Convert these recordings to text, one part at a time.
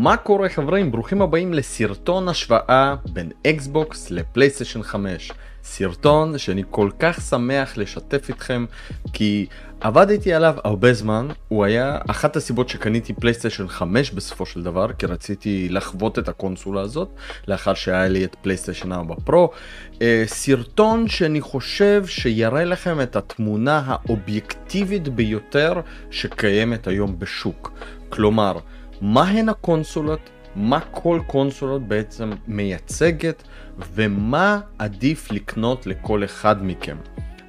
מה קורה חברים? ברוכים הבאים לסרטון השוואה בין אקסבוקס לפלייסטיישן 5. סרטון שאני כל כך שמח לשתף איתכם כי עבדתי עליו הרבה זמן, הוא היה אחת הסיבות שקניתי פלייסטיישן 5 בסופו של דבר, כי רציתי לחוות את הקונסולה הזאת, לאחר שהיה לי את פלייסטיישן 4 פרו. אה, סרטון שאני חושב שיראה לכם את התמונה האובייקטיבית ביותר שקיימת היום בשוק. כלומר, מהן הקונסולות, מה כל קונסולות בעצם מייצגת ומה עדיף לקנות לכל אחד מכם.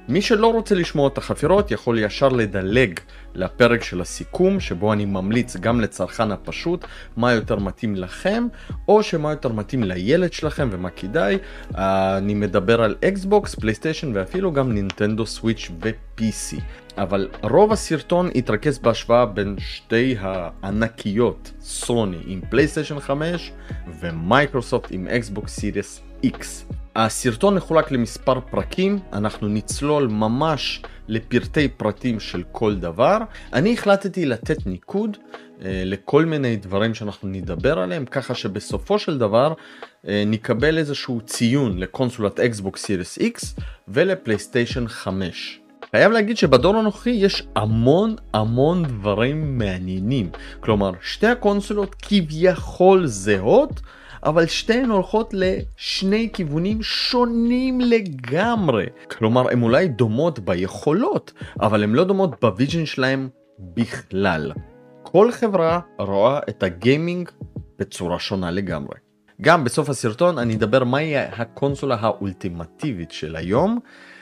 מי שלא רוצה לשמוע את החפירות יכול ישר לדלג לפרק של הסיכום שבו אני ממליץ גם לצרכן הפשוט מה יותר מתאים לכם או שמה יותר מתאים לילד שלכם ומה כדאי. אני מדבר על אקסבוקס, פלייסטיישן ואפילו גם נינטנדו סוויץ' ו-PC. אבל רוב הסרטון התרכז בהשוואה בין שתי הענקיות סוני עם פלייסטיישן 5 ומייקרוסופט עם אקסבוקס Series X. הסרטון מחולק למספר פרקים, אנחנו נצלול ממש לפרטי פרטים של כל דבר. אני החלטתי לתת ניקוד אה, לכל מיני דברים שאנחנו נדבר עליהם, ככה שבסופו של דבר אה, נקבל איזשהו ציון לקונסולת אקסבוקס Series X ולפלייסטיישן 5. חייב להגיד שבדור הנוכחי יש המון המון דברים מעניינים. כלומר, שתי הקונסולות כביכול זהות, אבל שתיהן הולכות לשני כיוונים שונים לגמרי. כלומר, הן אולי דומות ביכולות, אבל הן לא דומות ב vision שלהן בכלל. כל חברה רואה את הגיימינג בצורה שונה לגמרי. גם בסוף הסרטון אני אדבר מהי הקונסולה האולטימטיבית של היום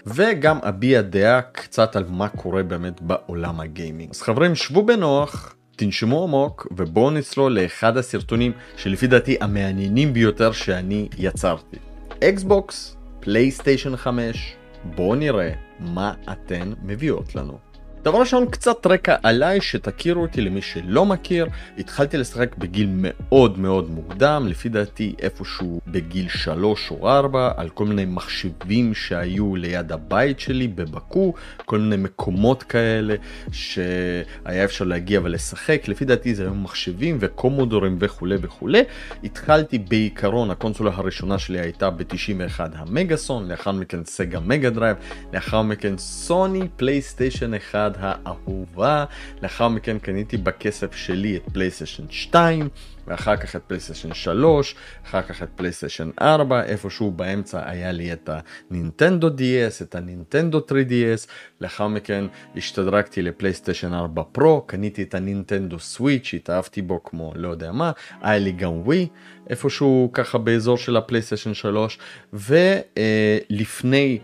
וגם אביע דעה קצת על מה קורה באמת בעולם הגיימינג. אז חברים שבו בנוח תנשמו עמוק ובואו נצלול לאחד הסרטונים שלפי דעתי המעניינים ביותר שאני יצרתי. אקסבוקס, פלייסטיישן 5, בואו נראה מה אתן מביאות לנו. דבר ראשון קצת רקע עליי שתכירו אותי למי שלא מכיר. התחלתי לשחק בגיל מאוד מאוד מוקדם לפי דעתי איפשהו בגיל 3 או 4 על כל מיני מחשבים שהיו ליד הבית שלי בבקו כל מיני מקומות כאלה שהיה אפשר להגיע ולשחק. לפי דעתי זה היו מחשבים וקומודורים וכולי וכולי. התחלתי בעיקרון הקונסולה הראשונה שלי הייתה ב-91 המגאסון לאחר מכן סגה מגה דרייב לאחר מכן סוני פלייסטיישן 1 האהובה. לאחר מכן קניתי בכסף שלי את פלייסטיישן 2, ואחר כך את פלייסטיישן 3, אחר כך את פלייסטיישן 4, איפשהו באמצע היה לי את הנינטנדו DS, את הנינטנדו 3DS, לאחר מכן השתדרגתי לפלייסטיישן 4 פרו, קניתי את הנינטנדו סוויץ', התאהבתי בו כמו לא יודע מה, היה לי גם ווי, איפשהו ככה באזור של הפלייסטיישן 3, ולפני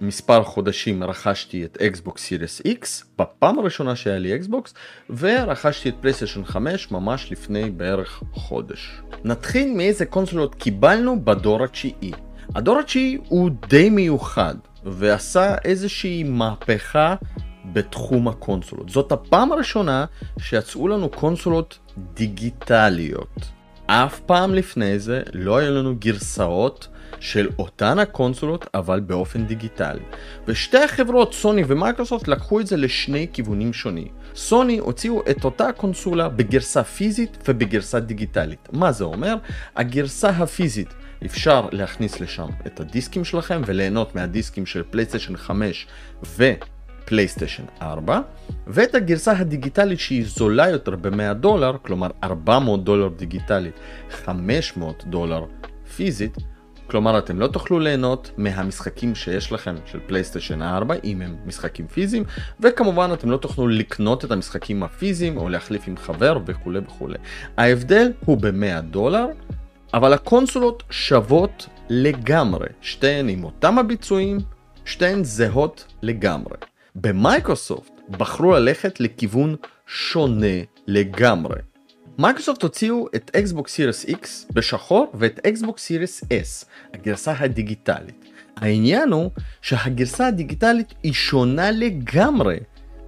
מספר חודשים רכשתי את אקסבוקס Series X בפעם הראשונה שהיה לי אקסבוקס ורכשתי את פלייסטיישן 5 ממש לפני בערך חודש. נתחיל מאיזה קונסולות קיבלנו בדור התשיעי. הדור התשיעי הוא די מיוחד ועשה איזושהי מהפכה בתחום הקונסולות. זאת הפעם הראשונה שיצאו לנו קונסולות דיגיטליות. אף פעם לפני זה לא היו לנו גרסאות של אותן הקונסולות אבל באופן דיגיטלי. ושתי החברות סוני ומייקרוסופט לקחו את זה לשני כיוונים שונים. סוני הוציאו את אותה הקונסולה בגרסה פיזית ובגרסה דיגיטלית. מה זה אומר? הגרסה הפיזית אפשר להכניס לשם את הדיסקים שלכם וליהנות מהדיסקים של פלייסטיישן 5 ו... פלייסטיישן 4 ואת הגרסה הדיגיטלית שהיא זולה יותר ב-100 דולר, כלומר 400 דולר דיגיטלית, 500 דולר פיזית, כלומר אתם לא תוכלו ליהנות מהמשחקים שיש לכם של פלייסטיישן 4 אם הם משחקים פיזיים וכמובן אתם לא תוכלו לקנות את המשחקים הפיזיים או להחליף עם חבר וכולי וכולי. ההבדל הוא ב-100 דולר אבל הקונסולות שוות לגמרי, שתיהן עם אותם הביצועים, שתיהן זהות לגמרי. במייקרוסופט בחרו ללכת לכיוון שונה לגמרי. מייקרוסופט הוציאו את אקסבוקס Series X בשחור ואת אקסבוקס Series S, הגרסה הדיגיטלית. העניין הוא שהגרסה הדיגיטלית היא שונה לגמרי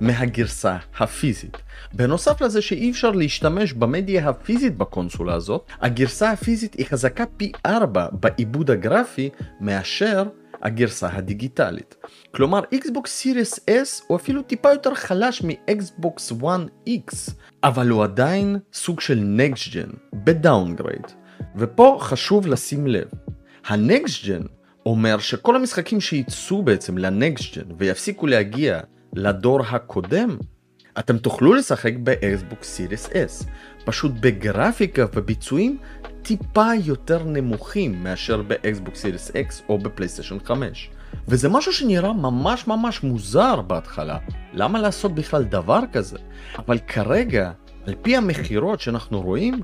מהגרסה הפיזית. בנוסף לזה שאי אפשר להשתמש במדיה הפיזית בקונסולה הזאת, הגרסה הפיזית היא חזקה פי 4 בעיבוד הגרפי מאשר הגרסה הדיגיטלית. כלומר Xbox Series S הוא אפילו טיפה יותר חלש מ-Xbox One X, אבל הוא עדיין סוג של Next Gen, ב downgrade. ופה חשוב לשים לב, ה-Next Gen אומר שכל המשחקים שייצאו בעצם ל-Next Gen ויפסיקו להגיע לדור הקודם, אתם תוכלו לשחק ב-Xbox Series S, פשוט בגרפיקה וביצועים טיפה יותר נמוכים מאשר ב-Xbox Series X או בפלייסטיישן 5. וזה משהו שנראה ממש ממש מוזר בהתחלה, למה לעשות בכלל דבר כזה? אבל כרגע, על פי המכירות שאנחנו רואים,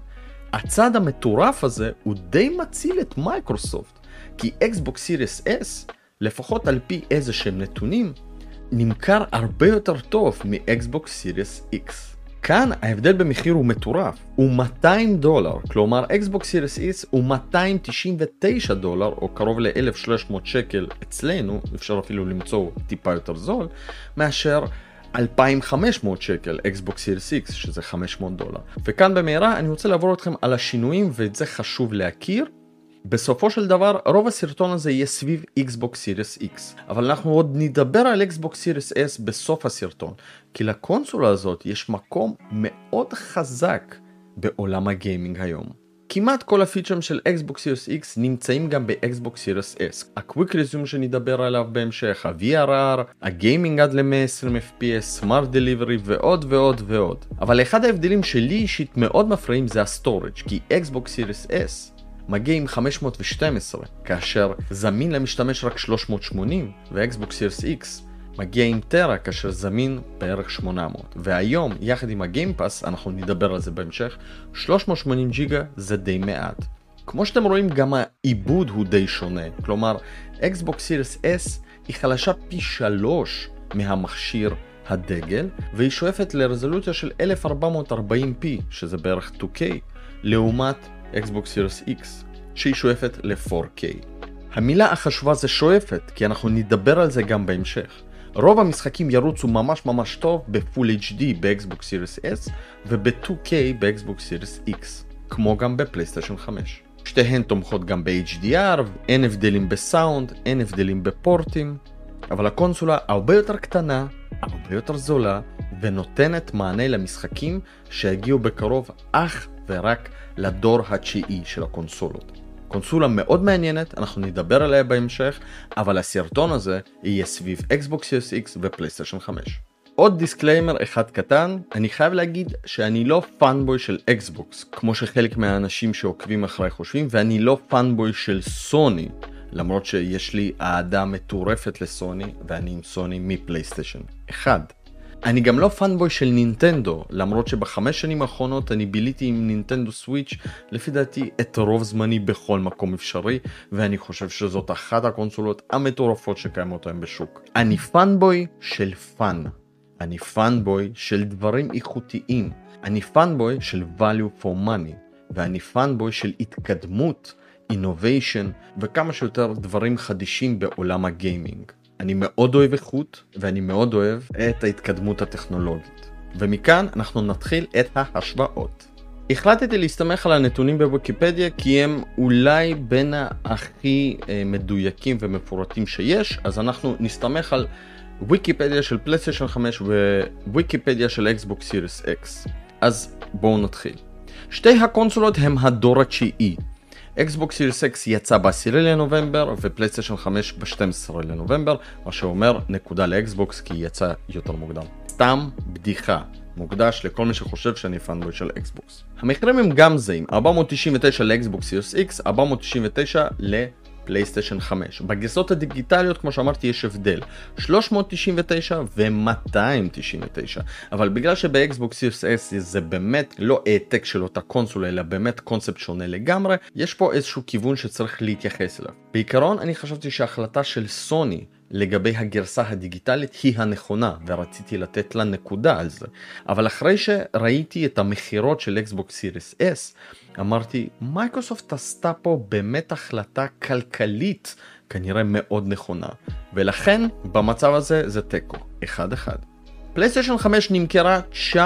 הצד המטורף הזה הוא די מציל את מייקרוסופט, כי Xbox Series S, לפחות על פי איזה שהם נתונים, נמכר הרבה יותר טוב מ-Xbox Series X. כאן ההבדל במחיר הוא מטורף, הוא 200 דולר, כלומר Xbox Series X הוא 299 דולר או קרוב ל-1300 שקל אצלנו, אפשר אפילו למצוא טיפה יותר זול, מאשר 2,500 שקל Xbox Series X שזה 500 דולר. וכאן במהרה אני רוצה לעבור אתכם על השינויים ואת זה חשוב להכיר. בסופו של דבר רוב הסרטון הזה יהיה סביב Xbox Series X אבל אנחנו עוד נדבר על Xbox Series S בסוף הסרטון כי לקונסולה הזאת יש מקום מאוד חזק בעולם הגיימינג היום. כמעט כל הפיצ'רים של Xbox Series X נמצאים גם ב-Xbox Series S. ה-Quick Resume שנדבר עליו בהמשך, ה-VRR, הגיימינג עד ל-120 FPS, Smart Delivery ועוד ועוד ועוד. אבל אחד ההבדלים שלי אישית מאוד מפריעים זה ה-Storage, כי Xbox Series S מגיע עם 512, כאשר זמין למשתמש רק 380, ו-Xbox Series X מגיע עם טרה כאשר זמין בערך 800 והיום יחד עם הגיימפאס אנחנו נדבר על זה בהמשך 380 ג'יגה זה די מעט. כמו שאתם רואים גם העיבוד הוא די שונה כלומר Xbox Series S היא חלשה פי 3 מהמכשיר הדגל והיא שואפת לרזולוציה של 1440p שזה בערך 2K לעומת Xbox Series X שהיא שואפת ל-4K. המילה החשובה זה שואפת כי אנחנו נדבר על זה גם בהמשך. רוב המשחקים ירוצו ממש ממש טוב ב-Full HD ב-Xbox Series S וב-2K ב-Xbox Series X, כמו גם בפלייסטיישן 5. שתיהן תומכות גם ב-HDR, אין הבדלים בסאונד, אין הבדלים בפורטים, אבל הקונסולה הרבה יותר קטנה, הרבה יותר זולה, ונותנת מענה למשחקים שיגיעו בקרוב אך ורק לדור התשיעי של הקונסולות. קונסולה מאוד מעניינת, אנחנו נדבר עליה בהמשך, אבל הסרטון הזה יהיה סביב Xbox Series X ופלייסטיישן 5. עוד disclaimer אחד קטן, אני חייב להגיד שאני לא fanboy של אקסבוקס, כמו שחלק מהאנשים שעוקבים אחריי חושבים, ואני לא fanboy של סוני, למרות שיש לי אהדה מטורפת לסוני, ואני עם סוני מפלייסטיישן 1. אני גם לא fanboy של נינטנדו, למרות שבחמש שנים האחרונות אני ביליתי עם נינטנדו סוויץ' לפי דעתי את רוב זמני בכל מקום אפשרי, ואני חושב שזאת אחת הקונסולות המטורפות שקיימות היום בשוק. אני fanboy של fun. אני fanboy של דברים איכותיים. אני fanboy של value for money. ואני fanboy של התקדמות, innovation וכמה שיותר דברים חדישים בעולם הגיימינג. אני מאוד אוהב איכות ואני מאוד אוהב את ההתקדמות הטכנולוגית. ומכאן אנחנו נתחיל את ההשוואות. החלטתי להסתמך על הנתונים בוויקיפדיה כי הם אולי בין הכי אה, מדויקים ומפורטים שיש, אז אנחנו נסתמך על ויקיפדיה של פלייסטיישן 5 וויקיפדיה של אקסבוקס Series X. אז בואו נתחיל. שתי הקונסולות הם הדור התשיעי, אקסבוקס Series X יצא ב-10 לנובמבר ופלייסטיישן 5 ב-12 לנובמבר, מה שאומר נקודה לאקסבוקס כי היא יצא יותר מוקדם. סתם בדיחה. מוקדש לכל מי שחושב שאני fanboy של אקסבוקס. המחירים הם גם זהים, 499 לאקסבוקס Series X, 499 ל... פלייסטיישן 5. בגרסות הדיגיטליות כמו שאמרתי יש הבדל 399 ו-299 אבל בגלל שבאקסבוקס סיוס S זה באמת לא העתק של אותה קונסולה אלא באמת קונספט שונה לגמרי יש פה איזשהו כיוון שצריך להתייחס אליו. בעיקרון אני חשבתי שההחלטה של סוני לגבי הגרסה הדיגיטלית היא הנכונה ורציתי לתת לה נקודה על זה אבל אחרי שראיתי את המכירות של אקסבוקס Series S אמרתי מייקרוסופט עשתה פה באמת החלטה כלכלית כנראה מאוד נכונה ולכן במצב הזה זה תיקו אחד אחד. פלייסטיישן 5 נמכרה 19.3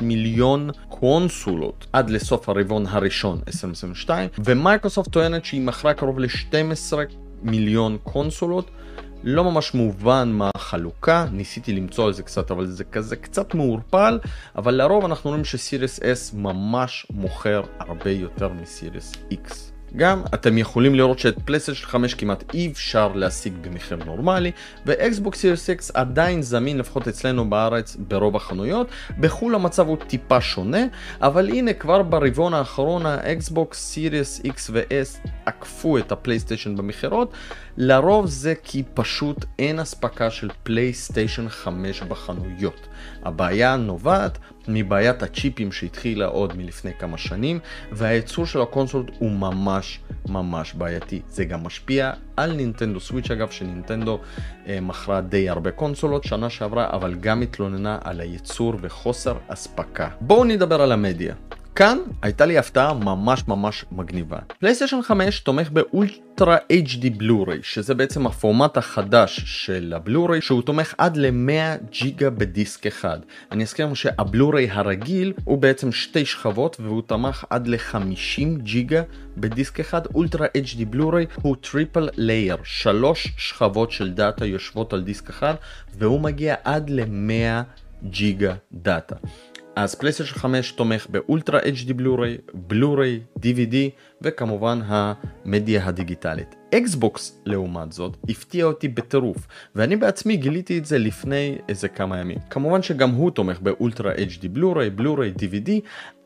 מיליון קונסולות עד לסוף הרבעון הראשון 2022 ומייקרוסופט טוענת שהיא מכרה קרוב ל-12 מיליון קונסולות. לא ממש מובן מה החלוקה, ניסיתי למצוא על זה קצת, אבל זה כזה קצת מעורפל, אבל לרוב אנחנו רואים ש Series S ממש מוכר הרבה יותר מ Series X. גם אתם יכולים לראות שאת פלייסטיישן 5 כמעט אי אפשר להשיג במחיר נורמלי ואקסבוקס Series X עדיין זמין לפחות אצלנו בארץ ברוב החנויות. בחו"ל המצב הוא טיפה שונה אבל הנה כבר ברבעון האחרון האקסבוקס Series X ו-S עקפו את הפלייסטיישן במכירות. לרוב זה כי פשוט אין אספקה של פלייסטיישן 5 בחנויות הבעיה נובעת מבעיית הצ'יפים שהתחילה עוד מלפני כמה שנים והייצור של הקונסולות הוא ממש ממש בעייתי. זה גם משפיע על נינטנדו סוויץ' אגב שנינטנדו אה, מכרה די הרבה קונסולות שנה שעברה אבל גם התלוננה על הייצור וחוסר אספקה. בואו נדבר על המדיה. כאן הייתה לי הפתעה ממש ממש מגניבה. פלייסטיישן 5 תומך באולטרה HD בלו-ריי, שזה בעצם הפורמט החדש של הבלוריי, שהוא תומך עד ל-100 ג'יגה בדיסק אחד. אני אזכיר שהבלוריי הרגיל הוא בעצם שתי שכבות והוא תמך עד ל-50 ג'יגה בדיסק אחד. אולטרה HD בלוריי הוא triple layer, שלוש שכבות של data יושבות על דיסק אחד, והוא מגיע עד ל-100 ג'יגה data. אז פלייסטיישן 5 תומך באולטרה HD בלוריי, בלוריי, DVD וכמובן המדיה הדיגיטלית. אקסבוקס לעומת זאת הפתיע אותי בטירוף ואני בעצמי גיליתי את זה לפני איזה כמה ימים. כמובן שגם הוא תומך באולטרה HD בלוריי, בלוריי, DVD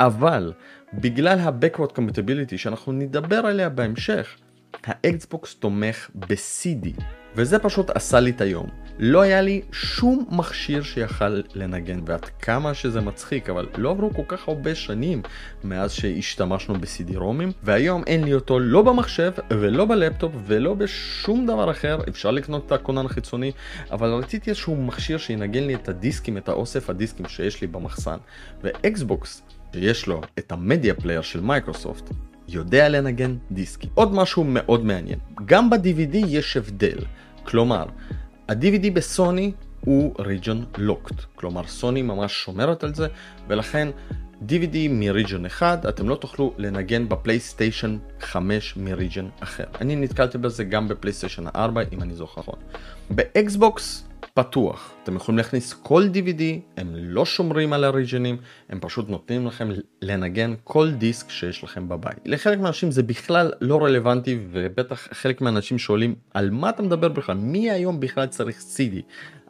אבל בגלל ה-Backward Compatibility שאנחנו נדבר עליה בהמשך האקסבוקס תומך ב-CD וזה פשוט עשה לי את היום. לא היה לי שום מכשיר שיכל לנגן, ועד כמה שזה מצחיק, אבל לא עברו כל כך הרבה שנים מאז שהשתמשנו ב- CD-ROMים, והיום אין לי אותו לא במחשב ולא בלפטופ ולא בשום דבר אחר, אפשר לקנות את הכונן החיצוני, אבל רציתי איזשהו מכשיר שינגן לי את הדיסקים, את האוסף הדיסקים שיש לי במחסן, ואקסבוקס, שיש לו את ה media player של מייקרוסופט, יודע לנגן דיסקים. עוד משהו מאוד מעניין, גם ב-DVD יש הבדל. כלומר, ה-DVD בסוני הוא region locked, כלומר סוני ממש שומרת על זה, ולכן DVD מ-region אחד, אתם לא תוכלו לנגן בפלייסטיישן 5 מ-region אחר. אני נתקלתי בזה גם בפלייסטיישן 4, אם אני זוכר נכון. באקסבוקס פתוח. אתם יכולים להכניס כל DVD, הם לא שומרים על ה regionים, הם פשוט נותנים לכם לנגן כל דיסק שיש לכם בבית. לחלק מהאנשים זה בכלל לא רלוונטי, ובטח חלק מהאנשים שואלים על מה אתה מדבר בכלל, מי היום בכלל צריך CD?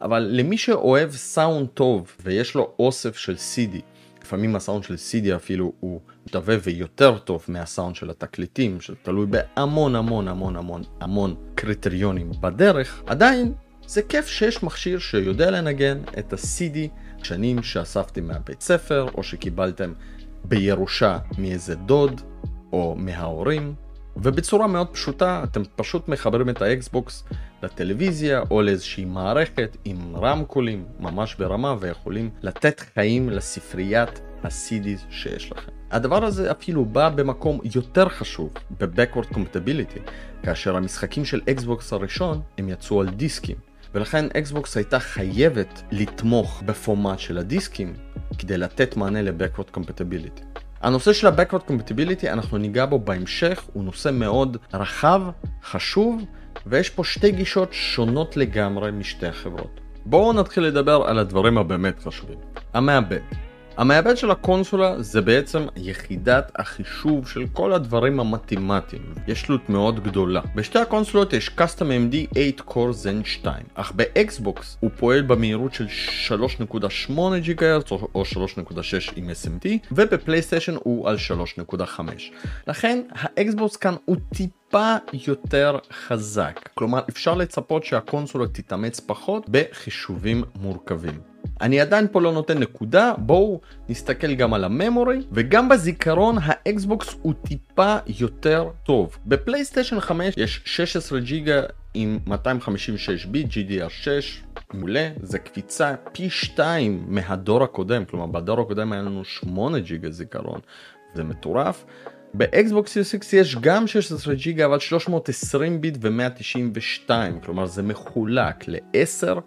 אבל למי שאוהב סאונד טוב ויש לו אוסף של CD, לפעמים הסאונד של CD אפילו הוא שווה ויותר טוב מהסאונד של התקליטים, שתלוי בהמון המון המון המון המון קריטריונים בדרך, עדיין זה כיף שיש מכשיר שיודע לנגן את ה-CD שנים שאספתם מהבית ספר או שקיבלתם בירושה מאיזה דוד או מההורים ובצורה מאוד פשוטה אתם פשוט מחברים את האקסבוקס לטלוויזיה או לאיזושהי מערכת עם רמקולים ממש ברמה ויכולים לתת חיים לספריית ה-CD שיש לכם. הדבר הזה אפילו בא במקום יותר חשוב, ב-Backward Compatibility, כאשר המשחקים של אקסבוקס הראשון הם יצאו על דיסקים. ולכן אקסבוקס הייתה חייבת לתמוך בפורמט של הדיסקים כדי לתת מענה ל-Backward Compatibility. הנושא של ה-Backward Compatibility אנחנו ניגע בו בהמשך, הוא נושא מאוד רחב, חשוב, ויש פה שתי גישות שונות לגמרי משתי החברות. בואו נתחיל לדבר על הדברים הבאמת חשובים. המעבד. המעבד של הקונסולה זה בעצם יחידת החישוב של כל הדברים המתמטיים. יש תלות מאוד גדולה. בשתי הקונסולות יש Custom AMD 8 Core Zen 2, אך באקסבוקס הוא פועל במהירות של 3.8 GHz או 3.6 עם SMT, ובפלייסטיישן הוא על 3.5. לכן האקסבוקס כאן הוא טיפה יותר חזק. כלומר אפשר לצפות שהקונסולה תתאמץ פחות בחישובים מורכבים. אני עדיין פה לא נותן נקודה, בואו נסתכל גם על ה memory, וגם בזיכרון האקסבוקס הוא טיפה יותר טוב. בפלייסטיישן 5 יש 16 ג'יגה עם 256 ביט GDR6, מעולה, זה קפיצה פי 2 מהדור הקודם, כלומר בדור הקודם היה לנו 8 ג'יגה זיכרון, זה מטורף. באקסבוקס Series X יש גם 16 ג'יגה אבל 320 ביט ו-192, כלומר זה מחולק ל-10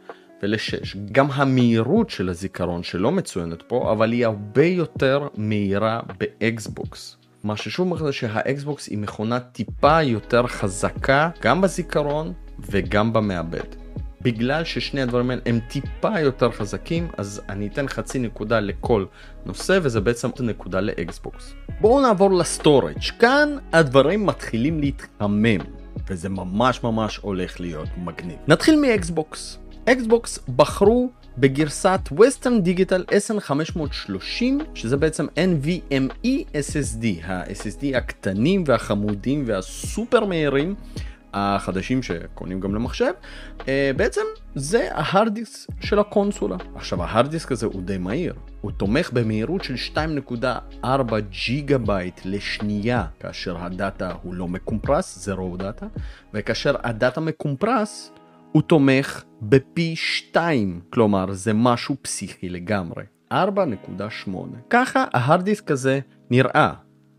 ול-6. גם המהירות של הזיכרון שלא מצוינת פה, אבל היא הרבה יותר מהירה באקסבוקס. מה ששוב מראה שהאקסבוקס היא מכונה טיפה יותר חזקה גם בזיכרון וגם במעבד. בגלל ששני הדברים האלה הם טיפה יותר חזקים, אז אני אתן חצי נקודה לכל נושא, וזה בעצם נקודה לאקסבוקס. בואו נעבור ל storage. כאן הדברים מתחילים להתחמם, וזה ממש ממש הולך להיות מגניב. נתחיל מאקסבוקס. אקסבוקס בחרו בגרסת Western Digital SN530 שזה בעצם NVMe SSD, ה-SSD הקטנים והחמודים והסופר מהירים החדשים שקונים גם למחשב, אה, בעצם זה ה hard disk של הקונסולה. עכשיו ה hard disk הזה הוא די מהיר, הוא תומך במהירות של 2.4 ג'יגה בייט לשנייה, כאשר הדאטה הוא לא מקומפרס, זה רואו דאטה, וכאשר הדאטה מקומפרס, הוא תומך בפי 2, כלומר זה משהו פסיכי לגמרי. 4.8. ככה ה hard disk הזה נראה.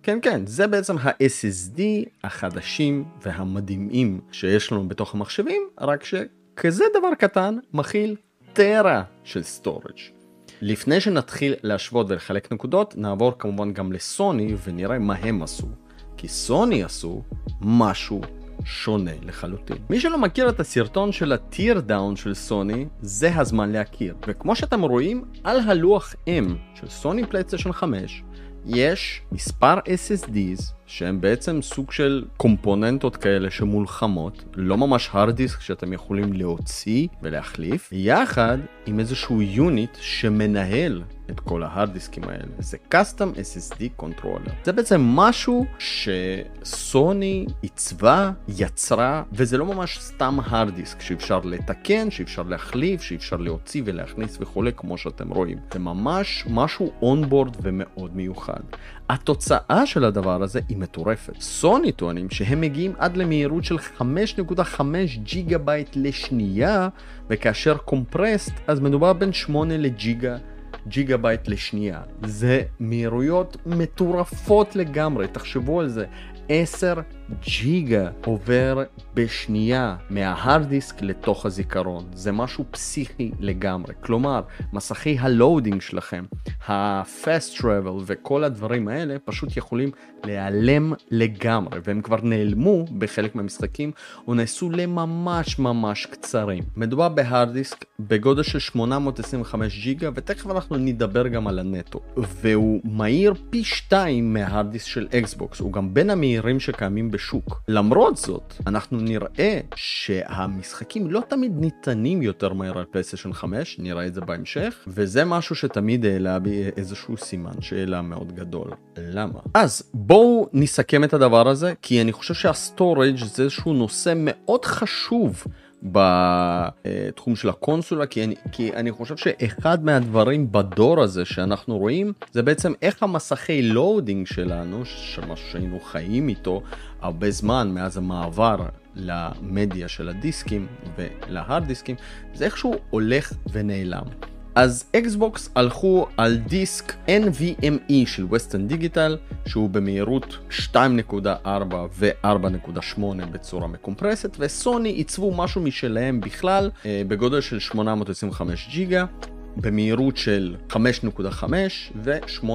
כן כן, זה בעצם ה-SSD החדשים והמדהימים שיש לנו בתוך המחשבים, רק שכזה דבר קטן מכיל טרה של storage. לפני שנתחיל להשוות ולחלק נקודות, נעבור כמובן גם לסוני ונראה מה הם עשו. כי סוני עשו משהו שונה לחלוטין. מי שלא מכיר את הסרטון של ה teardown של סוני, זה הזמן להכיר. וכמו שאתם רואים, על הלוח אם של סוני פלייסטיישן 5, יש מספר SSDs שהם בעצם סוג של קומפוננטות כאלה שמולחמות, לא ממש hard disk שאתם יכולים להוציא ולהחליף, יחד עם איזשהו יוניט שמנהל את כל ההארד דיסקים האלה. זה custom SSD controller. זה בעצם משהו שסוני עיצבה, יצרה, וזה לא ממש סתם הארד דיסק שאפשר לתקן, שאפשר להחליף, שאפשר להוציא ולהכניס וכולי, כמו שאתם רואים. זה ממש משהו אונבורד ומאוד מיוחד. התוצאה של הדבר הזה היא מטורפת. סוני טוענים שהם מגיעים עד למהירות של 5.5 ג'יגה בייט לשנייה, וכאשר compressed אז מדובר בין 8 לג'יגה ג'יגה בייט לשנייה. זה מהירויות מטורפות לגמרי, תחשבו על זה. 10 ג'יגה עובר בשנייה מההארד דיסק לתוך הזיכרון. זה משהו פסיכי לגמרי. כלומר, מסכי ה loading שלכם, ה-fast travel וכל הדברים האלה פשוט יכולים להיעלם לגמרי, והם כבר נעלמו בחלק מהמשחקים, או נעשו לממש ממש קצרים. מדובר בהארד דיסק בגודל של 825 ג'יגה, ותכף אנחנו נדבר גם על הנטו. והוא מהיר פי 2 מההארד דיסק של אקסבוקס, הוא גם בין המהירים שקיימים בשוק. למרות זאת, אנחנו נראה שהמשחקים לא תמיד נטענים יותר מהר על פלייסטיישן 5, נראה את זה בהמשך, וזה משהו שתמיד העלה בי איזשהו סימן שאלה מאוד גדול. למה? אז בואו נסכם את הדבר הזה, כי אני חושב שה storage זה איזשהו נושא מאוד חשוב. בתחום של הקונסולה כי אני, כי אני חושב שאחד מהדברים בדור הזה שאנחנו רואים זה בעצם איך המסכי loading שלנו, שמשהו שהיינו חיים איתו הרבה זמן מאז המעבר למדיה של הדיסקים ולהארד דיסקים, זה איכשהו הולך ונעלם. אז אקסבוקס הלכו על דיסק NVMe של Western Digital שהוא במהירות 2.4 ו-4.8 בצורה מקומפרסת וסוני עיצבו משהו משלהם בכלל אה, בגודל של 825 ג'יגה במהירות של 5.5 ו-8.9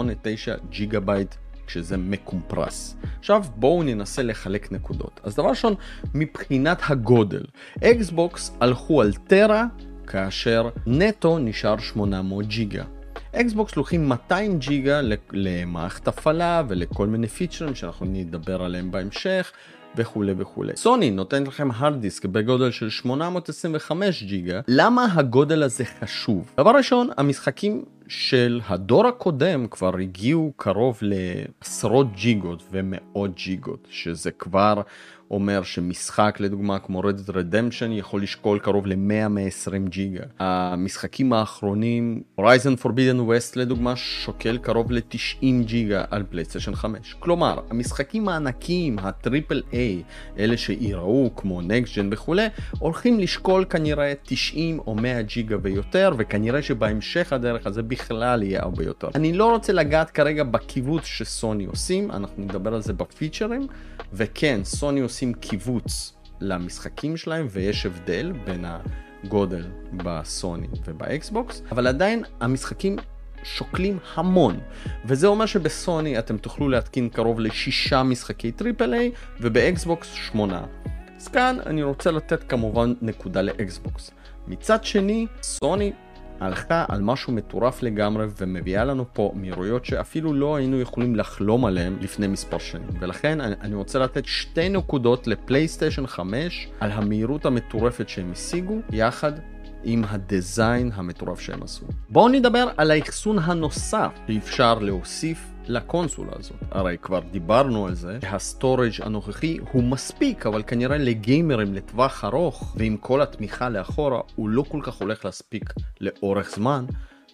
ג'יגה בייט כשזה מקומפרס. עכשיו בואו ננסה לחלק נקודות. אז דבר ראשון, מבחינת הגודל, אקסבוקס הלכו על טרה כאשר נטו נשאר 800 ג'יגה. אקסבוקס לוקחים 200 ג'יגה למערכת הפעלה ולכל מיני פיצ'רים שאנחנו נדבר עליהם בהמשך וכולי וכולי. סוני נותנת לכם הארד דיסק בגודל של 825 ג'יגה. למה הגודל הזה חשוב? דבר ראשון, המשחקים של הדור הקודם כבר הגיעו קרוב לעשרות ג'יגות ומאות ג'יגות, שזה כבר אומר שמשחק לדוגמה כמו Red Dead Redemption יכול לשקול קרוב ל-100-120 ג'יגה. המשחקים האחרונים, Horizon Forbidden West לדוגמה שוקל קרוב ל-90 ג'יגה על פלייסטיישן 5. כלומר, המשחקים הענקיים, הטריפל איי, אלה שיראו כמו Next Gen וכולי, הולכים לשקול כנראה 90 או 100 ג'יגה ויותר, וכנראה שבהמשך הדרך הזה בכלל יהיה הרבה יותר. אני לא רוצה לגעת כרגע בקיבוץ שסוני עושים, אנחנו נדבר על זה בפיצ'רים, וכן, סוני עושים כיווץ למשחקים שלהם ויש הבדל בין הגודל בסוני ובאקסבוקס, אבל עדיין המשחקים שוקלים המון, וזה אומר שבסוני אתם תוכלו להתקין קרוב לשישה משחקי triple A, ובאקסבוקס שמונה. אז כאן אני רוצה לתת כמובן נקודה לאקסבוקס. מצד שני, סוני הלכה על משהו מטורף לגמרי ומביאה לנו פה מהירויות שאפילו לא היינו יכולים לחלום עליהם לפני מספר שנים ולכן אני רוצה לתת שתי נקודות לפלייסטיישן 5 על המהירות המטורפת שהם השיגו יחד עם ה design המטורף שהם עשו. בואו נדבר על האחסון הנוסף שאפשר להוסיף לקונסולה הזאת. הרי כבר דיברנו על זה שה storage הנוכחי הוא מספיק, אבל כנראה לגיימרים לטווח ארוך, ועם כל התמיכה לאחורה, הוא לא כל כך הולך להספיק לאורך זמן.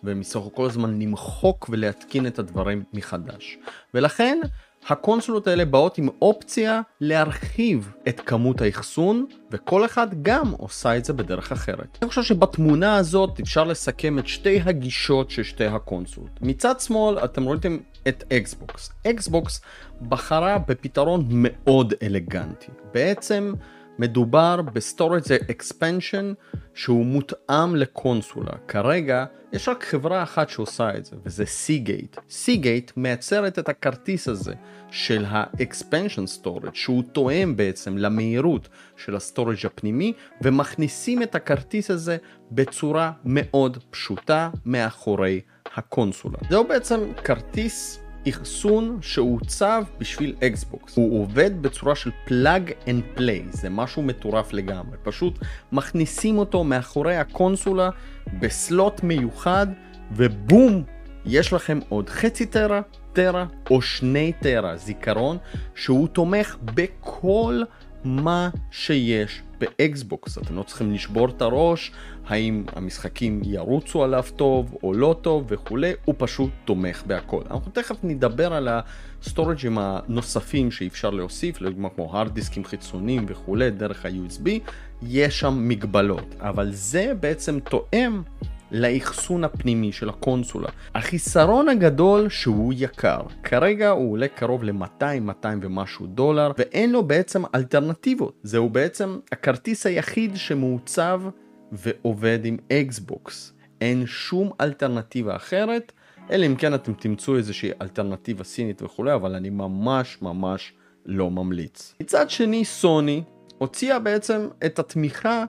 ונצטרך כל הזמן למחוק ולהתקין את הדברים מחדש. ולכן הקונסולות האלה באות עם אופציה להרחיב את כמות האחסון וכל אחד גם עושה את זה בדרך אחרת. אני חושב שבתמונה הזאת אפשר לסכם את שתי הגישות של שתי הקונסולות. מצד שמאל אתם רואים את אקסבוקס. אקסבוקס בחרה בפתרון מאוד אלגנטי. בעצם מדובר ב storage expansion שהוא מותאם לקונסולה. כרגע יש רק חברה אחת שעושה את זה, וזה סיגייט. סיגייט מייצרת את הכרטיס הזה של ה-expansion storage, שהוא תואם בעצם למהירות של ה storage הפנימי, ומכניסים את הכרטיס הזה בצורה מאוד פשוטה מאחורי הקונסולה. זהו בעצם כרטיס אחסון שעוצב בשביל אקסבוקס. הוא עובד בצורה של plug and play, זה משהו מטורף לגמרי. פשוט מכניסים אותו מאחורי הקונסולה ב slot מיוחד, ובום, יש לכם עוד חצי טרה, טרה או שני טרה זיכרון, שהוא תומך בכל מה שיש באקסבוקס. אתם לא צריכים לשבור את הראש, האם המשחקים ירוצו עליו טוב או לא טוב וכולי, הוא פשוט תומך בהכל. אנחנו תכף נדבר על ה storage ים הנוספים שאפשר להוסיף, לדוגמה כמו הארד דיסקים חיצוניים וכולי, דרך ה-USB, יש שם מגבלות, אבל זה בעצם תואם לאחסון הפנימי של הקונסולה. החיסרון הגדול שהוא יקר. כרגע הוא עולה קרוב ל-200, 200 ומשהו דולר, ואין לו בעצם אלטרנטיבות. זהו בעצם הכרטיס היחיד שמעוצב ועובד עם אקסבוקס. אין שום אלטרנטיבה אחרת, אלא אם כן אתם תמצאו איזושהי אלטרנטיבה סינית וכולי, אבל אני ממש ממש לא ממליץ. מצד שני, סוני הוציאה בעצם את התמיכה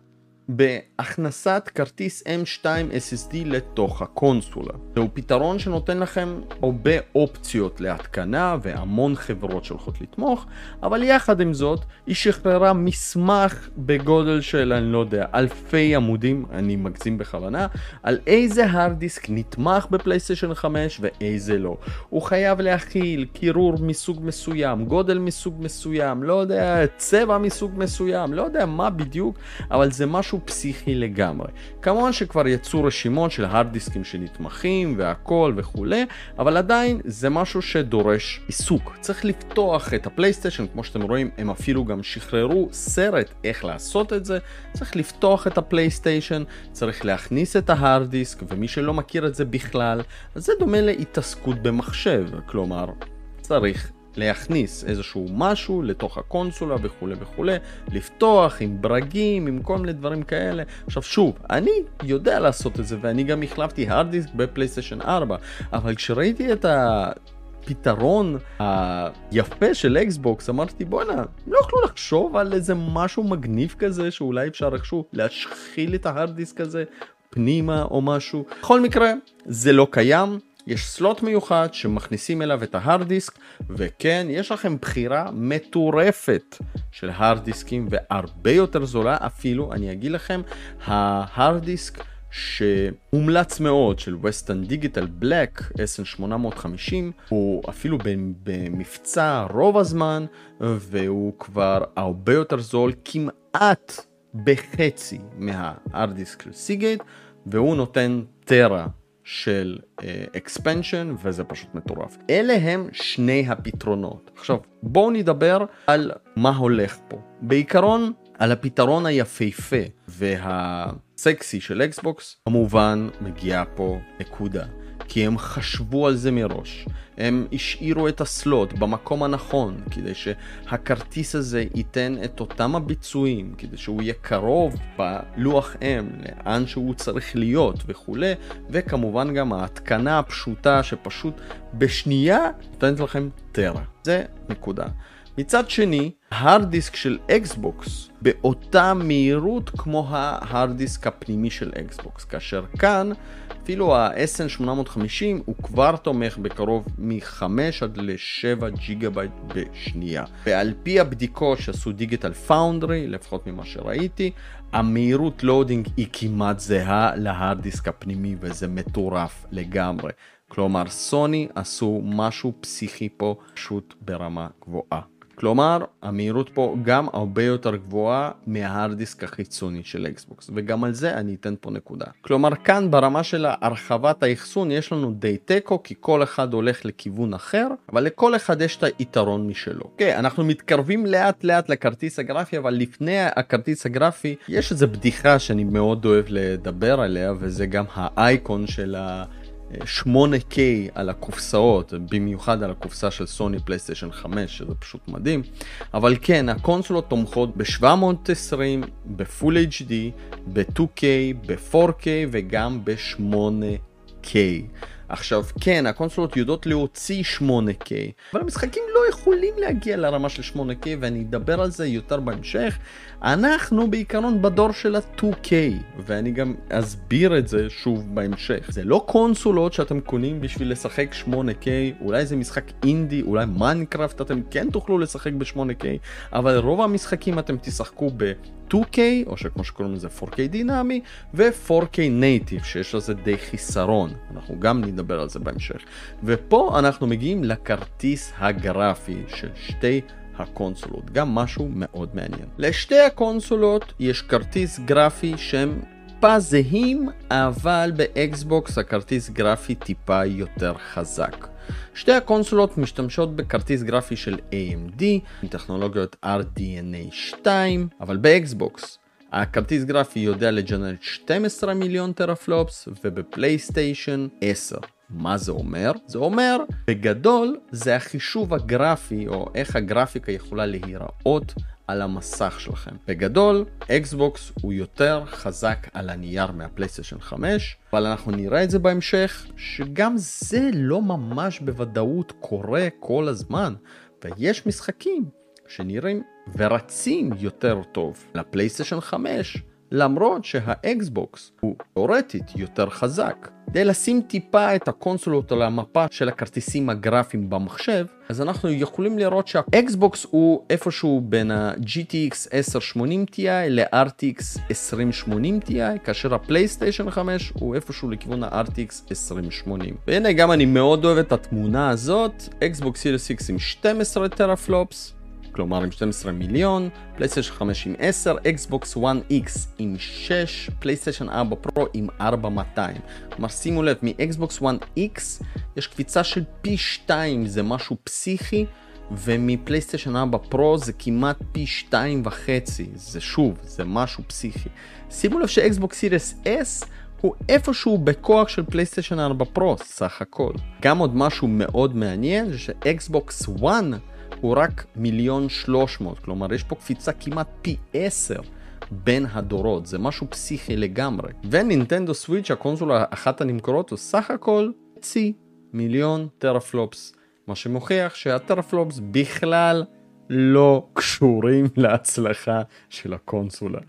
בהכנסת כרטיס M2 SSD לתוך הקונסולה. זהו פתרון שנותן לכם הרבה אופציות להתקנה והמון חברות שהולכות לתמוך, אבל יחד עם זאת היא שחררה מסמך בגודל של אני לא יודע אלפי עמודים, אני מגזים בכוונה, על איזה הרד דיסק נתמך בפלייסטיישן 5 ואיזה לא. הוא חייב להכיל קירור מסוג מסוים, גודל מסוג מסוים, לא יודע, צבע מסוג מסוים, לא יודע מה בדיוק, אבל זה משהו משהו פסיכי לגמרי. כמובן שכבר יצאו רשימות של הארד דיסקים שנתמכים והכל וכולי, אבל עדיין זה משהו שדורש עיסוק. צריך לפתוח את הפלייסטיישן, כמו שאתם רואים, הם אפילו גם שחררו סרט איך לעשות את זה. צריך לפתוח את הפלייסטיישן, צריך להכניס את ההארד דיסק, ומי שלא מכיר את זה בכלל, אז זה דומה להתעסקות במחשב, כלומר, צריך להכניס איזשהו משהו לתוך הקונסולה וכולי וכולי, לפתוח עם ברגים, עם כל מיני דברים כאלה. עכשיו שוב, אני יודע לעשות את זה ואני גם החלפתי הארד דיסק בפלייסטיישן 4, אבל כשראיתי את ה... פתרון היפה של אקסבוקס אמרתי בואנה לא יכלו לחשוב על איזה משהו מגניב כזה שאולי אפשר איכשהו להשחיל את ההארד דיסק הזה פנימה או משהו בכל מקרה זה לא קיים יש סלוט מיוחד שמכניסים אליו את ההארד דיסק וכן יש לכם בחירה מטורפת של הארד דיסקים והרבה יותר זולה אפילו אני אגיד לכם ההארד דיסק שהומלץ מאוד של ווסטן דיגיטל בלק SN850 הוא אפילו במבצע רוב הזמן והוא כבר הרבה יותר זול כמעט בחצי מההארד דיסק של סיגייט והוא נותן טרה של expansion uh, וזה פשוט מטורף. אלה הם שני הפתרונות. עכשיו בואו נדבר על מה הולך פה. בעיקרון על הפתרון היפהפה והסקסי של אקסבוקס כמובן מגיעה פה נקודה. כי הם חשבו על זה מראש. הם השאירו את ה slot במקום הנכון, כדי שהכרטיס הזה ייתן את אותם הביצועים, כדי שהוא יהיה קרוב בלוח M, לאן שהוא צריך להיות וכולי, וכמובן גם ההתקנה הפשוטה שפשוט בשנייה נותנת לכם טרה. זה נקודה. מצד שני, ההארד דיסק של אקסבוקס באותה מהירות כמו ההארד דיסק הפנימי של אקסבוקס, כאשר כאן אפילו ה-SN850 הוא כבר תומך בקרוב מ-5 עד ל-7 ג'יגה בייט בשנייה. ועל פי הבדיקות שעשו דיגיטל פאונדרי, לפחות ממה שראיתי, המהירות ל loading היא כמעט זהה להארד דיסק הפנימי וזה מטורף לגמרי. כלומר סוני עשו משהו פסיכי פה פשוט ברמה גבוהה. כלומר, המהירות פה גם הרבה יותר גבוהה מההארד דיסק החיצוני של אקסבוקס, וגם על זה אני אתן פה נקודה. כלומר, כאן ברמה של הרחבת האחסון יש לנו די תיקו, כי כל אחד הולך לכיוון אחר, אבל לכל אחד יש את היתרון משלו. אוקיי, אוקיי, אנחנו מתקרבים לאט לאט לכרטיס הגרפי, אבל לפני הכרטיס הגרפי, יש איזו בדיחה שאני מאוד אוהב לדבר עליה, וזה גם האייקון של ה... 8K על הקופסאות, במיוחד על הקופסה של סוני פלייסטיישן 5, שזה פשוט מדהים. אבל כן, הקונסולות תומכות ב-720, ב-Full HD, ב-2K, ב-4K וגם ב-8K. עכשיו כן, הקונסולות יודעות להוציא 8K, אבל המשחקים לא יכולים להגיע לרמה של 8K ואני אדבר על זה יותר בהמשך. אנחנו בעיקרון בדור של ה-2K, ואני גם אסביר את זה שוב בהמשך. זה לא קונסולות שאתם קונים בשביל לשחק 8K, אולי זה משחק אינדי, אולי מיינקראפט אתם כן תוכלו לשחק ב-8K, אבל רוב המשחקים אתם תשחקו ב... 2K, או שכמו שקוראים לזה 4K דינמי, ו-4K native, שיש לזה די חיסרון. אנחנו גם נדבר על זה בהמשך. ופה אנחנו מגיעים לכרטיס הגרפי של שתי הקונסולות, גם משהו מאוד מעניין. לשתי הקונסולות יש כרטיס גרפי שהם טיפה זהים, אבל באקסבוקס הכרטיס גרפי טיפה יותר חזק. שתי הקונסולות משתמשות בכרטיס גרפי של AMD עם טכנולוגיות RDNA 2, אבל באקסבוקס הכרטיס גרפי יודע לג'נרט 12 מיליון טרפלופס ובפלייסטיישן 10. מה זה אומר? זה אומר, בגדול, זה החישוב הגרפי, או איך הגרפיקה יכולה להיראות על המסך שלכם. בגדול, אקסבוקס הוא יותר חזק על הנייר מהפלייסטיישן 5, אבל אנחנו נראה את זה בהמשך, שגם זה לא ממש בוודאות קורה כל הזמן, ויש משחקים שנראים ורצים יותר טוב לפלייסטיישן 5, למרות שהאקסבוקס הוא תאורטית יותר חזק. כדי לשים טיפה את הקונסולות על המפה של הכרטיסים הגרפיים במחשב, אז אנחנו יכולים לראות שהאקסבוקס הוא איפשהו בין ה-GTX 1080 Ti ל-RTX 2080 Ti, כאשר הפלייסטיישן 5 הוא איפשהו לכיוון ה-RTX 2080. והנה גם אני מאוד אוהב את התמונה הזאת, אקסבוקס סירייס X עם 12 טרפלופס. כלומר עם 12 מיליון, פלייסטיישן 5 עם 10, אקסבוקס 1X עם 6, פלייסטיישן 4 פרו עם 4200. כלומר שימו לב, מאקסבוקס 1X יש קפיצה של פי 2, זה משהו פסיכי, ומפלייסטיישן 4 פרו זה כמעט פי 2 וחצי, זה שוב, זה משהו פסיכי. שימו לב שאקסבוקס סירייס S הוא איפשהו בכוח של פלייסטיישן 4 פרו, סך הכל. גם עוד משהו מאוד מעניין זה שאקסבוקס 1 הוא רק מיליון שלוש מאות, כלומר יש פה קפיצה כמעט פי עשר בין הדורות, זה משהו פסיכי לגמרי. ונינטנדו סוויץ' הקונסולה אחת הנמכורות הוא סך הכל חצי מיליון טרפלופס, מה שמוכיח שהטרפלופס בכלל לא קשורים להצלחה של הקונסולה.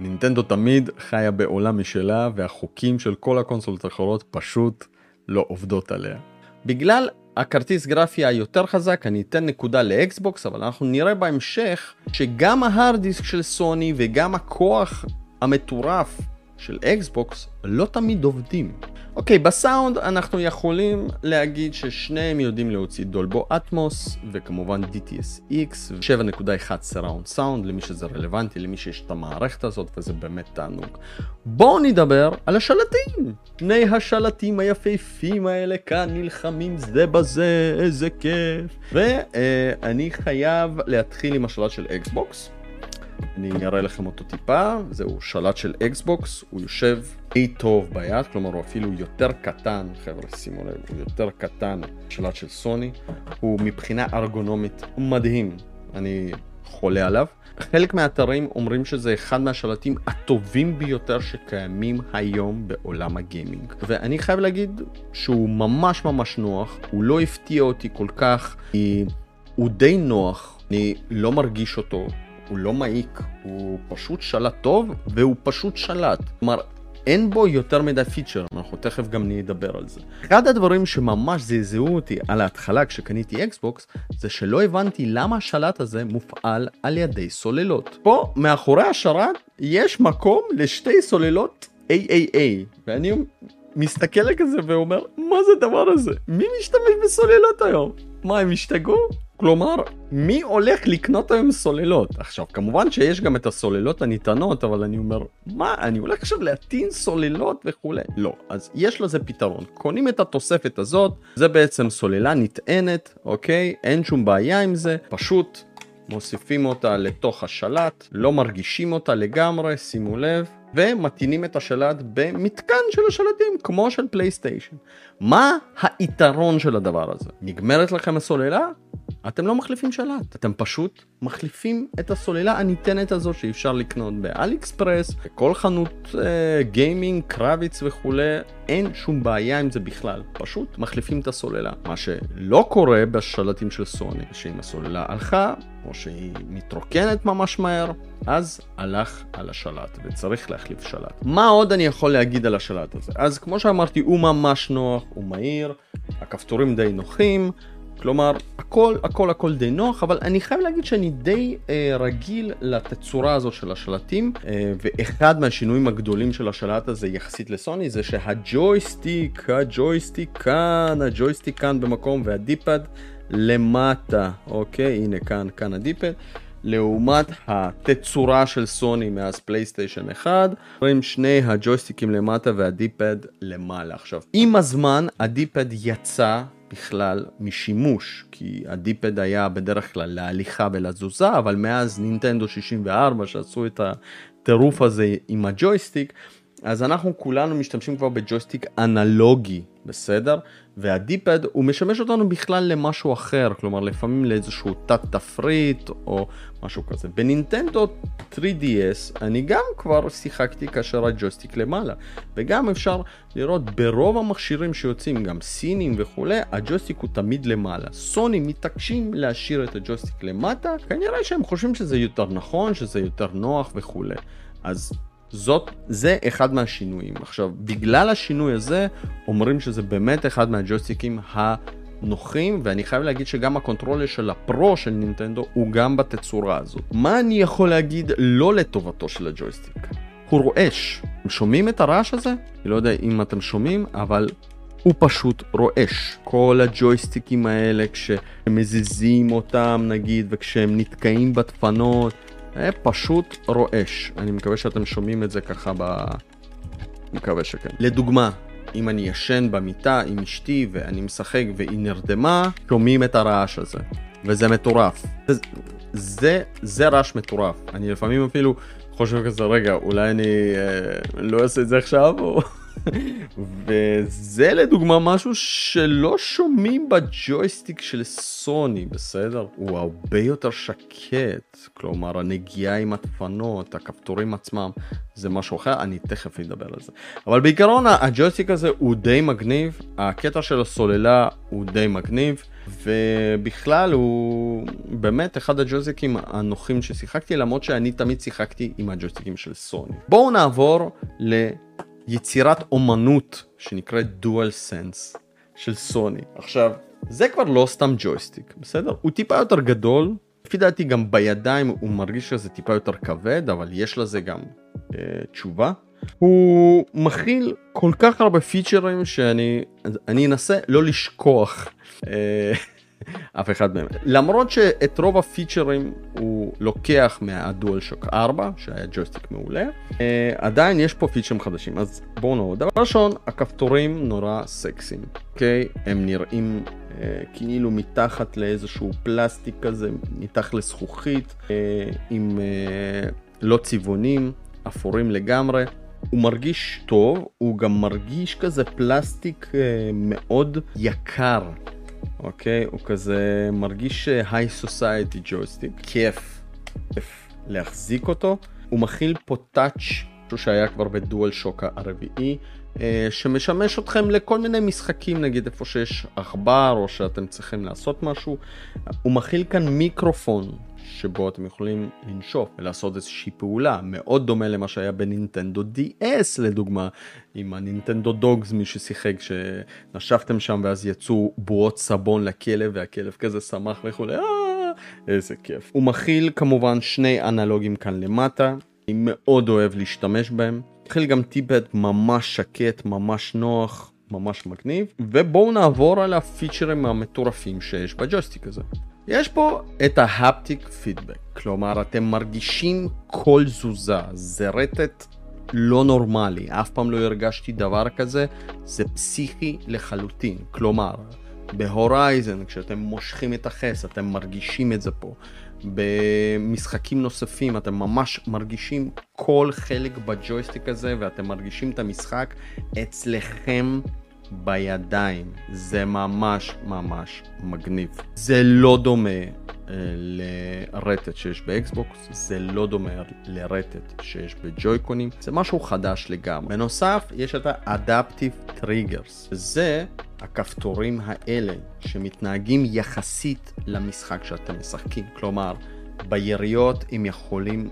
נינטנדו תמיד חיה בעולם משלה והחוקים של כל הקונסולות האחרות פשוט לא עובדות עליה. בגלל הכרטיס גרפי היותר חזק, אני אתן נקודה לאקסבוקס, אבל אנחנו נראה בהמשך שגם ההארד דיסק של סוני וגם הכוח המטורף של אקסבוקס לא תמיד עובדים. אוקיי, בסאונד אנחנו יכולים להגיד ששניהם יודעים להוציא דולבו אטמוס וכמובן DTSX 7.1 surround sound למי שזה רלוונטי, למי שיש את המערכת הזאת וזה באמת תענוג. בואו נדבר על השלטים. שני השלטים היפהפים האלה כאן נלחמים זה בזה, איזה כיף. ואני חייב להתחיל עם השלט של אקסבוקס. אני אראה לכם אותו טיפה, זהו שלט של אקסבוקס, הוא יושב די טוב ביד, כלומר הוא אפילו יותר קטן, חבר'ה שימו לב, הוא יותר קטן שלט של סוני, הוא מבחינה ארגונומית מדהים, אני חולה עליו. חלק מהאתרים אומרים שזה אחד מהשלטים הטובים ביותר שקיימים היום בעולם הגיימינג. ואני חייב להגיד שהוא ממש ממש נוח, הוא לא הפתיע אותי כל כך, כי הוא די נוח, אני לא מרגיש אותו, הוא לא מעיק, הוא פשוט שלט טוב והוא פשוט שלט. כלומר, אין בו יותר מדי פיצ'ר, אנחנו תכף גם נדבר על זה. אחד הדברים שממש זעזעו אותי על ההתחלה כשקניתי אקסבוקס, זה שלא הבנתי למה השלט הזה מופעל על ידי סוללות. פה, מאחורי השרת, יש מקום לשתי סוללות AAA, ואני מסתכל כזה ואומר, מה זה הדבר הזה? מי משתמש בסוללות היום? מה, הם השתגעו? כלומר, מי הולך לקנות היום סוללות? עכשיו, כמובן שיש גם את הסוללות הניתנות, אבל אני אומר, מה, אני הולך עכשיו להטעין סוללות וכולי? לא, אז יש לזה פתרון. קונים את התוספת הזאת, זה בעצם סוללה נטענת, אוקיי? אין שום בעיה עם זה, פשוט מוסיפים אותה לתוך השלט, לא מרגישים אותה לגמרי, שימו לב. ומטעינים את השלט במתקן של השלטים כמו של פלייסטיישן. מה היתרון של הדבר הזה? נגמרת לכם הסוללה? אתם לא מחליפים שלט, אתם פשוט מחליפים את הסוללה הניתנת הזו שאי אפשר לקנות באלי אקספרס, בכל חנות אה, גיימינג, קרביץ וכולי, אין שום בעיה עם זה בכלל, פשוט מחליפים את הסוללה. מה שלא קורה בשלטים של סוני, שאם הסוללה הלכה, או שהיא מתרוקנת ממש מהר, אז הלך על השלט וצריך להחליף שלט. מה עוד אני יכול להגיד על השלט הזה? אז כמו שאמרתי, הוא ממש נוח, הוא מהיר, הכפתורים די נוחים. כלומר, הכל, הכל, הכל די נוח, אבל אני חייב להגיד שאני די אה, רגיל לתצורה הזו של השלטים, אה, ואחד מהשינויים הגדולים של השלט הזה יחסית לסוני זה שהג'ויסטיק, הג'ויסטיק כאן, הג'ויסטיק כאן במקום וה D-pad למטה, אוקיי? הנה כאן, כאן ה D-pad. לעומת התצורה של סוני מאז פלייסטיישן 1, רואים שני הג'ויסטיקים למטה וה D-pad למעלה. עכשיו, עם הזמן ה D-pad יצא בכלל משימוש, כי ה D-pad היה בדרך כלל להליכה ולתזוזה, אבל מאז נינטנדו 64 שעשו את הטירוף הזה עם הג'ויסטיק, אז אנחנו כולנו משתמשים כבר בג'ויסטיק אנלוגי, בסדר? וה D-pad הוא משמש אותנו בכלל למשהו אחר, כלומר לפעמים לאיזשהו תת תפריט או משהו כזה. בנינטנדו 3DS אני גם כבר שיחקתי כאשר הג'ויסטיק למעלה, וגם אפשר לראות ברוב המכשירים שיוצאים, גם סינים וכולי, הג'ויסטיק הוא תמיד למעלה. סוני מתעקשים להשאיר את הג'ויסטיק למטה, כנראה שהם חושבים שזה יותר נכון, שזה יותר נוח וכולי. אז זאת, זה אחד מהשינויים. עכשיו, בגלל השינוי הזה, אומרים שזה באמת אחד מהג'ויסטיקים הנוחים, ואני חייב להגיד שגם ה controller של הפרו של נינטנדו הוא גם בתצורה הזאת. מה אני יכול להגיד לא לטובתו של הג'ויסטיק? הוא רועש. אתם שומעים את הרעש הזה? אני לא יודע אם אתם שומעים, אבל הוא פשוט רועש. כל הג'ויסטיקים האלה כשמזיזים אותם נגיד וכשהם נתקעים בדפנות זה פשוט רועש. אני מקווה שאתם שומעים את זה ככה ב... מקווה שכן. לדוגמה, אם אני ישן במיטה עם אשתי ואני משחק והיא נרדמה, שומעים את הרעש הזה. וזה מטורף. זה, זה, זה רעש מטורף. אני לפעמים אפילו חושב כזה, רגע, אולי אני אה, לא אעשה את זה עכשיו, או... וזה לדוגמה משהו שלא שומעים בג'ויסטיק של סוני, בסדר? הוא הרבה יותר שקט, כלומר הנגיעה עם הדפנות, הכפתורים עצמם, זה משהו אחר, אני תכף אדבר על זה. אבל בעיקרון הג'ויסטיק הזה הוא די מגניב, הקטע של הסוללה הוא די מגניב. ובכלל הוא באמת אחד הג'ויסטיקים הנוחים ששיחקתי למרות שאני תמיד שיחקתי עם הג'ויסטיקים של סוני. בואו נעבור ל... יצירת אומנות שנקראת דואל סנס של סוני. עכשיו, זה כבר לא סתם ג'ויסטיק, בסדר? הוא טיפה יותר גדול, לפי דעתי גם בידיים הוא מרגיש שזה טיפה יותר כבד, אבל יש לזה גם אה, תשובה. הוא מכיל כל כך הרבה פיצ'רים שאני אני אנסה לא לשכוח אה, אף אחד מהם. למרות שאת רוב הפיצ'רים הוא לוקח מהדואל שוק 4, שהיה ג'ויסטיק מעולה, אה, עדיין יש פה פיצ'רים חדשים, אז בואו נראה. דבר ראשון, הכפתורים נורא סקסיים, אוקיי? הם נראים אה, כאילו מתחת לאיזשהו פלסטיק כזה, מתחת לזכוכית, אה, עם אה, לא צבעונים, אפורים לגמרי. הוא מרגיש טוב, הוא גם מרגיש כזה פלסטיק אה, מאוד יקר, אוקיי? הוא כזה מרגיש היי סוסייטי ג'ויסטיק, כיף, כיף להחזיק אותו. הוא מכיל פה טאץ', משהו שהיה כבר בדואל שוק הרביעי, אה, שמשמש אתכם לכל מיני משחקים, נגיד איפה שיש עכבר או שאתם צריכים לעשות משהו. הוא מכיל כאן מיקרופון שבו אתם יכולים לנשוף ולעשות איזושהי פעולה, מאוד דומה למה שהיה בנינטנדו DS לדוגמה, עם הנינטנדו דוגס, מי ששיחק, שנשפתם שם ואז יצאו בועות סבון לכלב והכלב כזה שמח וכולי, אה, איזה כיף. הוא מכיל כמובן שני אנלוגים כאן למטה, אני מאוד אוהב להשתמש בהם. מכיל גם טיפד ממש שקט, ממש נוח. ממש מגניב ובואו נעבור על הפיצ'רים המטורפים שיש בג'ויסטיק הזה. יש פה את ההפטיק פידבק, כלומר אתם מרגישים כל תזוזה, זה רטט לא נורמלי, אף פעם לא הרגשתי דבר כזה, זה פסיכי לחלוטין, כלומר בהורייזן כשאתם מושכים את החץ אתם מרגישים את זה פה, במשחקים נוספים אתם ממש מרגישים כל חלק בג'ויסטיק הזה ואתם מרגישים את המשחק אצלכם בידיים. זה ממש ממש מגניב. זה לא דומה אה, לרטט שיש באקסבוקס, זה לא דומה לרטט שיש בג'ויקונים, זה משהו חדש לגמרי. בנוסף, יש את ה-Adaptive Triggers, זה הכפתורים האלה שמתנהגים יחסית למשחק שאתם משחקים. כלומר, ביריות הם יכולים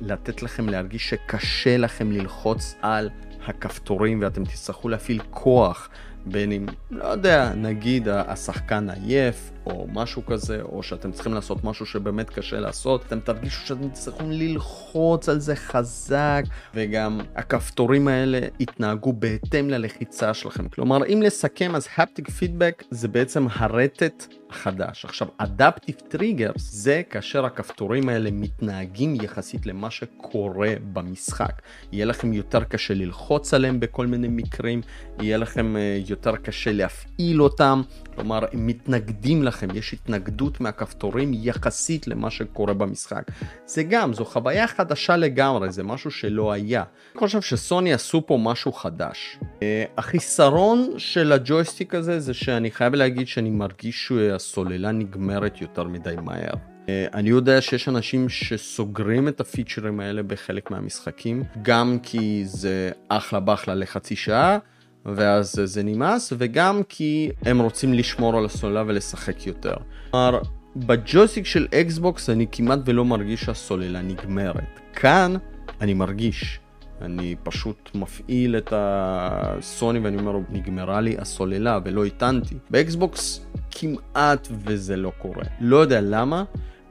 לתת לכם להרגיש שקשה לכם ללחוץ על הכפתורים ואתם תצטרכו להפעיל כוח בין אם, לא יודע, נגיד השחקן עייף או משהו כזה, או שאתם צריכים לעשות משהו שבאמת קשה לעשות, אתם תרגישו שאתם צריכים ללחוץ על זה חזק, וגם הכפתורים האלה יתנהגו בהתאם ללחיצה שלכם. כלומר, אם לסכם, אז הפטיק פידבק זה בעצם הרטט חדש. עכשיו, Adaptive Triggers זה כאשר הכפתורים האלה מתנהגים יחסית למה שקורה במשחק. יהיה לכם יותר קשה ללחוץ עליהם בכל מיני מקרים, יהיה לכם אה, יותר קשה להפעיל אותם, כלומר, הם מתנגדים לכם, יש התנגדות מהכפתורים יחסית למה שקורה במשחק. זה גם, זו חוויה חדשה לגמרי, זה משהו שלא היה. אני חושב שסוני עשו פה משהו חדש. Uh, החיסרון של הג'ויסטיק הזה זה שאני חייב להגיד שאני מרגיש שהסוללה נגמרת יותר מדי מהר. Uh, אני יודע שיש אנשים שסוגרים את הפיצ'רים האלה בחלק מהמשחקים, גם כי זה אחלה בחלה לחצי שעה, ואז זה נמאס, וגם כי הם רוצים לשמור על הסוללה ולשחק יותר. כלומר, בג'ויסטיק של אקסבוקס אני כמעט ולא מרגיש שהסוללה נגמרת. כאן אני מרגיש. אני פשוט מפעיל את הסוני ואני אומר, נגמרה לי הסוללה ולא הטענתי. באקסבוקס כמעט וזה לא קורה. לא יודע למה,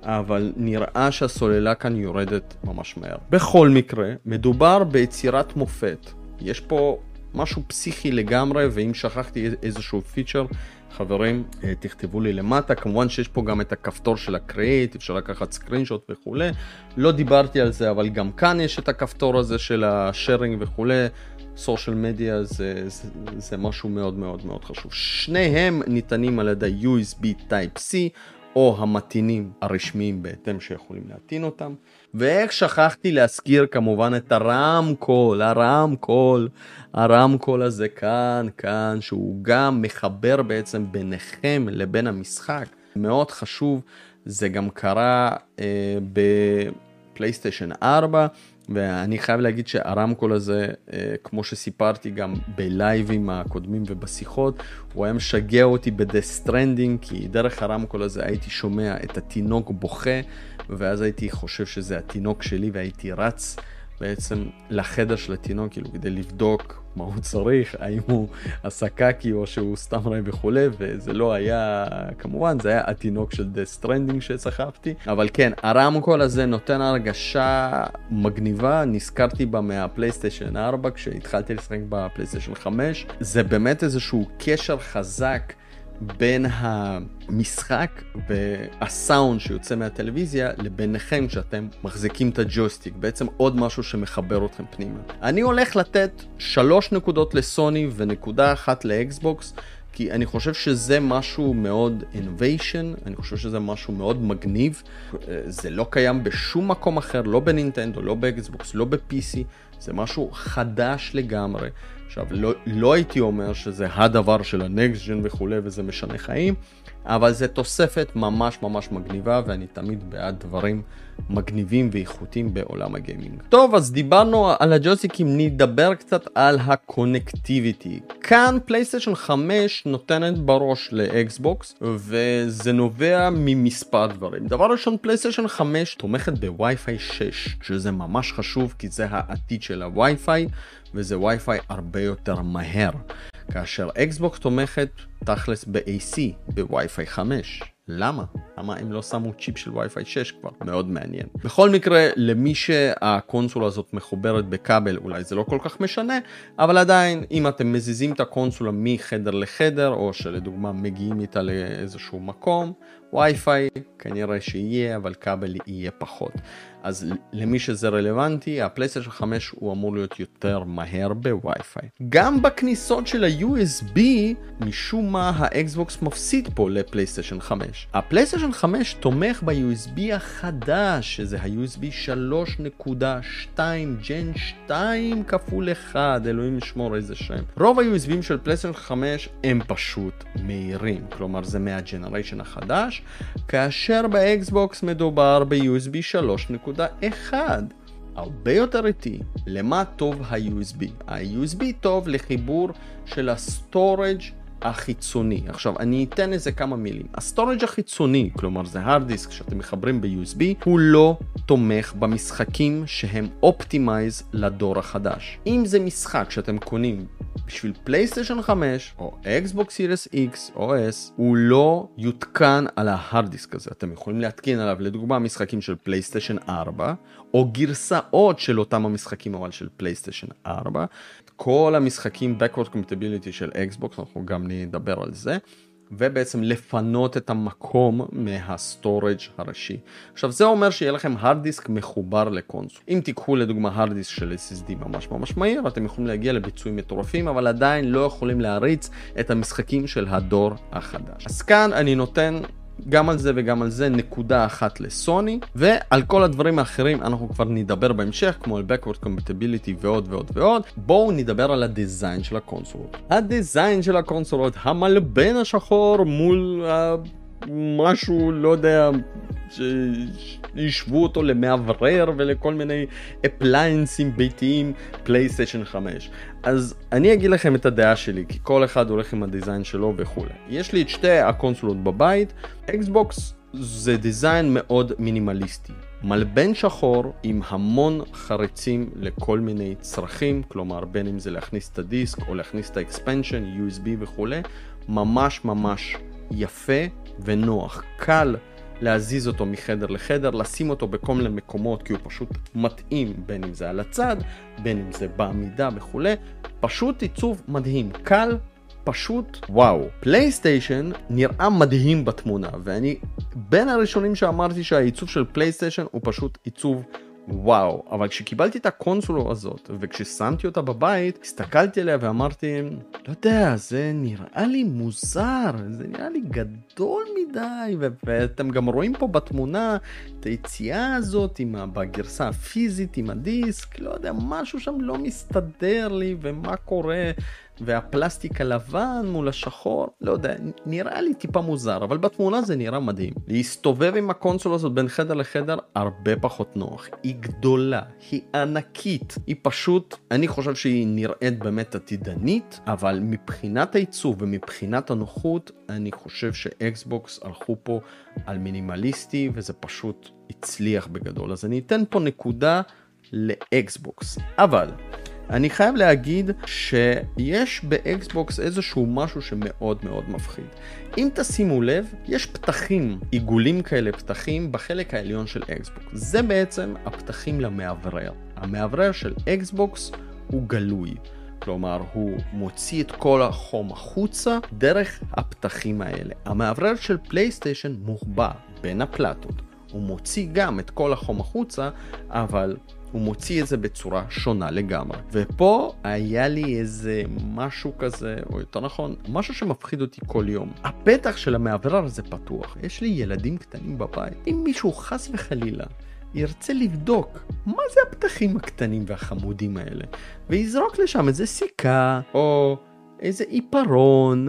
אבל נראה שהסוללה כאן יורדת ממש מהר. בכל מקרה, מדובר ביצירת מופת. יש פה משהו פסיכי לגמרי, ואם שכחתי איזשהו פיצ'ר, חברים, אה, תכתבו לי למטה. כמובן שיש פה גם את הכפתור של הקריאייט, אפשר לקחת סקרינשוט וכולי. לא דיברתי על זה, אבל גם כאן יש את הכפתור הזה של השארינג וכולי. סושיאל מדיה זה, זה, זה משהו מאוד מאוד מאוד חשוב. שניהם ניתנים על ידי USB Type-C או המתינים הרשמיים בהתאם שיכולים להטעין אותם. ואיך שכחתי להזכיר כמובן את הרמקול, הרמקול, הרמקול הזה כאן, כאן, שהוא גם מחבר בעצם ביניכם לבין המשחק. מאוד חשוב, זה גם קרה אה, בפלייסטיישן 4. ואני חייב להגיד שהרמקול הזה, אה, כמו שסיפרתי גם בלייבים הקודמים ובשיחות, הוא היה משגע אותי ב Death Stranding, כי דרך הרמקול הזה הייתי שומע את התינוק בוכה, ואז הייתי חושב שזה התינוק שלי והייתי רץ בעצם לחדר של התינוק, כאילו כדי לבדוק מה הוא צריך, האם הוא עשה קקי או שהוא סתם רעב וכולי, וזה לא היה, כמובן, זה היה התינוק של Death Stranding שסחבתי, אבל כן, הרמקול הזה נותן הרגשה מגניבה, נזכרתי בה מהפלייסטיישן 4 כשהתחלתי לשחק בפלייסטיישן 5, זה באמת איזשהו קשר חזק. בין המשחק והסאונד שיוצא מהטלוויזיה לביניכם כשאתם מחזיקים את הג'ויסטיק. בעצם עוד משהו שמחבר אתכם פנימה. אני הולך לתת שלוש נקודות לסוני ונקודה אחת לאקסבוקס. כי אני חושב שזה משהו מאוד innovation, אני חושב שזה משהו מאוד מגניב. זה לא קיים בשום מקום אחר, לא בנינטנדו, לא באקסבוקס, לא ב-PC, זה משהו חדש לגמרי. עכשיו, לא, לא הייתי אומר שזה הדבר של ה next gen וכולי וזה משנה חיים, אבל זה תוספת ממש ממש מגניבה ואני תמיד בעד דברים מגניבים ואיכותיים בעולם הגיימינג. טוב, אז דיברנו על הג'ויסטיקים, נדבר קצת על ה connectivity. כאן פלייסטיישן 5 נותנת בראש לאקסבוקס וזה נובע ממספר דברים. דבר ראשון, פלייסטיישן 5 תומכת בווי-פיי 6, שזה ממש חשוב כי זה העתיד של הווי-פיי. וזה וי-פיי הרבה יותר מהר. כאשר אקסבוקס תומכת תכלס ב-AC, בווי-פיי 5. למה? למה הם לא שמו צ'יפ של וי-פיי 6 כבר? מאוד מעניין. בכל מקרה, למי שהקונסולה הזאת מחוברת בכבל, אולי זה לא כל כך משנה, אבל עדיין, אם אתם מזיזים את הקונסולה מחדר לחדר, או שלדוגמה מגיעים איתה לאיזשהו מקום, וי-פיי כנראה שיהיה, אבל כבל יהיה פחות. אז למי שזה רלוונטי, הפלייסטיישן 5 הוא אמור להיות יותר מהר בווי-פיי. גם בכניסות של ה-USB, משום מה האקסבוקס מפסיד פה לפלייסטיישן 5. הפלייסטיישן 5 תומך ב-USB החדש, שזה ה-USB 3.2 gen 2 כפול 1, אלוהים ישמור איזה שם. רוב ה-USBים של פלייסטיישן 5 הם פשוט מהירים, כלומר זה מה generation החדש, כאשר באקסבוקס מדובר ב-USB 3.1. הרבה יותר איטי. למה טוב ה-USB? ה-USB טוב לחיבור של ה storage החיצוני. עכשיו, אני אתן איזה כמה מילים. ה storage החיצוני, כלומר זה hard disk שאתם מחברים ב-USB, הוא לא תומך במשחקים שהם optimized לדור החדש. אם זה משחק שאתם קונים בשביל פלייסטיישן 5 או אקסבוקס Series X או S, הוא לא יותקן על ה hard disk הזה. אתם יכולים להתקין עליו לדוגמה משחקים של פלייסטיישן 4 או גרסאות של אותם המשחקים אבל של פלייסטיישן 4. כל המשחקים backward compatibility של אקסבוקס, אנחנו גם נדבר על זה. ובעצם לפנות את המקום מה storage הראשי. עכשיו זה אומר שיהיה לכם hard disk מחובר ל console. אם תיקחו לדוגמה hard disk של SSD ממש ממש מהיר, אתם יכולים להגיע לביצועים מטורפים, אבל עדיין לא יכולים להריץ את המשחקים של הדור החדש. אז כאן אני נותן גם על זה וגם על זה נקודה אחת לסוני, ועל כל הדברים האחרים אנחנו כבר נדבר בהמשך, כמו על Backward Compatibility ועוד ועוד ועוד. בואו נדבר על הדיזיין של הקונסולות. הדיזיין של הקונסולות, המלבן השחור מול אה, משהו, לא יודע, שישוו אותו למאוורר ולכל מיני appliance ים ביתיים פלייסטיישן 5. אז אני אגיד לכם את הדעה שלי, כי כל אחד הולך עם הדיזיין שלו וכולי. יש לי את שתי הקונסולות בבית, אקסבוקס זה design מאוד מינימליסטי. מלבן שחור עם המון חריצים לכל מיני צרכים, כלומר בין אם זה להכניס את הדיסק או להכניס את ה-expansion, USB וכולי, ממש ממש יפה ונוח, קל להזיז אותו מחדר לחדר, לשים אותו בכל מיני מקומות כי הוא פשוט מתאים בין אם זה על הצד, בין אם זה בעמידה וכולי, פשוט עיצוב מדהים, קל, פשוט וואו. פלייסטיישן נראה מדהים בתמונה ואני בין הראשונים שאמרתי שהעיצוב של פלייסטיישן הוא פשוט עיצוב וואו, אבל כשקיבלתי את הקונסולה הזאת וכששמתי אותה בבית, הסתכלתי עליה ואמרתי, לא יודע, זה נראה לי מוזר, זה נראה לי גדול מדי, ו- ואתם גם רואים פה בתמונה את היציאה הזאת עם ה- בגרסה הפיזית עם הדיסק, לא יודע, משהו שם לא מסתדר לי ומה קורה. והפלסטיק הלבן מול השחור, לא יודע, נראה לי טיפה מוזר, אבל בתמונה זה נראה מדהים. להסתובב עם הקונסולה הזאת בין חדר לחדר הרבה פחות נוח. היא גדולה, היא ענקית, היא פשוט, אני חושב שהיא נראית באמת עתידנית, אבל מבחינת העיצוב ומבחינת הנוחות, אני חושב שאקסבוקס הלכו פה על מינימליסטי וזה פשוט הצליח בגדול. אז אני אתן פה נקודה לאקסבוקס. אבל... אני חייב להגיד שיש באקסבוקס איזשהו משהו שמאוד מאוד מפחיד. אם תשימו לב, יש פתחים, עיגולים כאלה פתחים בחלק העליון של אקסבוקס. זה בעצם הפתחים למאוורר. המאוורר של אקסבוקס הוא גלוי. כלומר, הוא מוציא את כל החום החוצה דרך הפתחים האלה. המאוורר של פלייסטיישן מוחבא בין הפלטות. הוא מוציא גם את כל החום החוצה, אבל הוא מוציא את זה בצורה שונה לגמרי. ופה היה לי איזה משהו כזה, או יותר נכון, משהו שמפחיד אותי כל יום. הפתח של המאוורר הזה פתוח, יש לי ילדים קטנים בבית. אם מישהו חס וחלילה ירצה לבדוק מה זה הפתחים הקטנים והחמודים האלה, ויזרוק לשם איזה סיכה, או איזה עיפרון,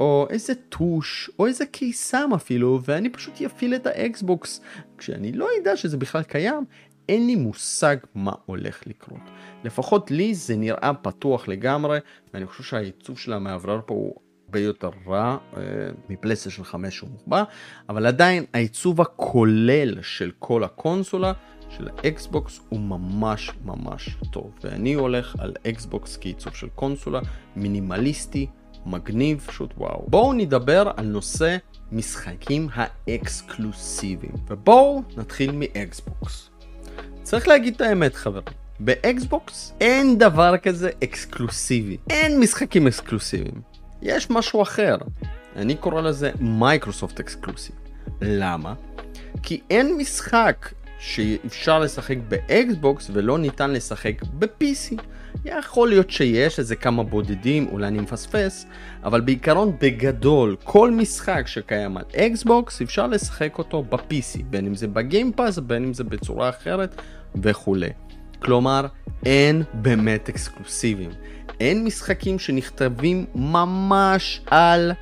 או איזה טוש, או איזה קיסם אפילו, ואני פשוט אפעיל את האקסבוקס. כשאני לא אדע שזה בכלל קיים, אין לי מושג מה הולך לקרות. לפחות לי זה נראה פתוח לגמרי, ואני חושב שהעיצוב של המאוורר פה הוא הרבה יותר רע אה, מפלייסטיישן 5 שהוא מוחבא, אבל עדיין העיצוב הכולל של כל הקונסולה של האקסבוקס הוא ממש ממש טוב, ואני הולך על אקסבוקס כעיצוב של קונסולה מינימליסטי, מגניב, פשוט וואו. בואו נדבר על נושא משחקים האקסקלוסיביים, ובואו נתחיל מאקסבוקס. צריך להגיד את האמת חברים, באקסבוקס אין דבר כזה אקסקלוסיבי, אין משחקים אקסקלוסיביים, יש משהו אחר, אני קורא לזה Microsoft exclusive. למה? כי אין משחק שאפשר לשחק באקסבוקס ולא ניתן לשחק ב-PC. יכול להיות שיש איזה כמה בודדים, אולי אני מפספס, אבל בעיקרון בגדול, כל משחק שקיים על אקסבוקס אפשר לשחק אותו ב-PC, בין אם זה ב-Game Pass, בין אם זה בצורה אחרת וכולי. כלומר, אין באמת אקסקלוסיבים. אין משחקים שנכתבים ממש על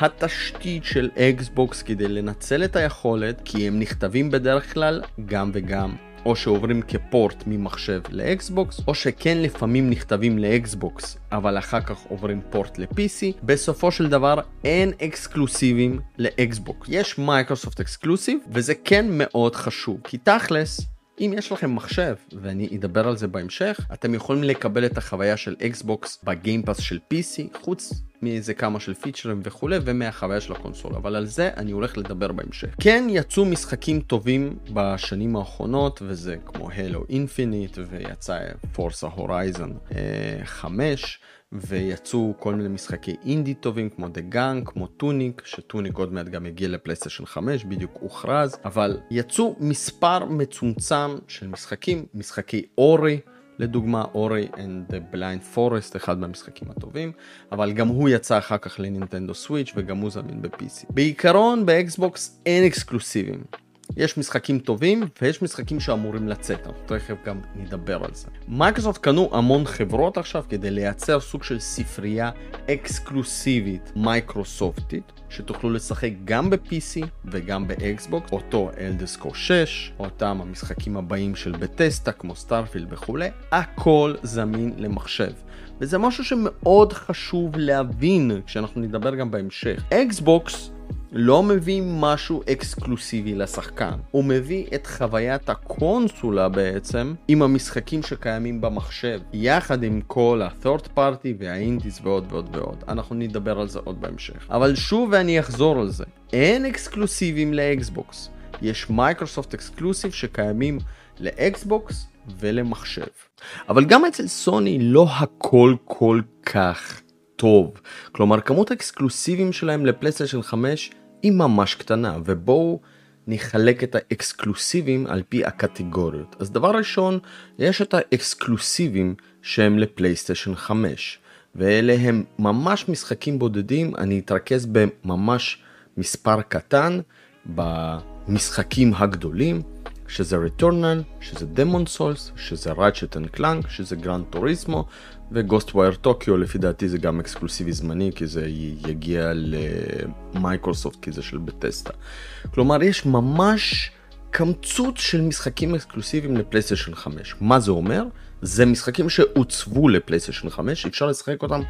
התשתית של אקסבוקס כדי לנצל את היכולת, כי הם נכתבים בדרך כלל גם וגם. או שעוברים כ-port ממחשב לאקסבוקס, או שכן לפעמים נכתבים לאקסבוקס, אבל אחר כך עוברים port ל-PC. בסופו של דבר אין אקסקלוסיבים לאקסבוקס. יש Microsoft exclusive, וזה כן מאוד חשוב, כי תכלס, אם יש לכם מחשב, ואני אדבר על זה בהמשך, אתם יכולים לקבל את החוויה של אקסבוקס ב-Game Pass של PC, חוץ מאיזה כמה של פיצ'רים וכולי, ומהחוויה של הקונסולה, אבל על זה אני הולך לדבר בהמשך. כן יצאו משחקים טובים בשנים האחרונות, וזה כמו Halo Infinite, ויצא Forza Horizon 5. ויצאו כל מיני משחקי אינדי טובים כמו The Gunk, כמו Tunic, ש-Tunic עוד מעט גם הגיע לפלייסטיישן 5, בדיוק הוכרז, אבל יצאו מספר מצומצם של משחקים, משחקי Ori. לדוגמה Ori and the Blind Forest אחד מהמשחקים הטובים אבל גם הוא יצא אחר כך לנינטנדו סוויץ' וגם הוא זמין ב-PC. בעיקרון באקסבוקס אין אקסקלוסיבים יש משחקים טובים ויש משחקים שאמורים לצאת, אנחנו תכף גם נדבר על זה. מייקרוסופט קנו המון חברות עכשיו כדי לייצר סוג של ספרייה אקסקלוסיבית מייקרוסופטית, שתוכלו לשחק גם ב-PC וגם באקסבוקס, אותו Elder Scrolls 6, אותם המשחקים הבאים של Bethesda כמו Starfield וכולי, הכל זמין למחשב. וזה משהו שמאוד חשוב להבין כשאנחנו נדבר גם בהמשך. אקסבוקס לא מביא משהו אקסקלוסיבי לשחקן, הוא מביא את חוויית הקונסולה בעצם עם המשחקים שקיימים במחשב, יחד עם כל ה-third party וה-indies ועוד ועוד ועוד. אנחנו נדבר על זה עוד בהמשך. אבל שוב ואני אחזור על זה, אין אקסקלוסיבים לאקסבוקס, יש Microsoft exclusive שקיימים לאקסבוקס ולמחשב. אבל גם אצל סוני לא הכל כל כך טוב. כלומר כמות האקסקלוסיבים שלהם לפלייסטיישן 5 היא ממש קטנה ובואו נחלק את האקסקלוסיבים על פי הקטגוריות. אז דבר ראשון יש את האקסקלוסיבים שהם לפלייסטיישן 5 ואלה הם ממש משחקים בודדים אני אתרכז בממש מספר קטן במשחקים הגדולים שזה Returnal, שזה Demon's Souls, שזה Ratchet and Clank, שזה Gran Turismo וגוסט ווייר טוקיו לפי דעתי זה גם אקסקלוסיבי זמני כי זה יגיע למייקרוסופט כי זה של Bethesda. כלומר יש ממש קמצוץ של משחקים אקסקלוסיביים לפלייסטיישן 5. מה זה אומר? זה משחקים שעוצבו לפלייסטיישן 5, אפשר לשחק אותם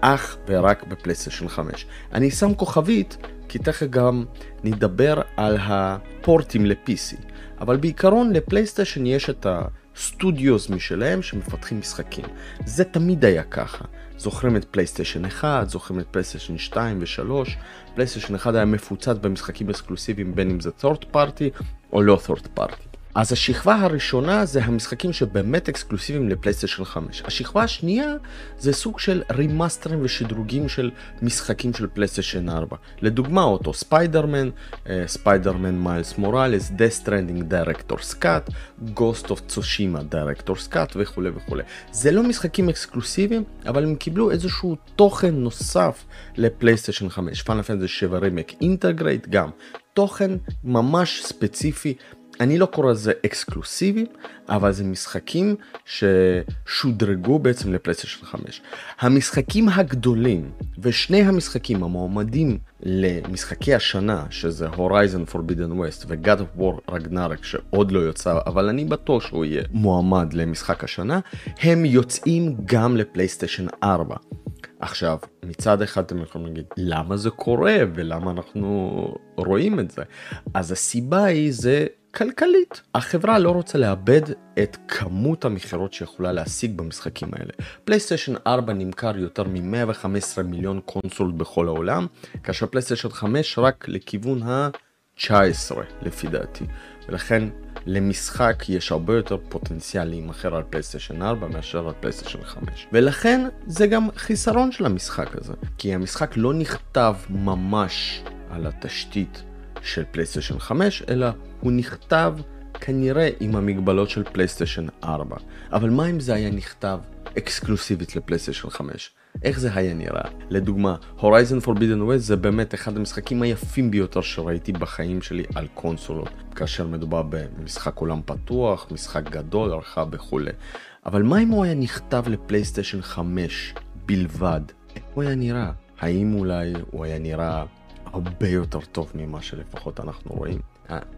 אך ורק בפלייסטיישן 5. אני שם כוכבית כי תכף גם נדבר על הפורטים ל-PC, אבל בעיקרון לפלייסטיישן יש את ה... studios משלהם שמפתחים משחקים. זה תמיד היה ככה. זוכרים את פלייסטיישן 1, זוכרים את פלייסטיישן 2 ו-3. פלייסטיישן 1 היה מפוצץ במשחקים אקסקלוסיביים בין אם זה third party או לא third party. אז השכבה הראשונה זה המשחקים שבאמת אקסקלוסיביים לפלייסטיישן 5. השכבה השנייה זה סוג של רימאסטרים ושדרוגים של משחקים של פלייסטיישן 4. לדוגמה אותו ספיידרמן, Spider-Man Miles Morales, Death Stranding Director's Cut, Ghost of Tsushima Director's Cut וכולי וכולי. זה לא משחקים אקסקלוסיביים, אבל הם קיבלו איזשהו תוכן נוסף לפלייסטיישן 5. Final Fantasy 7 Remake Intergrade גם. תוכן ממש ספציפי אני לא קורא לזה אקסקלוסיבי, אבל זה משחקים ששודרגו בעצם לפלייסטיישן 5. המשחקים הגדולים, ושני המשחקים המועמדים למשחקי השנה, שזה Horizon Forbidden West ו-God of War Ragnarok, שעוד לא יוצא, אבל אני בטוח שהוא יהיה מועמד למשחק השנה, הם יוצאים גם לפלייסטיישן 4. עכשיו, מצד אחד אתם יכולים להגיד, למה זה קורה ולמה אנחנו רואים את זה? אז הסיבה היא זה כלכלית. החברה לא רוצה לאבד את כמות המכירות שיכולה להשיג במשחקים האלה. פלייסטיישן 4 נמכר יותר מ-115 מיליון קונסולות בכל העולם, כאשר פלייסטיישן 5 רק לכיוון ה-19 לפי דעתי. ולכן למשחק יש הרבה יותר פוטנציאל להימכר על פלייסטיישן 4 מאשר על פלייסטיישן 5. ולכן זה גם חיסרון של המשחק הזה, כי המשחק לא נכתב ממש על התשתית של פלייסטיישן 5, אלא הוא נכתב כנראה עם המגבלות של פלייסטיישן 4. אבל מה אם זה היה נכתב אקסקלוסיבית לפלייסטיישן 5? איך זה היה נראה? לדוגמה, Horizon Forbidden West זה באמת אחד המשחקים היפים ביותר שראיתי בחיים שלי על קונסולות, כאשר מדובר במשחק עולם פתוח, משחק גדול, רחב וכולי. אבל מה אם הוא היה נכתב לפלייסטיישן 5 בלבד? איך הוא היה נראה? האם אולי הוא היה נראה הרבה יותר טוב ממה שלפחות אנחנו רואים.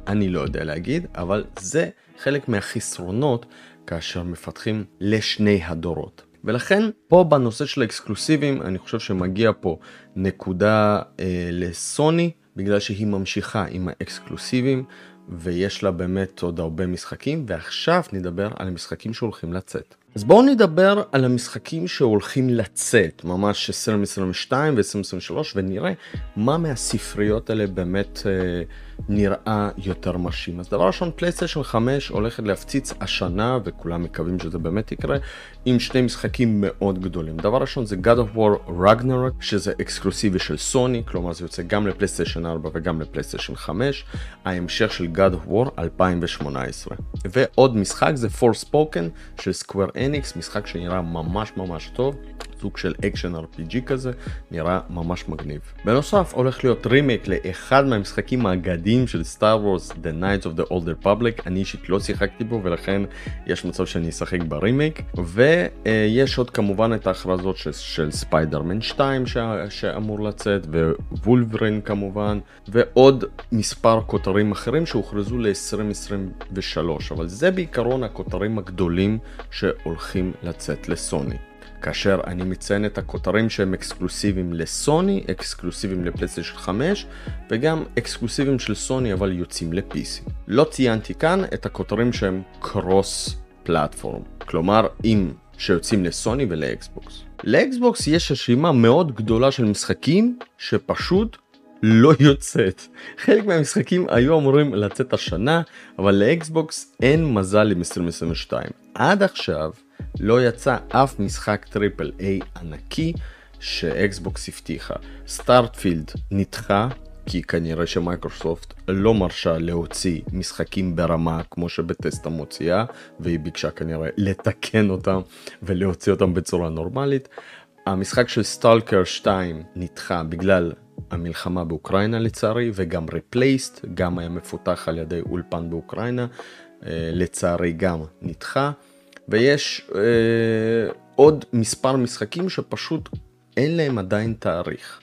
אני לא יודע להגיד, אבל זה חלק מהחסרונות כאשר מפתחים לשני הדורות. ולכן פה בנושא של האקסקלוסיבים אני חושב שמגיע פה נקודה אה, לסוני בגלל שהיא ממשיכה עם האקסקלוסיבים ויש לה באמת עוד הרבה משחקים ועכשיו נדבר על המשחקים שהולכים לצאת. אז בואו נדבר על המשחקים שהולכים לצאת ממש 2022 ו-2023 ונראה מה מהספריות האלה באמת אה, נראה יותר מרשים. אז דבר ראשון פלייסטיישן 5 הולכת להפציץ השנה וכולם מקווים שזה באמת יקרה עם שני משחקים מאוד גדולים. דבר ראשון זה God of War Ragnarok שזה אקסקלוסיבי של סוני כלומר זה יוצא גם לפלייסטיישן 4 וגם לפלייסטיישן 5 ההמשך של God of War 2018 ועוד משחק זה Forspoken של Square Enix משחק שנראה ממש ממש טוב סוג של אקשן RPG כזה, נראה ממש מגניב. בנוסף הולך להיות רימייק לאחד מהמשחקים האגדיים של סטאר וורס, The Knights of the Old Republic, אני אישית לא שיחקתי בו ולכן יש מצב שאני אשחק ברימייק, ויש עוד כמובן את ההכרזות של, של ספיידרמן 2 ש, שאמור לצאת, ווולברין כמובן, ועוד מספר כותרים אחרים שהוכרזו ל-2023, אבל זה בעיקרון הכותרים הגדולים שהולכים לצאת לסוני. כאשר אני מציין את הכותרים שהם אקסקלוסיביים לסוני, אקסקלוסיביים לפלייסטיישן 5 וגם אקסקלוסיביים של סוני אבל יוצאים ל-PC. לא ציינתי כאן את הכותרים שהם קרוס פלטפורם, כלומר אם שיוצאים לסוני ולאקסבוקס. לאקסבוקס יש רשימה מאוד גדולה של משחקים שפשוט לא יוצאת. חלק מהמשחקים היו אמורים לצאת השנה, אבל לאקסבוקס אין מזל עם 2022. עד עכשיו לא יצא אף משחק triple A ענקי שאקסבוקס הבטיחה. Starfield נדחה כי כנראה שמייקרוסופט לא מרשה להוציא משחקים ברמה כמו ש Bethesda מוציאה והיא ביקשה כנראה לתקן אותם ולהוציא אותם בצורה נורמלית. המשחק של סטלקר 2 נדחה בגלל המלחמה באוקראינה לצערי וגם ריפלייסט גם היה מפותח על ידי אולפן באוקראינה אה, לצערי גם נדחה. ויש אה, עוד מספר משחקים שפשוט אין להם עדיין תאריך.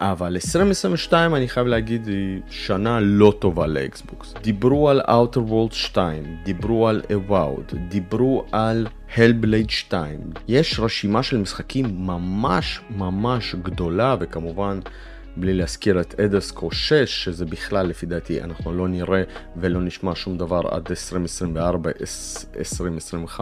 אבל 2022 אני חייב להגיד היא שנה לא טובה לאקסבוקס. דיברו על Outer World 2, דיברו על Avowed, דיברו על Hellblade 2. יש רשימה של משחקים ממש ממש גדולה וכמובן בלי להזכיר את אדרסקו 6, שזה בכלל לפי דעתי אנחנו לא נראה ולא נשמע שום דבר עד 2024-2025,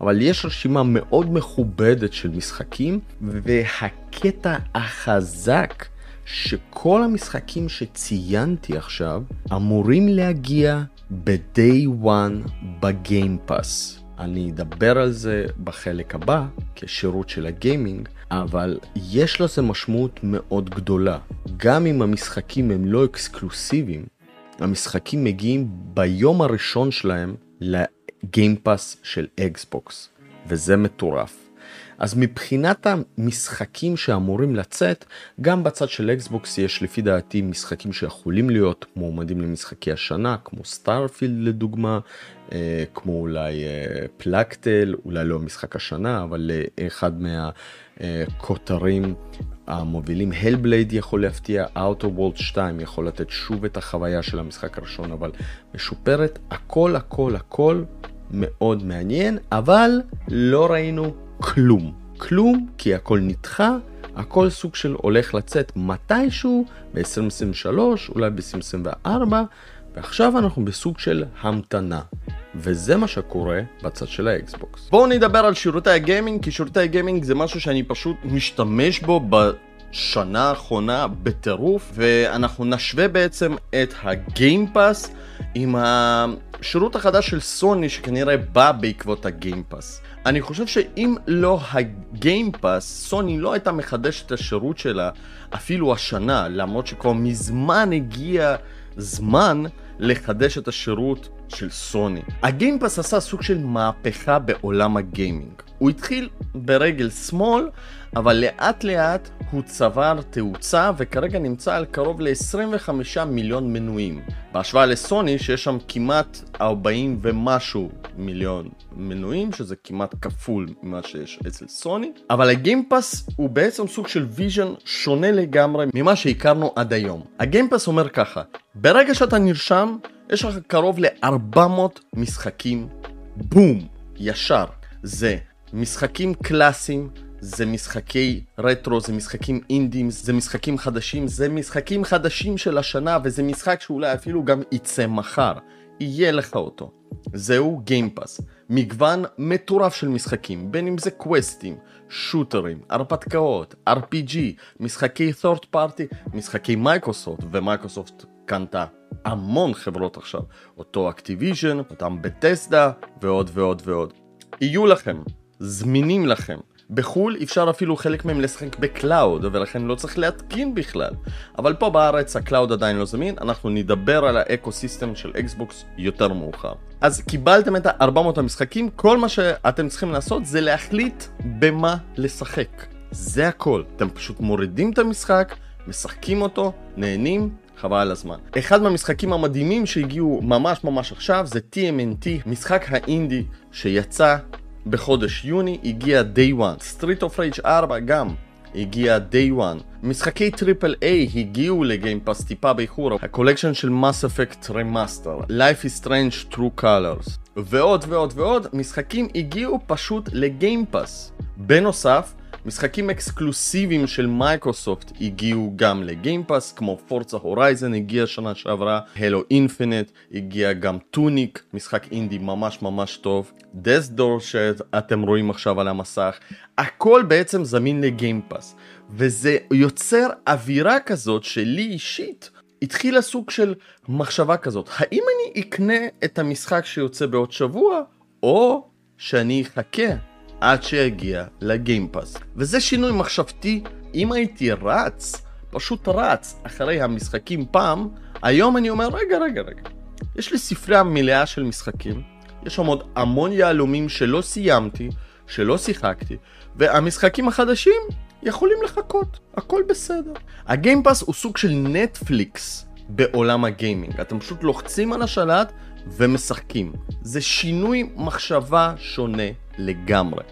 אבל יש רשימה מאוד מכובדת של משחקים, והקטע החזק שכל המשחקים שציינתי עכשיו אמורים להגיע ב-day one ב Game Pass. אני אדבר על זה בחלק הבא כשירות של הגיימינג, אבל יש לזה משמעות מאוד גדולה. גם אם המשחקים הם לא אקסקלוסיביים, המשחקים מגיעים ביום הראשון שלהם ל Game Pass של אקסבוקס, וזה מטורף. אז מבחינת המשחקים שאמורים לצאת, גם בצד של אקסבוקס יש לפי דעתי משחקים שיכולים להיות מועמדים למשחקי השנה, כמו Starfield לדוגמה, אה, כמו אולי אה, פלקטל, אולי לא משחק השנה, אבל אה, אחד מהכותרים המובילים, הלבלייד יכול להפתיע, Outer World 2 יכול לתת שוב את החוויה של המשחק הראשון, אבל משופרת, הכל הכל הכל מאוד מעניין, אבל לא ראינו כלום. כלום, כי הכל נדחה, הכל סוג של הולך לצאת מתישהו ב-2023, אולי ב-2024, ועכשיו אנחנו בסוג של המתנה. וזה מה שקורה בצד של האקסבוקס. בואו נדבר על שירותי הגיימינג, כי שירותי הגיימינג זה משהו שאני פשוט משתמש בו בשנה האחרונה בטירוף, ואנחנו נשווה בעצם את ה Game Pass עם השירות החדש של סוני שכנראה בא בעקבות ה Game Pass. אני חושב שאם לא ה Game Pass, סוני לא הייתה מחדשת את השירות שלה אפילו השנה, למרות שכבר מזמן הגיע זמן לחדש את השירות של סוני. ה Game Pass עשה סוג של מהפכה בעולם הגיימינג. הוא התחיל ברגל שמאל, אבל לאט לאט הוא צבר תאוצה וכרגע נמצא על קרוב ל-25 מיליון מנויים. בהשוואה לסוני שיש שם כמעט 40 ומשהו מיליון מנויים, שזה כמעט כפול ממה שיש אצל סוני. אבל ה Game Pass הוא בעצם סוג של vision שונה לגמרי ממה שהכרנו עד היום. ה Game Pass אומר ככה, ברגע שאתה נרשם, יש לך קרוב ל-400 משחקים, בום, ישר. זה משחקים קלאסיים, זה משחקי רטרו, זה משחקים אינדים, זה משחקים חדשים, זה משחקים חדשים של השנה, וזה משחק שאולי אפילו גם יצא מחר. יהיה לך אותו. זהו גיימפאס. מגוון מטורף של משחקים, בין אם זה קווסטים, שוטרים, הרפתקאות, RPG, משחקי third party, משחקי מייקרוסופט, ומייקרוסופט קנתה המון חברות עכשיו. אותו Activision, אותם Bethesda, ועוד ועוד ועוד. יהיו לכם, זמינים לכם. בחו"ל אפשר אפילו חלק מהם לשחק ב cloud, ולכן לא צריך להתקין בכלל. אבל פה בארץ ה cloud עדיין לא זמין, אנחנו נדבר על ה ecosystem של אקסבוקס יותר מאוחר. אז קיבלתם את ה-400 המשחקים, כל מה שאתם צריכים לעשות זה להחליט במה לשחק. זה הכל. אתם פשוט מורידים את המשחק, משחקים אותו, נהנים, חבל על הזמן. אחד מהמשחקים המדהימים שהגיעו ממש ממש עכשיו זה TMNT, משחק האינדי שיצא בחודש יוני הגיע Day One. Street of Rage 4 גם הגיע Day One. משחקי triple A הגיעו ל Game Pass טיפה באיחור. ה collection של Mass Effect Remaster, Life is Strange True Colors ועוד ועוד ועוד משחקים הגיעו פשוט ל Game Pass. בנוסף, משחקים אקסקלוסיביים של מייקרוסופט הגיעו גם ל Game Pass, כמו Forza Horizon הגיע שנה שעברה, Halo Infinite, הגיע גם Tunic, משחק אינדי ממש ממש טוב, Death's Door שאתם רואים עכשיו על המסך, הכל בעצם זמין ל Game Pass, וזה יוצר אווירה כזאת שלי אישית התחילה סוג של מחשבה כזאת, האם אני אקנה את המשחק שיוצא בעוד שבוע, או שאני אחכה עד שיגיע לגיימפאס. וזה שינוי מחשבתי, אם הייתי רץ, פשוט רץ אחרי המשחקים פעם, היום אני אומר רגע רגע רגע, יש לי ספרייה מלאה של משחקים, יש שם עוד המון יהלומים שלא סיימתי, שלא שיחקתי, והמשחקים החדשים יכולים לחכות, הכל בסדר. הגיימפאס הוא סוג של נטפליקס בעולם הגיימינג, אתם פשוט לוחצים על השלט ומשחקים. זה שינוי מחשבה שונה לגמרי.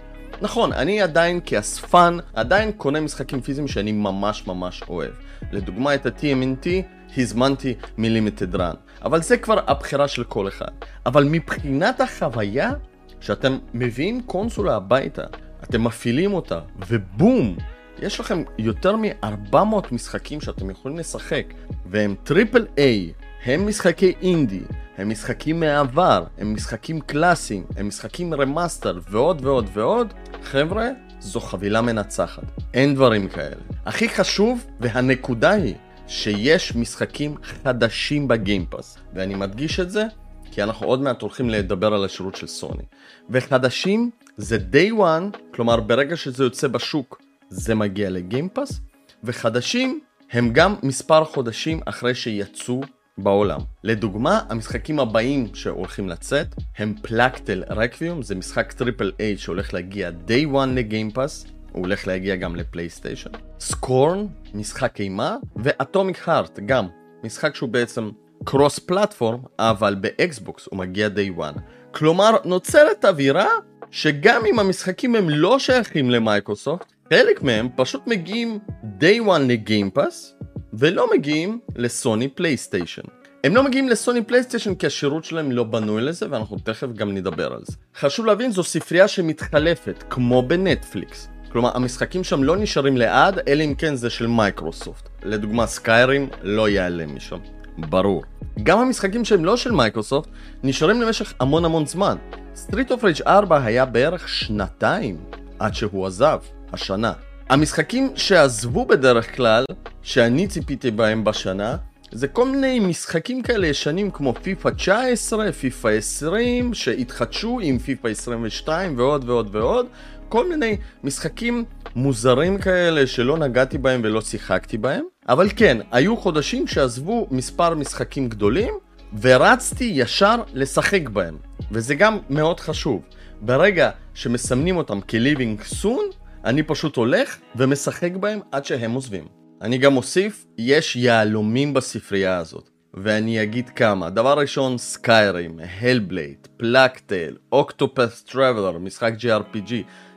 נכון, אני עדיין כאספן, עדיין קונה משחקים פיזיים שאני ממש ממש אוהב. לדוגמה את ה-TMNT הזמנתי מלימיטד רן, אבל זה כבר הבחירה של כל אחד. אבל מבחינת החוויה, שאתם מביאים קונסולה הביתה, אתם מפעילים אותה, ובום! יש לכם יותר מ-400 משחקים שאתם יכולים לשחק, והם triple A, הם משחקי אינדי, הם משחקים מהעבר, הם משחקים קלאסיים, הם משחקים remaster ועוד ועוד ועוד, חבר'ה, זו חבילה מנצחת. אין דברים כאלה. הכי חשוב, והנקודה היא, שיש משחקים חדשים ב Game Pass, ואני מדגיש את זה, כי אנחנו עוד מעט הולכים לדבר על השירות של סוני. וחדשים זה day one, כלומר ברגע שזה יוצא בשוק זה מגיע ל Game Pass, וחדשים הם גם מספר חודשים אחרי שיצאו בעולם. לדוגמה, המשחקים הבאים שהולכים לצאת הם Plague Tale Requiem, זה משחק triple A שהולך להגיע day one ל Game Pass, הוא הולך להגיע גם לפלייסטיישן. Scorn, משחק אימה, ו Atomic Heart, גם משחק שהוא בעצם cross platform, אבל ב Xbox הוא מגיע day one. כלומר, נוצרת אווירה שגם אם המשחקים הם לא שייכים למייקרוסופט, חלק מהם פשוט מגיעים day one ל Game Pass, ולא מגיעים לסוני פלייסטיישן. הם לא מגיעים לסוני פלייסטיישן כי השירות שלהם לא בנוי לזה ואנחנו תכף גם נדבר על זה. חשוב להבין זו ספרייה שמתחלפת כמו בנטפליקס. כלומר המשחקים שם לא נשארים לעד אלא אם כן זה של מייקרוסופט. לדוגמה Skyrim לא ייעלם משם. ברור. גם המשחקים שהם לא של מייקרוסופט נשארים למשך המון המון זמן. Streets of Rage 4 היה בערך שנתיים עד שהוא עזב, השנה. המשחקים שעזבו בדרך כלל, שאני ציפיתי בהם בשנה, זה כל מיני משחקים כאלה ישנים כמו פיפא 19, פיפא 20, שהתחדשו עם פיפא 22 ועוד ועוד ועוד. כל מיני משחקים מוזרים כאלה שלא נגעתי בהם ולא שיחקתי בהם. אבל כן, היו חודשים שעזבו מספר משחקים גדולים, ורצתי ישר לשחק בהם. וזה גם מאוד חשוב. ברגע שמסמנים אותם כ-Leaving Soon, אני פשוט הולך ומשחק בהם עד שהם עוזבים. אני גם אוסיף, יש יהלומים בספרייה הזאת. ואני אגיד כמה. דבר ראשון, Skyrim, Hellblade, Plague Tale, Octopath Traveler, משחק JRPG,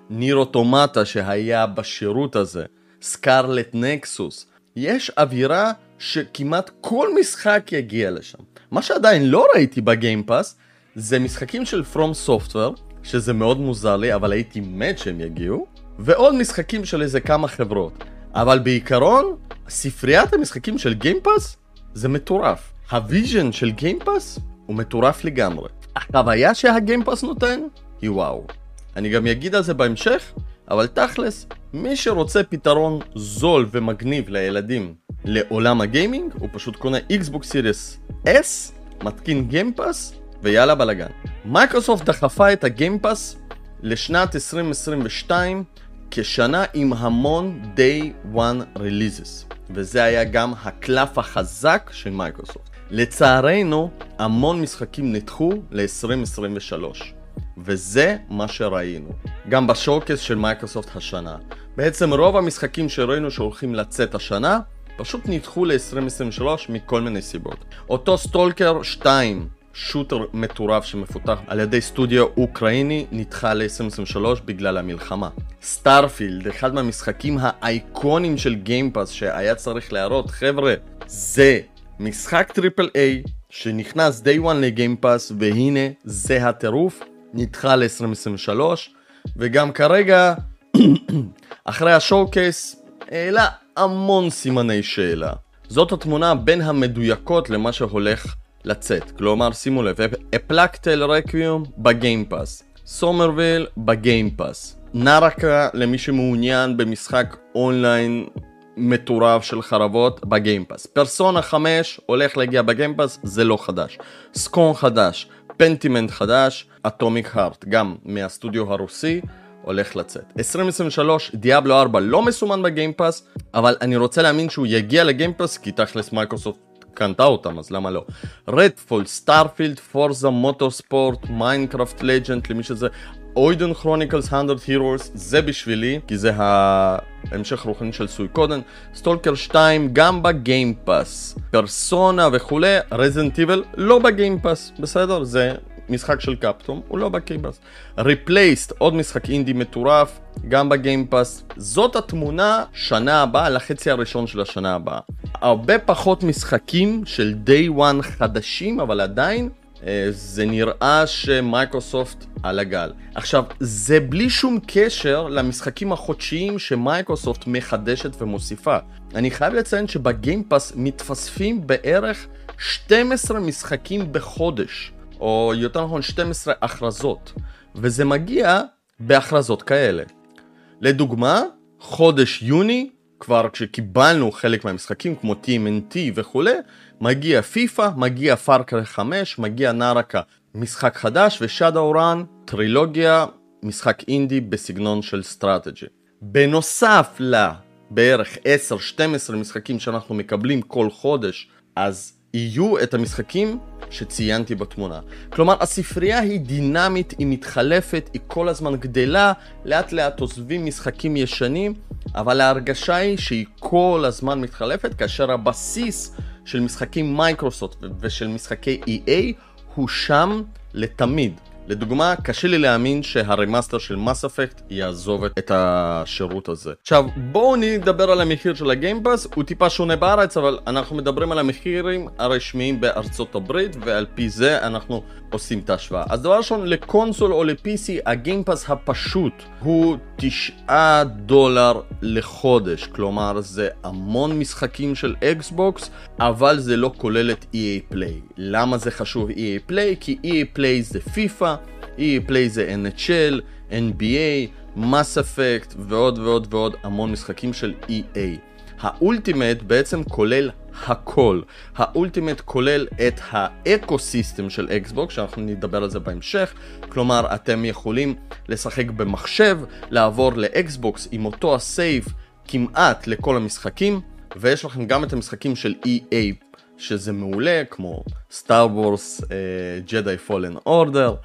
Nier Automata שהיה בשירות הזה, Scarlet Nexus. יש אווירה שכמעט כל משחק יגיע לשם. מה שעדיין לא ראיתי ב Game Pass זה משחקים של From Software, שזה מאוד מוזר לי, אבל הייתי מת שהם יגיעו, ועוד משחקים של איזה כמה חברות. אבל בעיקרון, ספריית המשחקים של Game Pass זה מטורף. ה vision של Game Pass הוא מטורף לגמרי. החוויה שה Game Pass נותן היא וואו. אני גם אגיד על זה בהמשך, אבל תכלס, מי שרוצה פתרון זול ומגניב לילדים לעולם הגיימינג, הוא פשוט קונה Xbox Series S, מתקין Game Pass, ויאללה בלאגן. מייקרוסופט דחפה את ה Game Pass לשנת 2022 כשנה עם המון day one releases, וזה היה גם הקלף החזק של מייקרוסופט. לצערנו, המון משחקים נדחו ל-2023, וזה מה שראינו. גם ב showcase של מייקרוסופט השנה. בעצם רוב המשחקים שראינו שהולכים לצאת השנה, פשוט נדחו ל-2023 מכל מיני סיבות. אותו Stalker 2 shooter מטורף שמפותח על ידי סטודיו אוקראיני נדחה ל-2023 בגלל המלחמה. Starfield, אחד מהמשחקים האייקונים של Game Pass שהיה צריך להראות, חבר'ה, זה משחק triple A שנכנס day one ל Game Pass והנה זה הטירוף, נדחה ל-2023 וגם כרגע אחרי ה showcase העלה המון סימני שאלה. זאת התמונה בין המדויקות למה שהולך לצאת. כלומר, שימו לב, אפלקטל רקוויום בגיימפאס, Somerville ב Game Pass, Naraka למי שמעוניין במשחק אונליין מטורף של חרבות ב Game Pass. Persona 5 הולך להגיע ב Game Pass, זה לא חדש. Scorn חדש, Pentiment חדש, Atomic Heart, גם מהסטודיו הרוסי. הולך לצאת. 2023, Diablo 4 לא מסומן ב Game Pass, אבל אני רוצה להאמין שהוא יגיע ל Game Pass כי תכלס מייקרוסופט קנתה אותם, אז למה לא? Redfall, Starfield, Forza Motorsport, Minecraft Legends, למי שזה, Eiyuden Chronicles 100 Heroes, זה בשבילי, כי זה ההמשך רוחני של Suikoden, Stalker 2 גם ב Game Pass, Persona וכולי, Resident Evil לא ב Game Pass, בסדר? זה משחק של Capcom, הוא לא ב Game Pass. Replaced, עוד משחק אינדי מטורף, גם ב Game Pass. זאת התמונה שנה הבאה, לחצי הראשון של השנה הבאה. הרבה פחות משחקים של day one חדשים, אבל עדיין אה, זה נראה שמייקרוסופט על הגל. עכשיו, זה בלי שום קשר למשחקים החודשיים שמייקרוסופט מחדשת ומוסיפה. אני חייב לציין שב Game Pass מתווספים בערך 12 משחקים בחודש. או יותר נכון 12 הכרזות, וזה מגיע בהכרזות כאלה. לדוגמה, חודש יוני, כבר כשקיבלנו חלק מהמשחקים כמו TMNT וכולי, מגיע פיפא, מגיע Far Cry 5, מגיע Naraka, משחק חדש, ו Shadowrun, טרילוגיה, משחק אינדי בסגנון של strategy. בנוסף לבערך 10-12 משחקים שאנחנו מקבלים כל חודש, אז יהיו את המשחקים שציינתי בתמונה. כלומר, הספרייה היא דינמית, היא מתחלפת, היא כל הזמן גדלה, לאט לאט עוזבים משחקים ישנים, אבל ההרגשה היא שהיא כל הזמן מתחלפת, כאשר הבסיס של משחקים מייקרוסופט ושל משחקי EA הוא שם לתמיד. לדוגמה, קשה לי להאמין שה remaster של Mass Effect יעזוב את השירות הזה. עכשיו, בואו נדבר על המחיר של ה Game Pass, הוא טיפה שונה בארץ, אבל אנחנו מדברים על המחירים הרשמיים בארצות הברית, ועל פי זה אנחנו עושים את ההשוואה. אז דבר ראשון, ל console או ל-PC, ה Game Pass הפשוט הוא 9 דולר לחודש, כלומר זה המון משחקים של אקסבוקס, אבל זה לא כולל את EA Play. למה זה חשוב EA Play? כי EA Play זה פיפא, EA Play זה NHL, NBA, Mass Effect ועוד ועוד ועוד המון משחקים של EA. ה Ultimate בעצם כולל הכל. ה Ultimate כולל את ה ecosystem של אקסבוקס, שאנחנו נדבר על זה בהמשך, כלומר אתם יכולים לשחק במחשב, לעבור לאקסבוקס עם אותו ה save כמעט לכל המשחקים, ויש לכם גם את המשחקים של EA, שזה מעולה, כמו Star Wars, Jedi Fallen Order,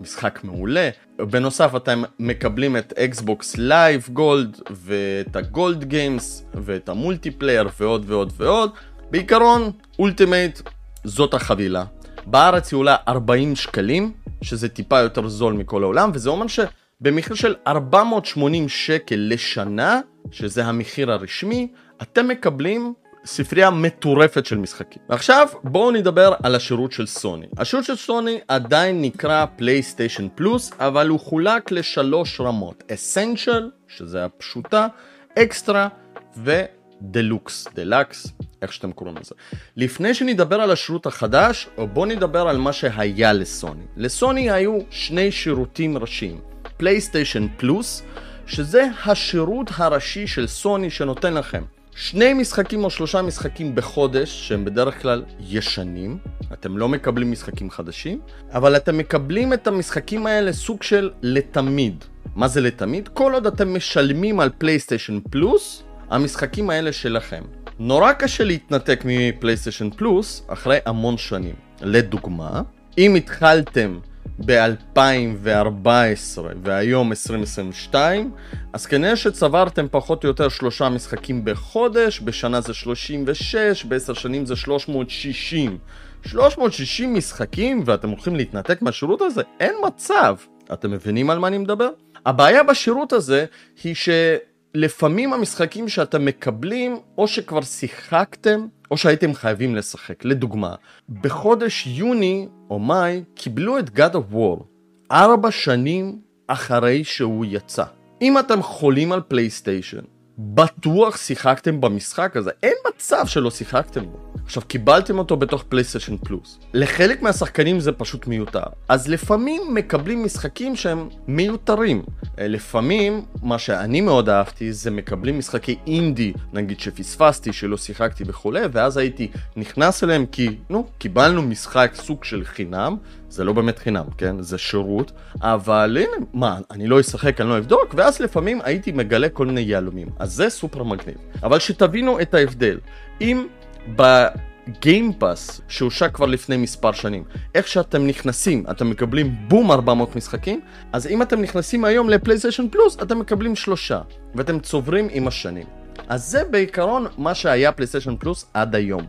משחק מעולה. בנוסף אתם מקבלים את Xbox Live Gold ואת ה Gold Games ואת ה multiplayer ועוד ועוד ועוד. בעיקרון, Ultimate זאת החבילה. בארץ היא עולה 40 שקלים, שזה טיפה יותר זול מכל העולם, וזה אומר שבמחיר של 480 שקל לשנה, שזה המחיר הרשמי, אתם מקבלים ספרייה מטורפת של משחקים. ועכשיו בואו נדבר על השירות של סוני. השירות של סוני עדיין נקרא PlayStation Plus, אבל הוא חולק לשלוש רמות. Essential, שזה הפשוטה, Extra ו Deluxe, Deluxe, איך שאתם קוראים לזה. לפני שנדבר על השירות החדש, בואו נדבר על מה שהיה לסוני. לסוני היו שני שירותים ראשיים. PlayStation Plus, שזה השירות הראשי של סוני שנותן לכם שני משחקים או שלושה משחקים בחודש, שהם בדרך כלל ישנים, אתם לא מקבלים משחקים חדשים, אבל אתם מקבלים את המשחקים האלה סוג של לתמיד. מה זה לתמיד? כל עוד אתם משלמים על פלייסטיישן פלוס, המשחקים האלה שלכם. נורא קשה להתנתק מפלייסטיישן פלוס אחרי המון שנים. לדוגמה, אם התחלתם ב-2014 והיום 2022, אז כנראה שצברתם פחות או יותר שלושה משחקים בחודש, בשנה זה 36, בעשר שנים זה 360. 360 משחקים ואתם הולכים להתנתק מהשירות הזה? אין מצב. אתם מבינים על מה אני מדבר? הבעיה בשירות הזה היא שלפעמים המשחקים שאתם מקבלים, או שכבר שיחקתם, או שהייתם חייבים לשחק. לדוגמה, בחודש יוני או מאי קיבלו את God of War ארבע שנים אחרי שהוא יצא. אם אתם חולים על פלייסטיישן, בטוח שיחקתם במשחק הזה, אין מצב שלא שיחקתם בו. עכשיו, קיבלתם אותו בתוך פלייסטיישן פלוס. לחלק מהשחקנים זה פשוט מיותר. אז לפעמים מקבלים משחקים שהם מיותרים. אה, לפעמים, מה שאני מאוד אהבתי, זה מקבלים משחקי אינדי, נגיד שפספסתי, שלא שיחקתי וכולי, ואז הייתי נכנס אליהם כי, נו, קיבלנו משחק סוג של חינם, זה לא באמת חינם, כן? זה שירות, אבל הנה, מה, אני לא אשחק, אני לא אבדוק, ואז לפעמים הייתי מגלה כל מיני יהלומים. אז זה סופר מגניב. אבל שתבינו את ההבדל. אם בגיימפאס שהושק כבר לפני מספר שנים, איך שאתם נכנסים, אתם מקבלים בום 400 משחקים, אז אם אתם נכנסים היום לפלייסטיישן פלוס, אתם מקבלים שלושה, ואתם צוברים עם השנים. אז זה בעיקרון מה שהיה PlayStation Plus עד היום.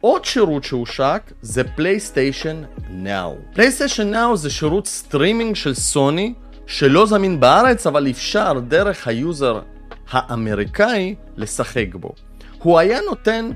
עוד שירות שהושק זה PlayStation Now. PlayStation Now זה שירות סטרימינג של סוני שלא זמין בארץ אבל אפשר דרך ה user האמריקאי לשחק בו. הוא היה נותן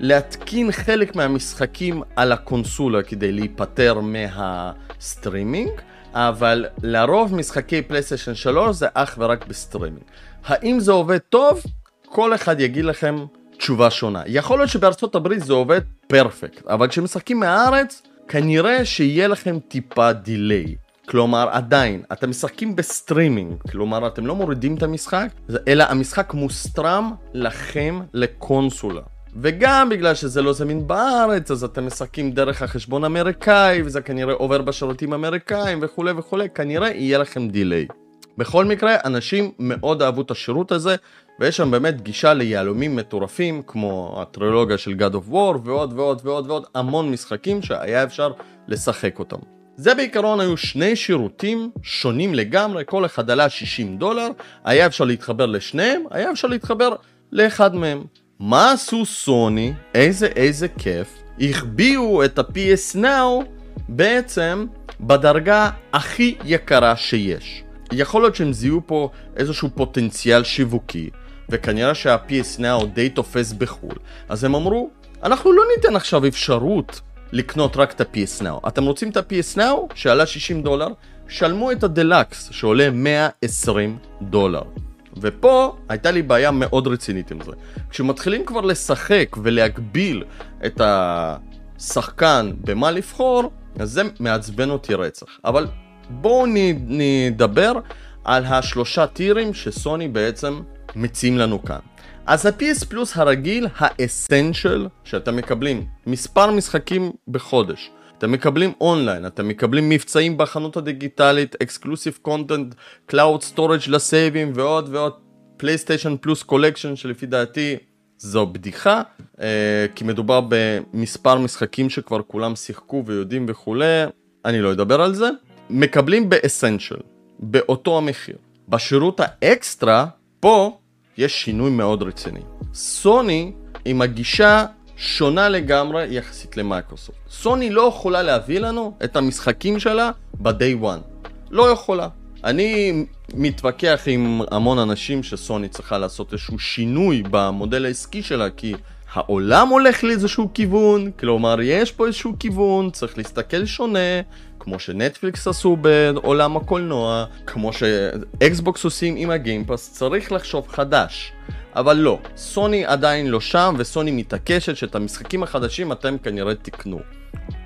להתקין חלק מהמשחקים על הקונסולה כדי להיפטר מהסטרימינג, אבל לרוב משחקי פלייסטיישן 3 זה אך ורק בסטרימינג. האם זה עובד טוב? כל אחד יגיד לכם תשובה שונה. יכול להיות שבארצות הברית זה עובד perfect, אבל כשמשחקים מהארץ, כנראה שיהיה לכם טיפה delay. כלומר עדיין אתם משחקים בסטרימינג כלומר אתם לא מורידים את המשחק אלא המשחק מוסטרם לכם לקונסולה וגם בגלל שזה לא זמין בארץ אז אתם משחקים דרך החשבון האמריקאי וזה כנראה עובר בשרתים האמריקאים וכולי וכולי כנראה יהיה לכם delay. בכל מקרה אנשים מאוד אהבו את השירות הזה ויש שם באמת גישה ליהלומים מטורפים כמו הטרילוגיה של God of War ועוד ועוד ועוד ועוד המון משחקים שהיה אפשר לשחק אותם. זה בעיקרון היו שני שירותים שונים לגמרי, כל אחד עלה 60 דולר, היה אפשר להתחבר לשניהם, היה אפשר להתחבר לאחד מהם. מה עשו סוני? איזה איזה כיף. החביאו את ה-PS Now בעצם בדרגה הכי יקרה שיש. יכול להיות שהם זיהו פה איזשהו פוטנציאל שיווקי, וכנראה שה-PS Now די תופס בחו"ל, אז הם אמרו, אנחנו לא ניתן עכשיו אפשרות לקנות רק את ה-PS Now. אתם רוצים את ה-PS Now שעלה 60 דולר, שלמו את הדלקס שעולה 120 דולר. ופה הייתה לי בעיה מאוד רצינית עם זה. כשמתחילים כבר לשחק ולהגביל את השחקן במה לבחור, אז זה מעצבן אותי רצח. אבל בואו נדבר על השלושה tier ים שסוני בעצם מציעים כאן. אז ה-PS פלוס הרגיל, ה Essential, שאתם מקבלים מספר משחקים בחודש. אתם מקבלים אונליין, אתם מקבלים מבצעים בחנות הדיגיטלית, exclusive content, cloud storage ל save ים ועוד ועוד PlayStation Plus Collection שלפי דעתי זו בדיחה, אה, כי מדובר במספר משחקים שכבר כולם שיחקו ויודעים וכולי, אני לא אדבר על זה. מקבלים באסנשל, באותו המחיר. בשירות האקסטרה, פה יש שינוי מאוד רציני. סוני עם הגישה שונה לגמרי יחסית למייקרוסופט. סוני לא יכולה להביא לנו את המשחקים שלה ב-day one. לא יכולה. אני מתווכח עם המון אנשים שסוני צריכה לעשות איזשהו שינוי במודל העסקי שלה כי העולם הולך לאיזשהו כיוון, כלומר יש פה איזשהו כיוון, צריך להסתכל שונה, כמו שנטפליקס עשו בעולם הקולנוע, כמו שאקסבוקס עושים עם הגיימפאס, צריך לחשוב חדש. אבל לא, סוני עדיין לא שם, וסוני מתעקשת שאת המשחקים החדשים אתם כנראה תקנו.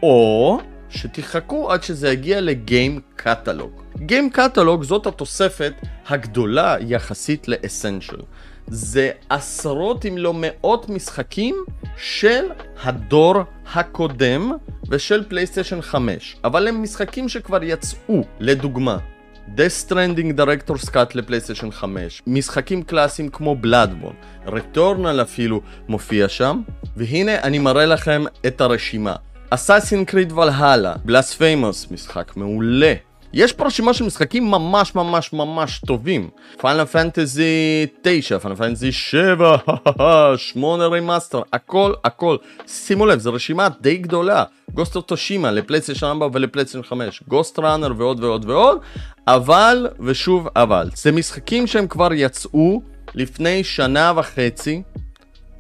או שתחכו עד שזה יגיע לגיים קטלוג. גיים קטלוג זאת התוספת הגדולה יחסית לאסנשל. זה עשרות אם לא מאות משחקים של הדור הקודם ושל פלייסטיישן 5, אבל הם משחקים שכבר יצאו, לדוגמה. Death Stranding Director's Cut לפלייסטיישן 5, משחקים קלאסיים כמו Bloodborne, Returnal אפילו מופיע שם, והנה אני מראה לכם את הרשימה. Assassin's Creed Valhalla, Blasphemous, משחק מעולה. יש פה רשימה של משחקים ממש ממש ממש טובים. Final Fantasy 9, Final Fantasy 7, 8 remaster, הכל הכל. שימו לב, זו רשימה די גדולה. Ghost of Tsushima לפלייסטיישן 4 ולפלייסטיישן 5, Ghostrunner ועוד ועוד ועוד, אבל, ושוב אבל, זה משחקים שהם כבר יצאו לפני שנה וחצי,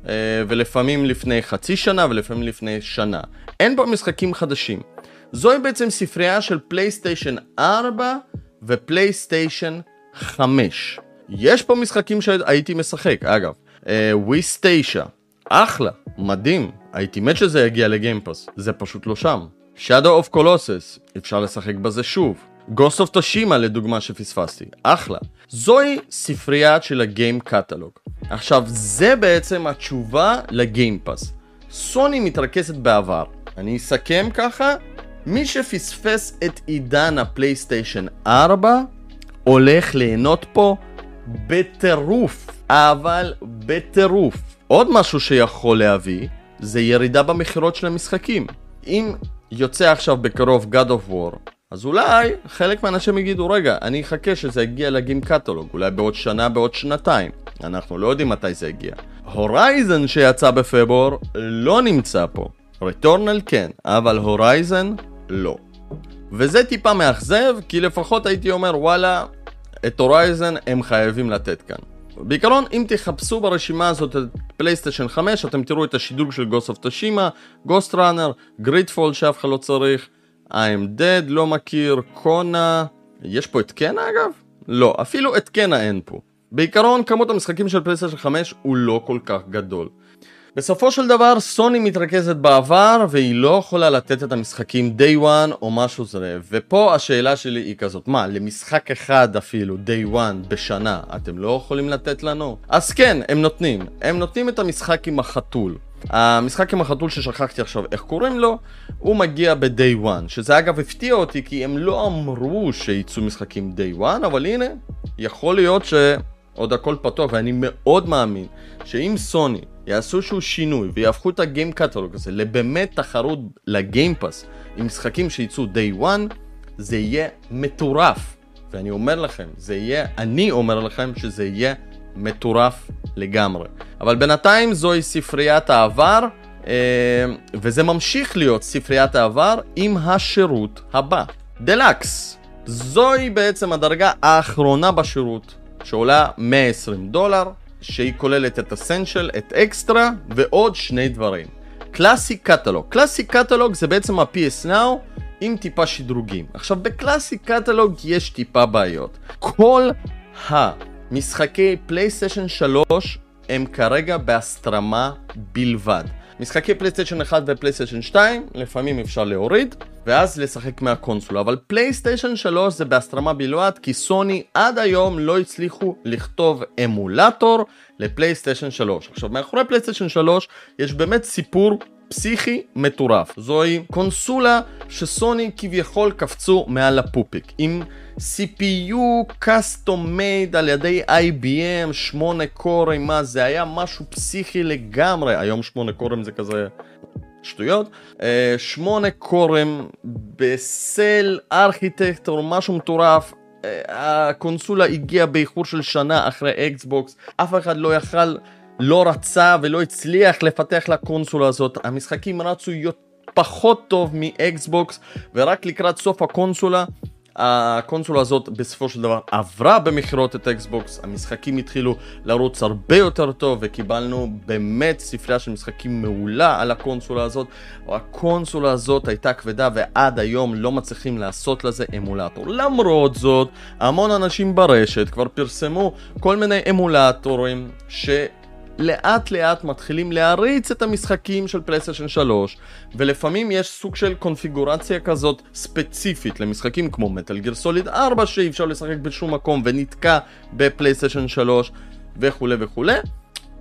אה, ולפעמים לפני חצי שנה ולפעמים לפני שנה. אין פה משחקים חדשים. זוהי בעצם ספרייה של פלייסטיישן 4 ופלייסטיישן 5. יש פה משחקים שהייתי משחק, אגב. Ys uh, 9, אחלה, מדהים, הייתי מת שזה יגיע ל Game Pass, זה פשוט לא שם. Shadow of Colossus, אפשר לשחק בזה שוב. Ghost of Toshima לדוגמה שפספסתי, אחלה. זוהי ספרייה של הגיים קטלוג. עכשיו, זה בעצם התשובה לגיימפאס. סוני מתרכזת בעבר. אני אסכם ככה, מי שפספס את עידן הפלייסטיישן 4 הולך ליהנות פה בטירוף, אבל בטירוף. עוד משהו שיכול להביא זה ירידה במכירות של המשחקים. אם יוצא עכשיו בקרוב God of War, אז אולי חלק מהאנשים יגידו, רגע, אני אחכה שזה יגיע לגים קטלוג, אולי בעוד שנה, בעוד שנתיים. אנחנו לא יודעים מתי זה יגיע. הורייזן שיצא בפברואר לא נמצא פה. רטורנל כן, אבל הורייזן לא. וזה טיפה מאכזב, כי לפחות הייתי אומר, וואלה, את הורייזן הם חייבים לתת כאן. בעיקרון, אם תחפשו ברשימה הזאת את פלייסטיישן 5, אתם תראו את השדרוג של Ghost of Tsushima, Ghostrunner, Greedfall שאף אחד לא צריך, I Am Dead, לא מכיר, Kona, יש פה את Kena אגב? לא, אפילו את Kena אין פה. בעיקרון, כמות המשחקים של פלייסטיישן 5 הוא לא כל כך גדול. בסופו של דבר סוני מתרכזת בעבר והיא לא יכולה לתת את המשחקים day one או משהו זה. ופה השאלה שלי היא כזאת מה למשחק אחד אפילו day one בשנה אתם לא יכולים לתת לנו? אז כן הם נותנים. הם נותנים את המשחק עם החתול. המשחק עם החתול ששכחתי עכשיו איך קוראים לו, הוא מגיע ב-day one, שזה אגב הפתיע אותי כי הם לא אמרו שייצאו משחקים day one, אבל הנה, יכול להיות שעוד הכל פתוח, ואני מאוד מאמין שאם סוני יעשו שהוא שינוי ויהפכו את הגיים קטלוג הזה לבאמת תחרות לגיימפאס עם משחקים שייצאו day one, זה יהיה מטורף. ואני אומר לכם, זה יהיה, אני אומר לכם שזה יהיה מטורף לגמרי. אבל בינתיים זוהי ספריית העבר, אה, וזה ממשיך להיות ספריית העבר עם השירות הבא. דלקס, זוהי בעצם הדרגה האחרונה בשירות, שעולה 120 דולר, שהיא כוללת את אסנשל, את אקסטרה ועוד שני דברים. קלאסי קטלוג, קלאסי קטלוג זה בעצם ה-PS Now עם טיפה שדרוגים. עכשיו בקלאסי קטלוג יש טיפה בעיות. כל ה... משחקי פלייסטיישן 3 הם כרגע בהסטרמה בלבד. משחקי פלייסטיישן 1 ופלייסטיישן 2 לפעמים אפשר להוריד ואז לשחק מהקונסולה. אבל פלייסטיישן 3 זה בהסטרמה בלבד כי סוני עד היום לא הצליחו לכתוב אמולטור לפלייסטיישן 3 עכשיו מאחורי פלייסטיישן 3 יש באמת סיפור פסיכי מטורף. זוהי קונסולה שסוני כביכול קפצו מעל הפופיק עם CPU custom made על ידי IBM, 8 קורים, מה זה היה? משהו פסיכי לגמרי, היום 8 קורים זה כזה שטויות, 8 קורים בסל ארכיטקטור, משהו מטורף, הקונסולה הגיעה באיחור של שנה אחרי אקסבוקס, אף אחד לא יכל לא רצה ולא הצליח לפתח לקונסולה הזאת, המשחקים רצו פחות טוב מאקסבוקס ורק לקראת סוף הקונסולה הקונסולה הזאת בסופו של דבר עברה במכירות את אקסבוקס, המשחקים התחילו לרוץ הרבה יותר טוב וקיבלנו באמת ספרייה של משחקים מעולה על הקונסולה הזאת. הקונסולה הזאת הייתה כבדה ועד היום לא מצליחים לעשות לזה אמולטור. למרות זאת, המון אנשים ברשת כבר פרסמו כל מיני אמולטורים ש... לאט לאט מתחילים להריץ את המשחקים של פלייסטיישן 3 ולפעמים יש סוג של קונפיגורציה כזאת ספציפית למשחקים כמו Metal Gear Solid 4 שאי אפשר לשחק בשום מקום ונתקע בפלייסטיישן 3 וכולי וכולי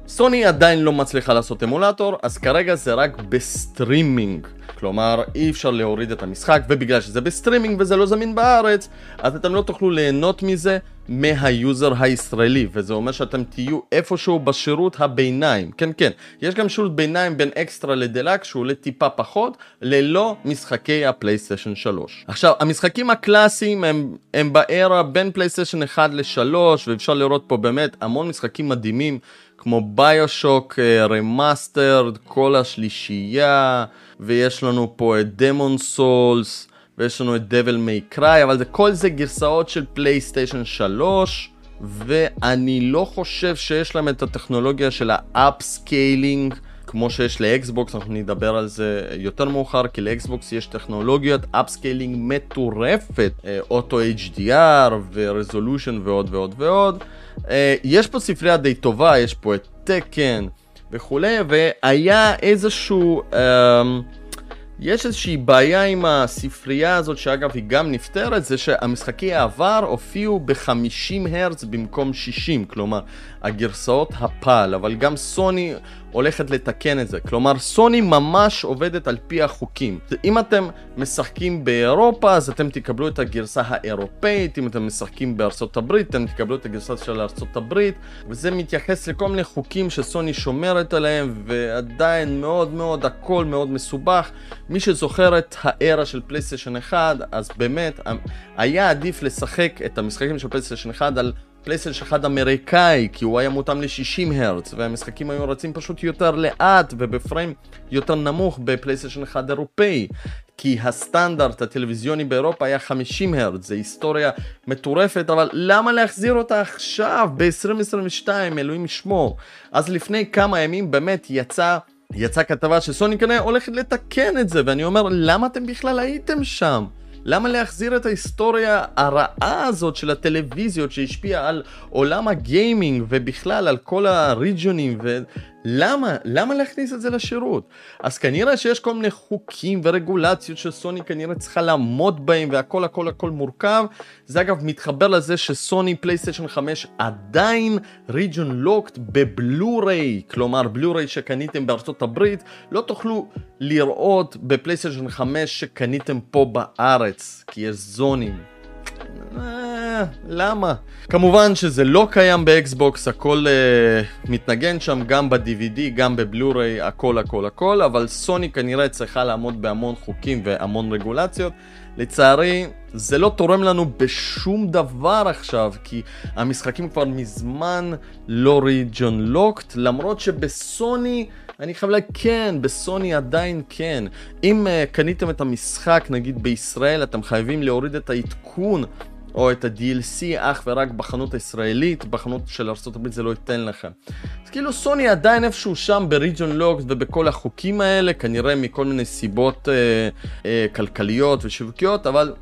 סוני עדיין לא מצליחה לעשות אמולטור, אז כרגע זה רק בסטרימינג. כלומר, אי אפשר להוריד את המשחק, ובגלל שזה בסטרימינג וזה לא זמין בארץ, אז אתם לא תוכלו ליהנות מזה מה user הישראלי, וזה אומר שאתם תהיו איפשהו בשירות הביניים. כן, כן, יש גם שירות ביניים בין אקסטרה לדלק, שהוא עולה טיפה פחות, ללא משחקי הפלייסטיישן 3. עכשיו, המשחקים הקלאסיים הם, הם ב era בין פלייסטיישן 1 ל-3, ואפשר לראות פה באמת המון משחקים מדהימים. כמו BioShock Remastered, כל השלישייה, ויש לנו פה את Demon's Souls, ויש לנו את Devil May Cry, אבל זה, כל זה גרסאות של פלייסטיישן 3, ואני לא חושב שיש להם את הטכנולוגיה של ה upscaling. כמו שיש לאקסבוקס, אנחנו נדבר על זה יותר מאוחר, כי לאקסבוקס יש טכנולוגיית upscaling מטורפת, auto HDR ו resolution ועוד ועוד ועוד. אה, יש פה ספרייה די טובה, יש פה את Tekken וכולי, והיה איזשהו... אמ, יש איזושהי בעיה עם הספרייה הזאת, שאגב היא גם נפתרת, זה שהמשחקי העבר הופיעו ב-50 הרץ במקום 60, כלומר הגרסאות הפל, אבל גם סוני הולכת לתקן את זה. כלומר, סוני ממש עובדת על פי החוקים. אם אתם משחקים באירופה, אז אתם תקבלו את הגרסה האירופאית, אם אתם משחקים בארצות הברית, אתם תקבלו את הגרסה של ארצות הברית, וזה מתייחס לכל מיני חוקים שסוני שומרת עליהם, ועדיין מאוד מאוד הכל מאוד מסובך. מי שזוכר את ה era של פלייסטיישן 1, אז באמת, היה עדיף לשחק את המשחקים של פלייסטיישן 1 על פלייסטיישן 1 אמריקאי, כי הוא היה מותאם ל-60 הרץ, והמשחקים היו רצים פשוט יותר לאט וב frame יותר נמוך בפלייסטיישן 1 אירופאי. כי הסטנדרט הטלוויזיוני באירופה היה 50 הרץ, זה היסטוריה מטורפת, אבל למה להחזיר אותה עכשיו, ב-2022, אלוהים ישמור. אז לפני כמה ימים באמת יצא... יצאה כתבה שסוני כנראה הולכת לתקן את זה, ואני אומר, למה אתם בכלל הייתם שם? למה להחזיר את ההיסטוריה הרעה הזאת של הטלוויזיות שהשפיעה על עולם הגיימינג ובכלל על כל הריג'ונים למה? למה להכניס את זה לשירות? אז כנראה שיש כל מיני חוקים ורגולציות שסוני כנראה צריכה לעמוד בהם והכל הכל הכל מורכב. זה אגב מתחבר לזה שסוני פלייסטיישן 5 עדיין region locked בבלו-ריי, כלומר בלו-ריי שקניתם בארצות הברית, לא תוכלו לראות בפלייסטיישן 5 שקניתם פה בארץ, כי יש זונים. אה, למה? כמובן שזה לא קיים באקסבוקס, הכל uh, מתנגן שם גם ב-DVD, גם בבלו-ריי, הכל הכל הכל, אבל סוני כנראה צריכה לעמוד בהמון חוקים והמון רגולציות. לצערי, זה לא תורם לנו בשום דבר עכשיו, כי המשחקים כבר מזמן לא ריג'ון לוקט, למרות שבסוני... אני חייב להגיד, כן, בסוני עדיין כן. אם uh, קניתם את המשחק, נגיד בישראל, אתם חייבים להוריד את העדכון או את ה-DLC אך ורק בחנות הישראלית, בחנות של ארה"ב זה לא ייתן לכם. אז כאילו סוני עדיין איפשהו שם בריג'ון לוקס ובכל החוקים האלה, כנראה מכל מיני סיבות אה, אה, כלכליות ושיווקיות, אבל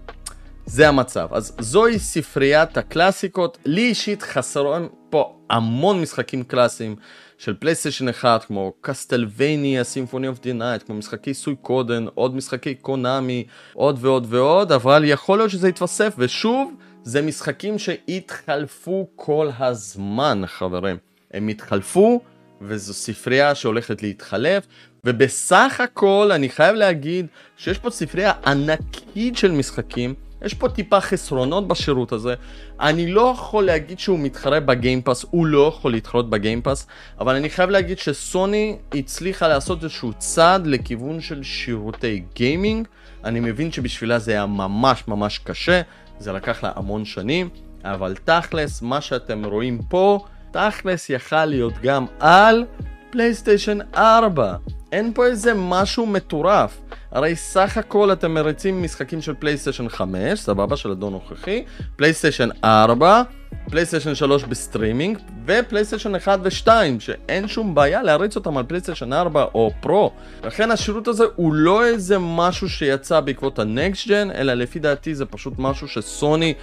זה המצב. אז זוהי ספריית הקלאסיקות, לי אישית חסרים פה המון משחקים קלאסיים. של פלייסטיישן 1 כמו Castlevania, Symphony of the Night, כמו משחקי Suikoden, עוד משחקי קונאמי, עוד ועוד ועוד, אבל יכול להיות שזה יתווסף, ושוב, זה משחקים שיתחלפו כל הזמן, חברים. הם יתחלפו, וזו ספרייה שהולכת להתחלף, ובסך הכל אני חייב להגיד שיש פה ספרייה ענקית של משחקים. יש פה טיפה חסרונות בשירות הזה. אני לא יכול להגיד שהוא מתחרה בגיימפאס, הוא לא יכול להתחרות בגיימפאס, אבל אני חייב להגיד שסוני הצליחה לעשות איזשהו צעד לכיוון של שירותי גיימינג. אני מבין שבשבילה זה היה ממש ממש קשה, זה לקח לה המון שנים, אבל תכלס, מה שאתם רואים פה, תכלס יכל להיות גם על פלייסטיישן 4. אין פה איזה משהו מטורף. הרי סך הכל אתם מריצים משחקים של פלייסטיישן 5, סבבה, של הדור נוכחי, פלייסטיישן 4, פלייסטיישן 3 בסטרימינג, ופלייסטיישן 1 ו-2, שאין שום בעיה להריץ אותם על פלייסטיישן 4 או Pro. לכן השירות הזה הוא לא איזה משהו שיצא בעקבות ה next gen, אלא לפי דעתי זה פשוט משהו שסוני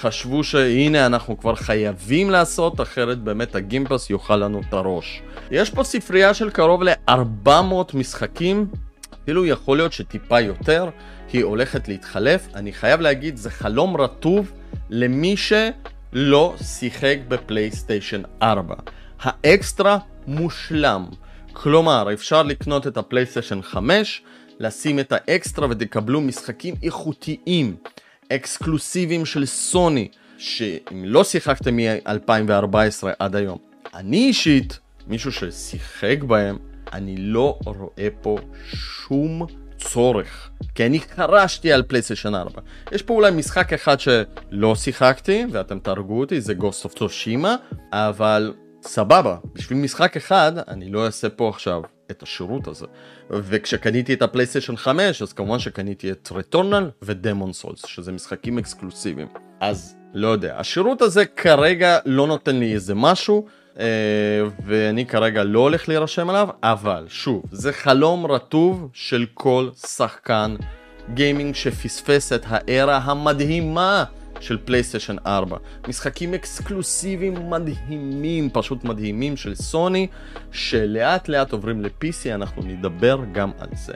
חשבו שהנה אנחנו כבר חייבים לעשות, אחרת באמת ה Game Pass יאכל לנו את הראש. יש פה ספרייה של קרוב ל-400 משחקים אפילו יכול להיות שטיפה יותר, היא הולכת להתחלף. אני חייב להגיד, זה חלום רטוב למי שלא שיחק בפלייסטיישן 4. האקסטרה מושלם. כלומר, אפשר לקנות את הפלייסטיישן 5, לשים את האקסטרה ותקבלו משחקים איכותיים, אקסקלוסיביים של סוני, שאם לא שיחקתם מ-2014 עד היום, אני אישית, מישהו ששיחק בהם, אני לא רואה פה שום צורך, כי אני חרשתי על פלייסטיישן 4. יש פה אולי משחק אחד שלא שיחקתי, ואתם תהרגו אותי, זה Ghost of Tsushima, אבל סבבה, בשביל משחק אחד אני לא אעשה פה עכשיו את השירות הזה. וכשקניתי את הפלייסטיישן 5, אז כמובן שקניתי את Returnal ו Demon's Souls, שזה משחקים אקסקלוסיביים. אז לא יודע, השירות הזה כרגע לא נותן לי איזה משהו. אה, ואני כרגע לא הולך להירשם עליו, אבל שוב, זה חלום רטוב של כל שחקן גיימינג שפספס את הארה המדהימה של פלייסטיישן 4. משחקים אקסקלוסיביים מדהימים, פשוט מדהימים של סוני, שלאט לאט עוברים ל-PC, אנחנו נדבר גם על זה.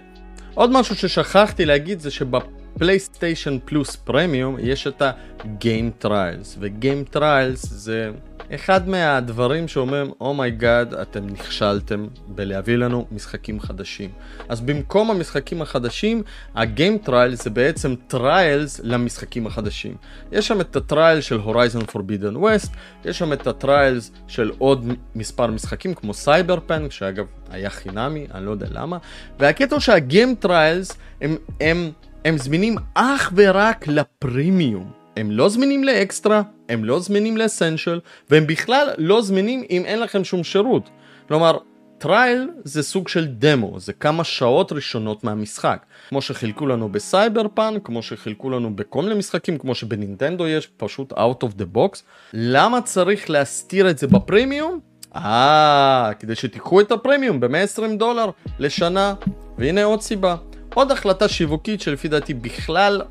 עוד משהו ששכחתי להגיד זה שבפלייסטיישן פלוס פרמיום יש את ה-Game Trials, ו-Game Trials זה אחד מהדברים שאומרים, oh my god, אתם נכשלתם בלהביא לנו משחקים חדשים. אז במקום המשחקים החדשים, ה game trial זה בעצם trials למשחקים החדשים. יש שם את ה trial של Horizon Forbidden West, יש שם את ה trials של עוד מספר משחקים כמו סייבר פן, שאגב היה חינמי, אני לא יודע למה, והקטע שה game trials הם, הם, הם זמינים אך ורק לפרימיום. הם לא זמינים לאקסטרה, הם לא זמינים ל Essential, והם בכלל לא זמינים אם אין לכם שום שירות. כלומר, trial זה סוג של דמו, זה כמה שעות ראשונות מהמשחק. כמו שחילקו לנו בסייבר פאן, כמו שחילקו לנו בכל מיני משחקים, כמו שבנינטנדו יש פשוט out of the box. למה צריך להסתיר את זה בפרימיום? אה, כדי שתיקחו את הפרימיום ב-120 דולר לשנה, והנה עוד סיבה. עוד החלטה שיווקית שלפי דעתי בכלל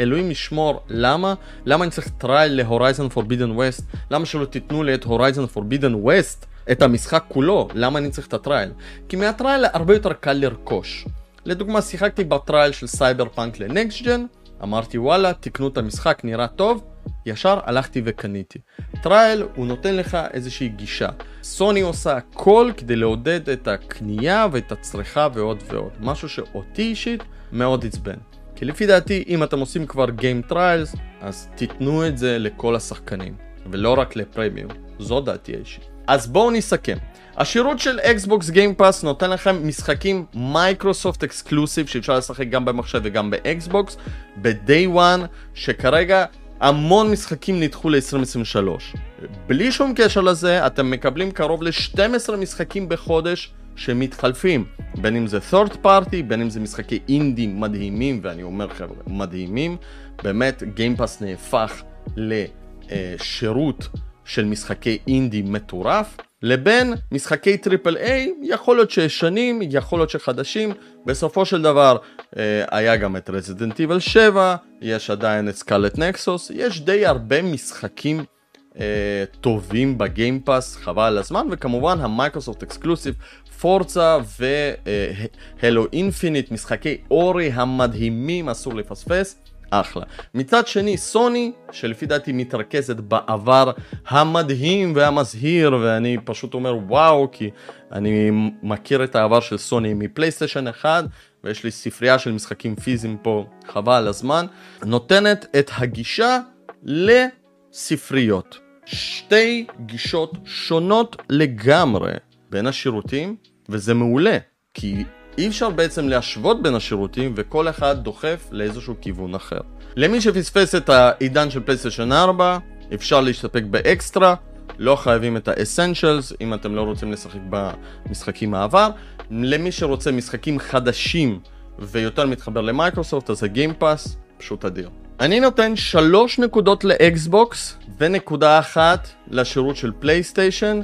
אלוהים ישמור, למה? למה אני צריך trial ל Horizon Forbidden West? למה שלא תיתנו לי את Horizon Forbidden West את המשחק כולו, למה אני צריך את ה trial? כי מה trial הרבה יותר קל לרכוש. לדוגמה, שיחקתי ב trial של Cyberpunk ל next gen, אמרתי וואלה, תקנו את המשחק, נראה טוב, ישר הלכתי וקניתי. trial הוא נותן לך איזושהי גישה. סוני עושה הכל כדי לעודד את הקנייה ואת הצריכה ועוד ועוד. משהו שאותי אישית מאוד עצבן. כי לפי דעתי, אם אתם עושים כבר Game Trials, אז תיתנו את זה לכל השחקנים, ולא רק לפרמיום. זו דעתי האישית. אז בואו נסכם. השירות של Xbox Game Pass נותן לכם משחקים מייקרוסופט exclusive שאפשר לשחק גם במחשב וגם באקסבוקס ב-day one שכרגע המון משחקים נדחו ל-2023. בלי שום קשר לזה אתם מקבלים קרוב ל-12 משחקים בחודש שמתחלפים בין אם זה third party בין אם זה משחקי אינדי מדהימים ואני אומר חבר'ה מדהימים באמת Pass נהפך לשירות של משחקי אינדי מטורף לבין משחקי triple A, יכול להיות שישנים, יכול להיות שחדשים, בסופו של דבר אה, היה גם את Resident Evil 7, יש עדיין את Scarlet Nexus, יש די הרבה משחקים אה, טובים ב Game Pass, חבל על הזמן, וכמובן המייקרוסופט exclusive, פורצה והלו אינפיניט, משחקי אורי המדהימים, אסור לפספס. אחלה. מצד שני, סוני, שלפי דעתי מתרכזת בעבר המדהים והמזהיר, ואני פשוט אומר וואו, כי אני מכיר את העבר של סוני מפלייסטיישן 1, ויש לי ספרייה של משחקים פיזיים פה, חבל הזמן, נותנת את הגישה לספריות. שתי גישות שונות לגמרי בין השירותים, וזה מעולה, כי אי אפשר בעצם להשוות בין השירותים וכל אחד דוחף לאיזשהו כיוון אחר. למי שפספס את העידן של פלייסטיישן 4, אפשר להסתפק באקסטרה, לא חייבים את ה Essentials אם אתם לא רוצים לשחק במשחקים העבר. למי שרוצה משחקים חדשים ויותר מתחבר למייקרוסופט, אז ה Game Pass פשוט אדיר. אני נותן שלוש נקודות לאקסבוקס ונקודה אחת לשירות של פלייסטיישן,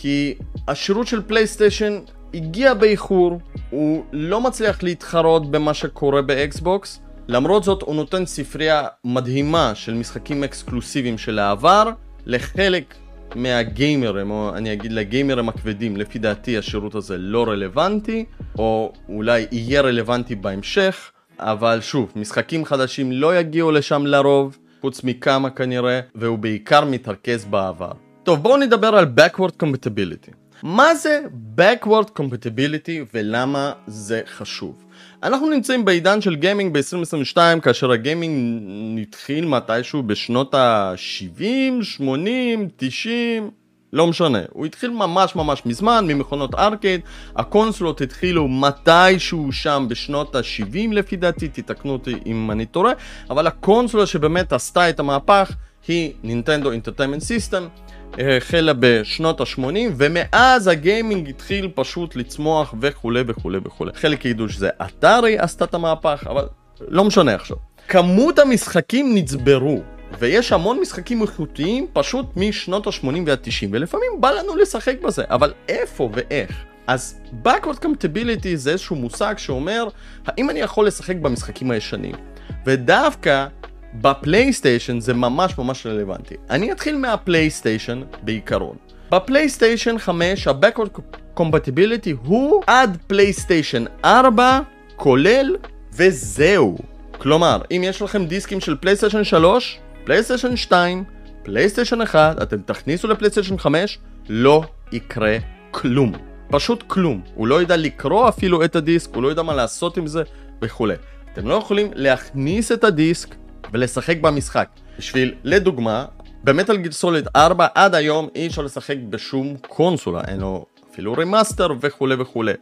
כי השירות של פלייסטיישן הגיע באיחור, הוא לא מצליח להתחרות במה שקורה באקסבוקס, למרות זאת הוא נותן ספרייה מדהימה של משחקים אקסקלוסיביים של העבר לחלק מהגיימרים, או אני אגיד לגיימרים הכבדים, לפי דעתי השירות הזה לא רלוונטי, או אולי יהיה רלוונטי בהמשך, אבל שוב, משחקים חדשים לא יגיעו לשם לרוב, חוץ מכמה כנראה, והוא בעיקר מתרכז בעבר. טוב, בואו נדבר על Backward Compatibility. מה זה Backward Compatibility ולמה זה חשוב? אנחנו נמצאים בעידן של גיימינג ב-2022 כאשר הגיימינג התחיל מתישהו בשנות ה-70, 80, 90, לא משנה, הוא התחיל ממש ממש מזמן ממכונות ארקייד, הקונסולות התחילו מתישהו שם בשנות ה-70 לפי דעתי, תתקנו אותי אם אני טועה, אבל הקונסולה שבאמת עשתה את המהפך היא Nintendo Entertainment System. החלה בשנות ה-80 ומאז הגיימינג התחיל פשוט לצמוח וכולי וכולי וכולי. חלק ידעו שזה אטארי עשתה את המהפך אבל לא משנה עכשיו. כמות המשחקים נצברו ויש המון משחקים איכותיים פשוט משנות ה-80 וה-90 ולפעמים בא לנו לשחק בזה אבל איפה ואיך. אז Backward Compatibility זה איזשהו מושג שאומר האם אני יכול לשחק במשחקים הישנים ודווקא בפלייסטיישן זה ממש ממש רלוונטי. אני אתחיל מהפלייסטיישן בעיקרון. בפלייסטיישן 5 ה-Backward Compatibility הוא עד פלייסטיישן 4 כולל וזהו. כלומר, אם יש לכם דיסקים של פלייסטיישן 3, פלייסטיישן 2, פלייסטיישן 1, אתם תכניסו לפלייסטיישן 5, לא יקרה כלום. פשוט כלום. הוא לא ידע לקרוא אפילו את הדיסק, הוא לא ידע מה לעשות עם זה וכולי. אתם לא יכולים להכניס את הדיסק ולשחק במשחק. בשביל, לדוגמה, ב Metal Gear Solid 4 עד היום אי אפשר לשחק בשום קונסולה, אין לו אפילו remaster וכולי וכולי.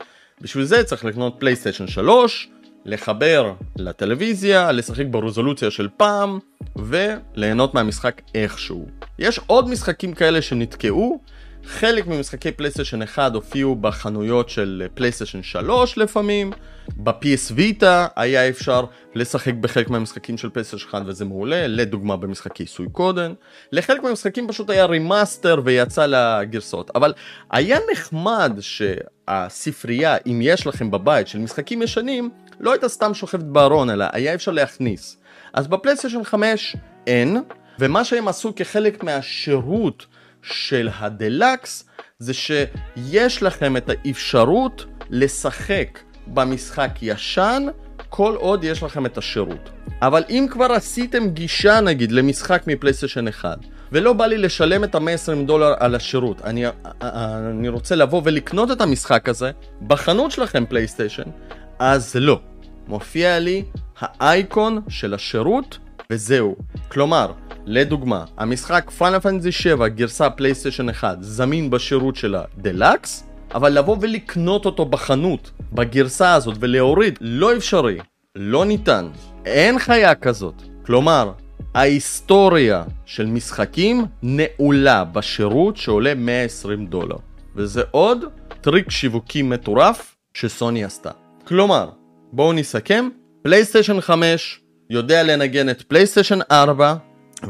בשביל זה צריך לקנות פלייסטיישן 3, לחבר לטלוויזיה, לשחק ברזולוציה של פעם, וליהנות מהמשחק איכשהו. יש עוד משחקים כאלה שנתקעו, חלק ממשחקי פלייסטיישן 1 הופיעו בחנויות של פלייסטיישן 3 לפעמים, ב-PS Vita היה אפשר לשחק בחלק מהמשחקים של פלייסטיישן 1 וזה מעולה, לדוגמה במשחקי Suikoden, לחלק מהמשחקים פשוט היה remaster ויצא לגרסאות, אבל היה נחמד שהספרייה, אם יש לכם בבית של משחקים ישנים, לא הייתה סתם שוכבת בארון אלא היה אפשר להכניס. אז בפלייסטיישן 5 אין, ומה שהם עשו כחלק מהשירות של הדלקס זה שיש לכם את האפשרות לשחק במשחק ישן כל עוד יש לכם את השירות. אבל אם כבר עשיתם גישה נגיד למשחק מפלייסטיישן 1 ולא בא לי לשלם את ה-120 דולר על השירות, אני, אני רוצה לבוא ולקנות את המשחק הזה בחנות שלכם פלייסטיישן, אז לא. מופיע לי האייקון של השירות וזהו. כלומר, לדוגמה, המשחק פאנל פנטזי 7 גרסה פלייסטיישן 1 זמין בשירות של הדלקס, אבל לבוא ולקנות אותו בחנות, בגרסה הזאת, ולהוריד, לא אפשרי, לא ניתן, אין חיה כזאת. כלומר, ההיסטוריה של משחקים נעולה בשירות שעולה 120 דולר. וזה עוד טריק שיווקי מטורף שסוני עשתה. כלומר, בואו נסכם, פלייסטיישן 5 יודע לנגן את פלייסטיישן 4,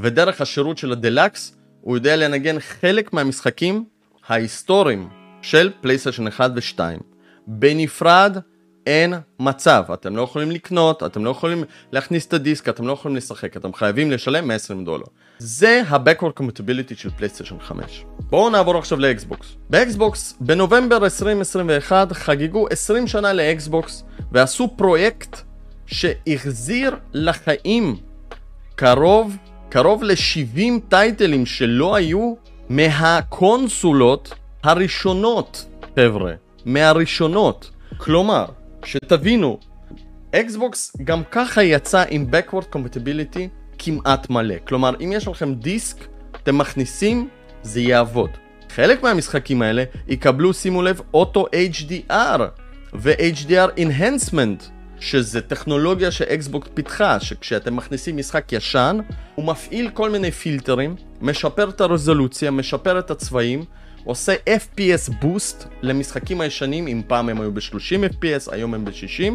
ודרך השירות של הדלקס הוא יודע לנגן חלק מהמשחקים ההיסטוריים של פלייסטיישן 1 ו-2. בנפרד אין מצב, אתם לא יכולים לקנות, אתם לא יכולים להכניס את הדיסק, אתם לא יכולים לשחק, אתם חייבים לשלם 120 דולר. זה ה-Backward Compatibility של פלייסטיישן 5. בואו נעבור עכשיו לאקסבוקס. באקסבוקס, בנובמבר 2021 חגגו 20 שנה לאקסבוקס ועשו פרויקט שהחזיר לחיים קרוב, קרוב ל-70 טייטלים שלא היו מהקונסולות הראשונות, חבר'ה, מהראשונות. כלומר, שתבינו, אקסבוקס גם ככה יצא עם Backward Compatibility כמעט מלא. כלומר, אם יש לכם דיסק, אתם מכניסים, זה יעבוד. חלק מהמשחקים האלה יקבלו, שימו לב, אוטו HDR ו-HDR Enhancement, שזה טכנולוגיה שאקסבוקס פיתחה, שכשאתם מכניסים משחק ישן, הוא מפעיל כל מיני פילטרים, משפר את הרזולוציה, משפר את הצבעים, עושה FPS בוסט למשחקים הישנים, אם פעם הם היו ב-30 FPS, היום הם ב-60,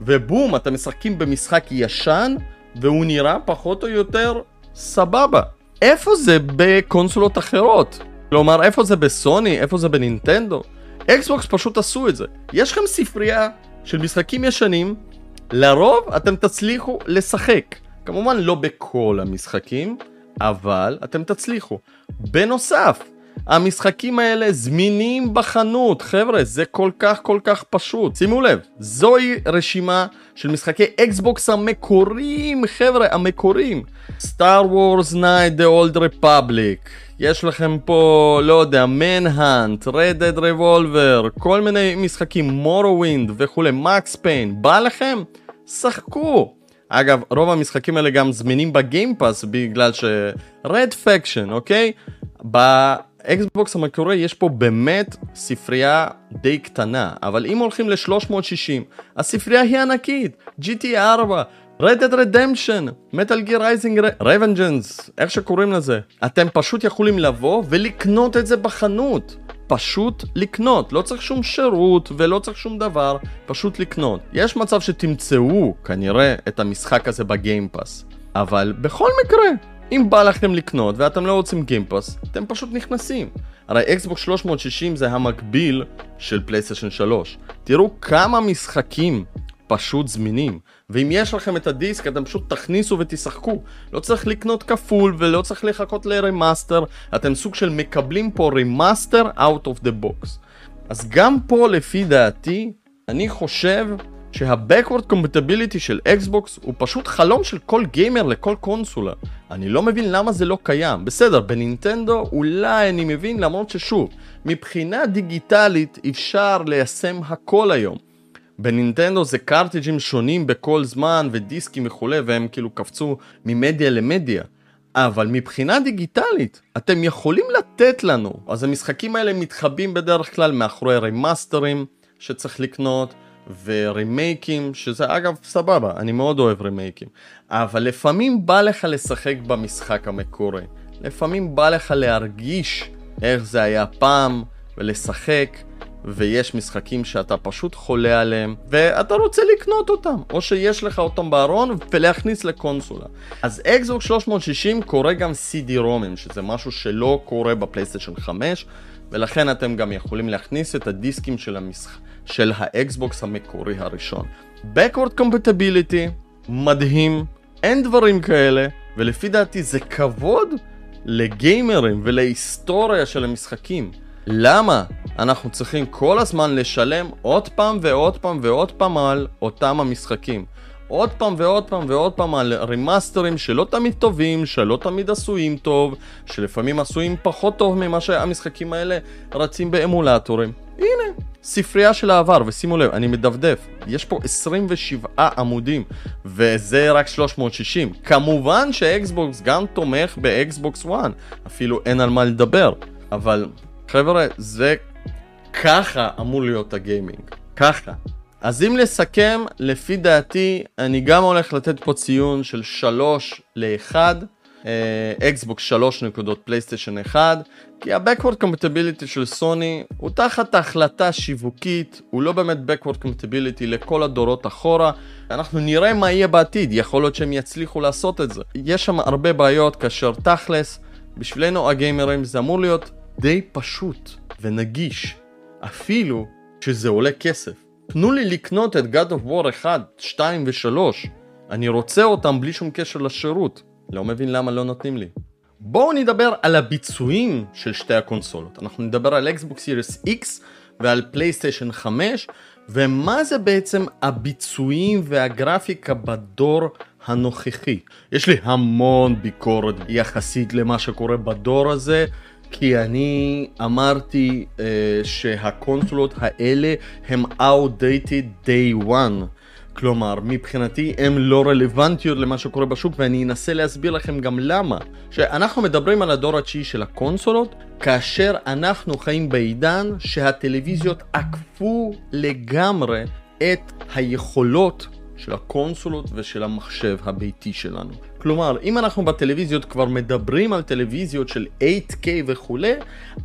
ובום, אתם משחקים במשחק ישן, והוא נראה פחות או יותר סבבה. איפה זה בקונסולות אחרות? כלומר, איפה זה בסוני? איפה זה בנינטנדו? אקסבוקס פשוט עשו את זה. יש לכם ספרייה של משחקים ישנים, לרוב אתם תצליחו לשחק. כמובן לא בכל המשחקים, אבל אתם תצליחו. בנוסף, המשחקים האלה זמינים בחנות, חבר'ה, זה כל כך כל כך פשוט. שימו לב, זוהי רשימה של משחקי אקסבוקס המקוריים, חבר'ה, המקוריים. Star Wars Night The Old Republic, יש לכם פה, לא יודע, Manhunt, Red Dead Revolver, כל מיני משחקים, Morrowind וכולי, Max Payne, בא לכם? שחקו. אגב, רוב המשחקים האלה גם זמינים ב Game Pass בגלל ש... Red Faction, אוקיי? באקסבוקס המקורי יש פה באמת ספרייה די קטנה, אבל אם הולכים ל-360, הספרייה היא ענקית, GT 4, Red Dead Redemption, Metal Gear Rising Revengeance, איך שקוראים לזה. אתם פשוט יכולים לבוא ולקנות את זה בחנות. פשוט לקנות, לא צריך שום שירות ולא צריך שום דבר, פשוט לקנות. יש מצב שתמצאו כנראה את המשחק הזה בגיימפאס, אבל בכל מקרה, אם בא לכם לקנות ואתם לא רוצים גיימפאס, אתם פשוט נכנסים. הרי אקסבוקס 360 זה המקביל של פלייסטיישן 3. תראו כמה משחקים פשוט זמינים. ואם יש לכם את הדיסק אתם פשוט תכניסו ותשחקו. לא צריך לקנות כפול ולא צריך לחכות ל remaster, אתם סוג של מקבלים פה remaster out of the box. אז גם פה לפי דעתי, אני חושב שה-Backward Compatibility של אקסבוקס הוא פשוט חלום של כל גיימר לכל קונסולה. אני לא מבין למה זה לא קיים. בסדר, בנינטנדו אולי אני מבין למרות ששוב, מבחינה דיגיטלית אפשר ליישם הכל היום. בנינטנדו זה קרטיג'ים שונים בכל זמן ודיסקים וכולי והם כאילו קפצו ממדיה למדיה. אבל מבחינה דיגיטלית אתם יכולים לתת לנו אז המשחקים האלה מתחבאים בדרך כלל מאחורי רמאסטרים שצריך לקנות ורימייקים שזה אגב סבבה אני מאוד אוהב רימייקים אבל לפעמים בא לך לשחק במשחק המקורי. לפעמים בא לך להרגיש איך זה היה פעם ולשחק ויש משחקים שאתה פשוט חולה עליהם, ואתה רוצה לקנות אותם, או שיש לך אותם בארון ולהכניס לקונסולה. אז אקסבוקס 360 קורא גם CD-ROM ים, שזה משהו שלא קורה בפלייסטיישן 5, ולכן אתם גם יכולים להכניס את הדיסקים של, המשח... של האקסבוקס המקורי הראשון. Backward Compatibility, מדהים, אין דברים כאלה, ולפי דעתי זה כבוד לגיימרים ולהיסטוריה של המשחקים. למה אנחנו צריכים כל הזמן לשלם עוד פעם ועוד פעם ועוד פעם על אותם המשחקים? עוד פעם ועוד פעם ועוד פעם על רימאסטרים שלא תמיד טובים, שלא תמיד עשויים טוב, שלפעמים עשויים פחות טוב ממה שהמשחקים האלה רצים באמולטורים. הנה, ספרייה של העבר, ושימו לב, אני מדפדף, יש פה 27 עמודים, וזה רק 360. כמובן שאקסבוקס גם תומך באקסבוקס 1, אפילו אין על מה לדבר, אבל חבר'ה, זה ככה אמור להיות הגיימינג, ככה. אז אם לסכם, לפי דעתי, אני גם הולך לתת פה ציון של 3 ל-1, אקסבוקס 3 נקודות פלייסטיישן 1, כי ה-Backward Compatibility של סוני הוא תחת החלטה שיווקית, הוא לא באמת Backward Compatibility לכל הדורות אחורה. אנחנו נראה מה יהיה בעתיד, יכול להיות שהם יצליחו לעשות את זה. יש שם הרבה בעיות כאשר תכלס, בשבילנו הגיימרים זה אמור להיות די פשוט ונגיש, אפילו שזה עולה כסף. תנו לי לקנות את God of War 1, 2 ו-3. אני רוצה אותם בלי שום קשר לשירות. לא מבין למה לא נותנים לי. בואו נדבר על הביצועים של שתי הקונסולות. אנחנו נדבר על Xbox Series X ועל פלייסטיישן 5, ומה זה בעצם הביצועים והגרפיקה בדור הנוכחי. יש לי המון ביקורת יחסית למה שקורה בדור הזה. כי אני אמרתי uh, שהקונסולות האלה הם outdated day one. כלומר, מבחינתי הן לא רלוונטיות למה שקורה בשוק ואני אנסה להסביר לכם גם למה. שאנחנו מדברים על הדור התשיעי של הקונסולות, כאשר אנחנו חיים בעידן שהטלוויזיות עקפו לגמרי את היכולות של הקונסולות ושל המחשב הביתי שלנו. כלומר, אם אנחנו בטלוויזיות כבר מדברים על טלוויזיות של 8K וכולי,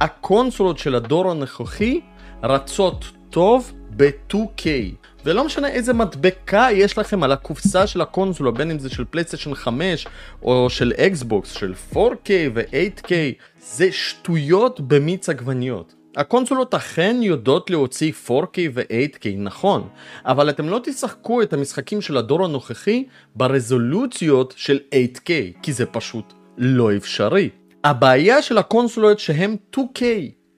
הקונסולות של הדור הנוכחי רצות טוב ב-2K. ולא משנה איזה מדבקה יש לכם על הקופסה של הקונסולה, בין אם זה של פלייסטיישן 5 או של אקסבוקס, של 4K ו-8K, זה שטויות במיץ עגבניות. הקונסולות אכן יודעות להוציא 4K ו-8K, נכון, אבל אתם לא תשחקו את המשחקים של הדור הנוכחי ברזולוציות של 8K, כי זה פשוט לא אפשרי. הבעיה של הקונסולות שהם 2K,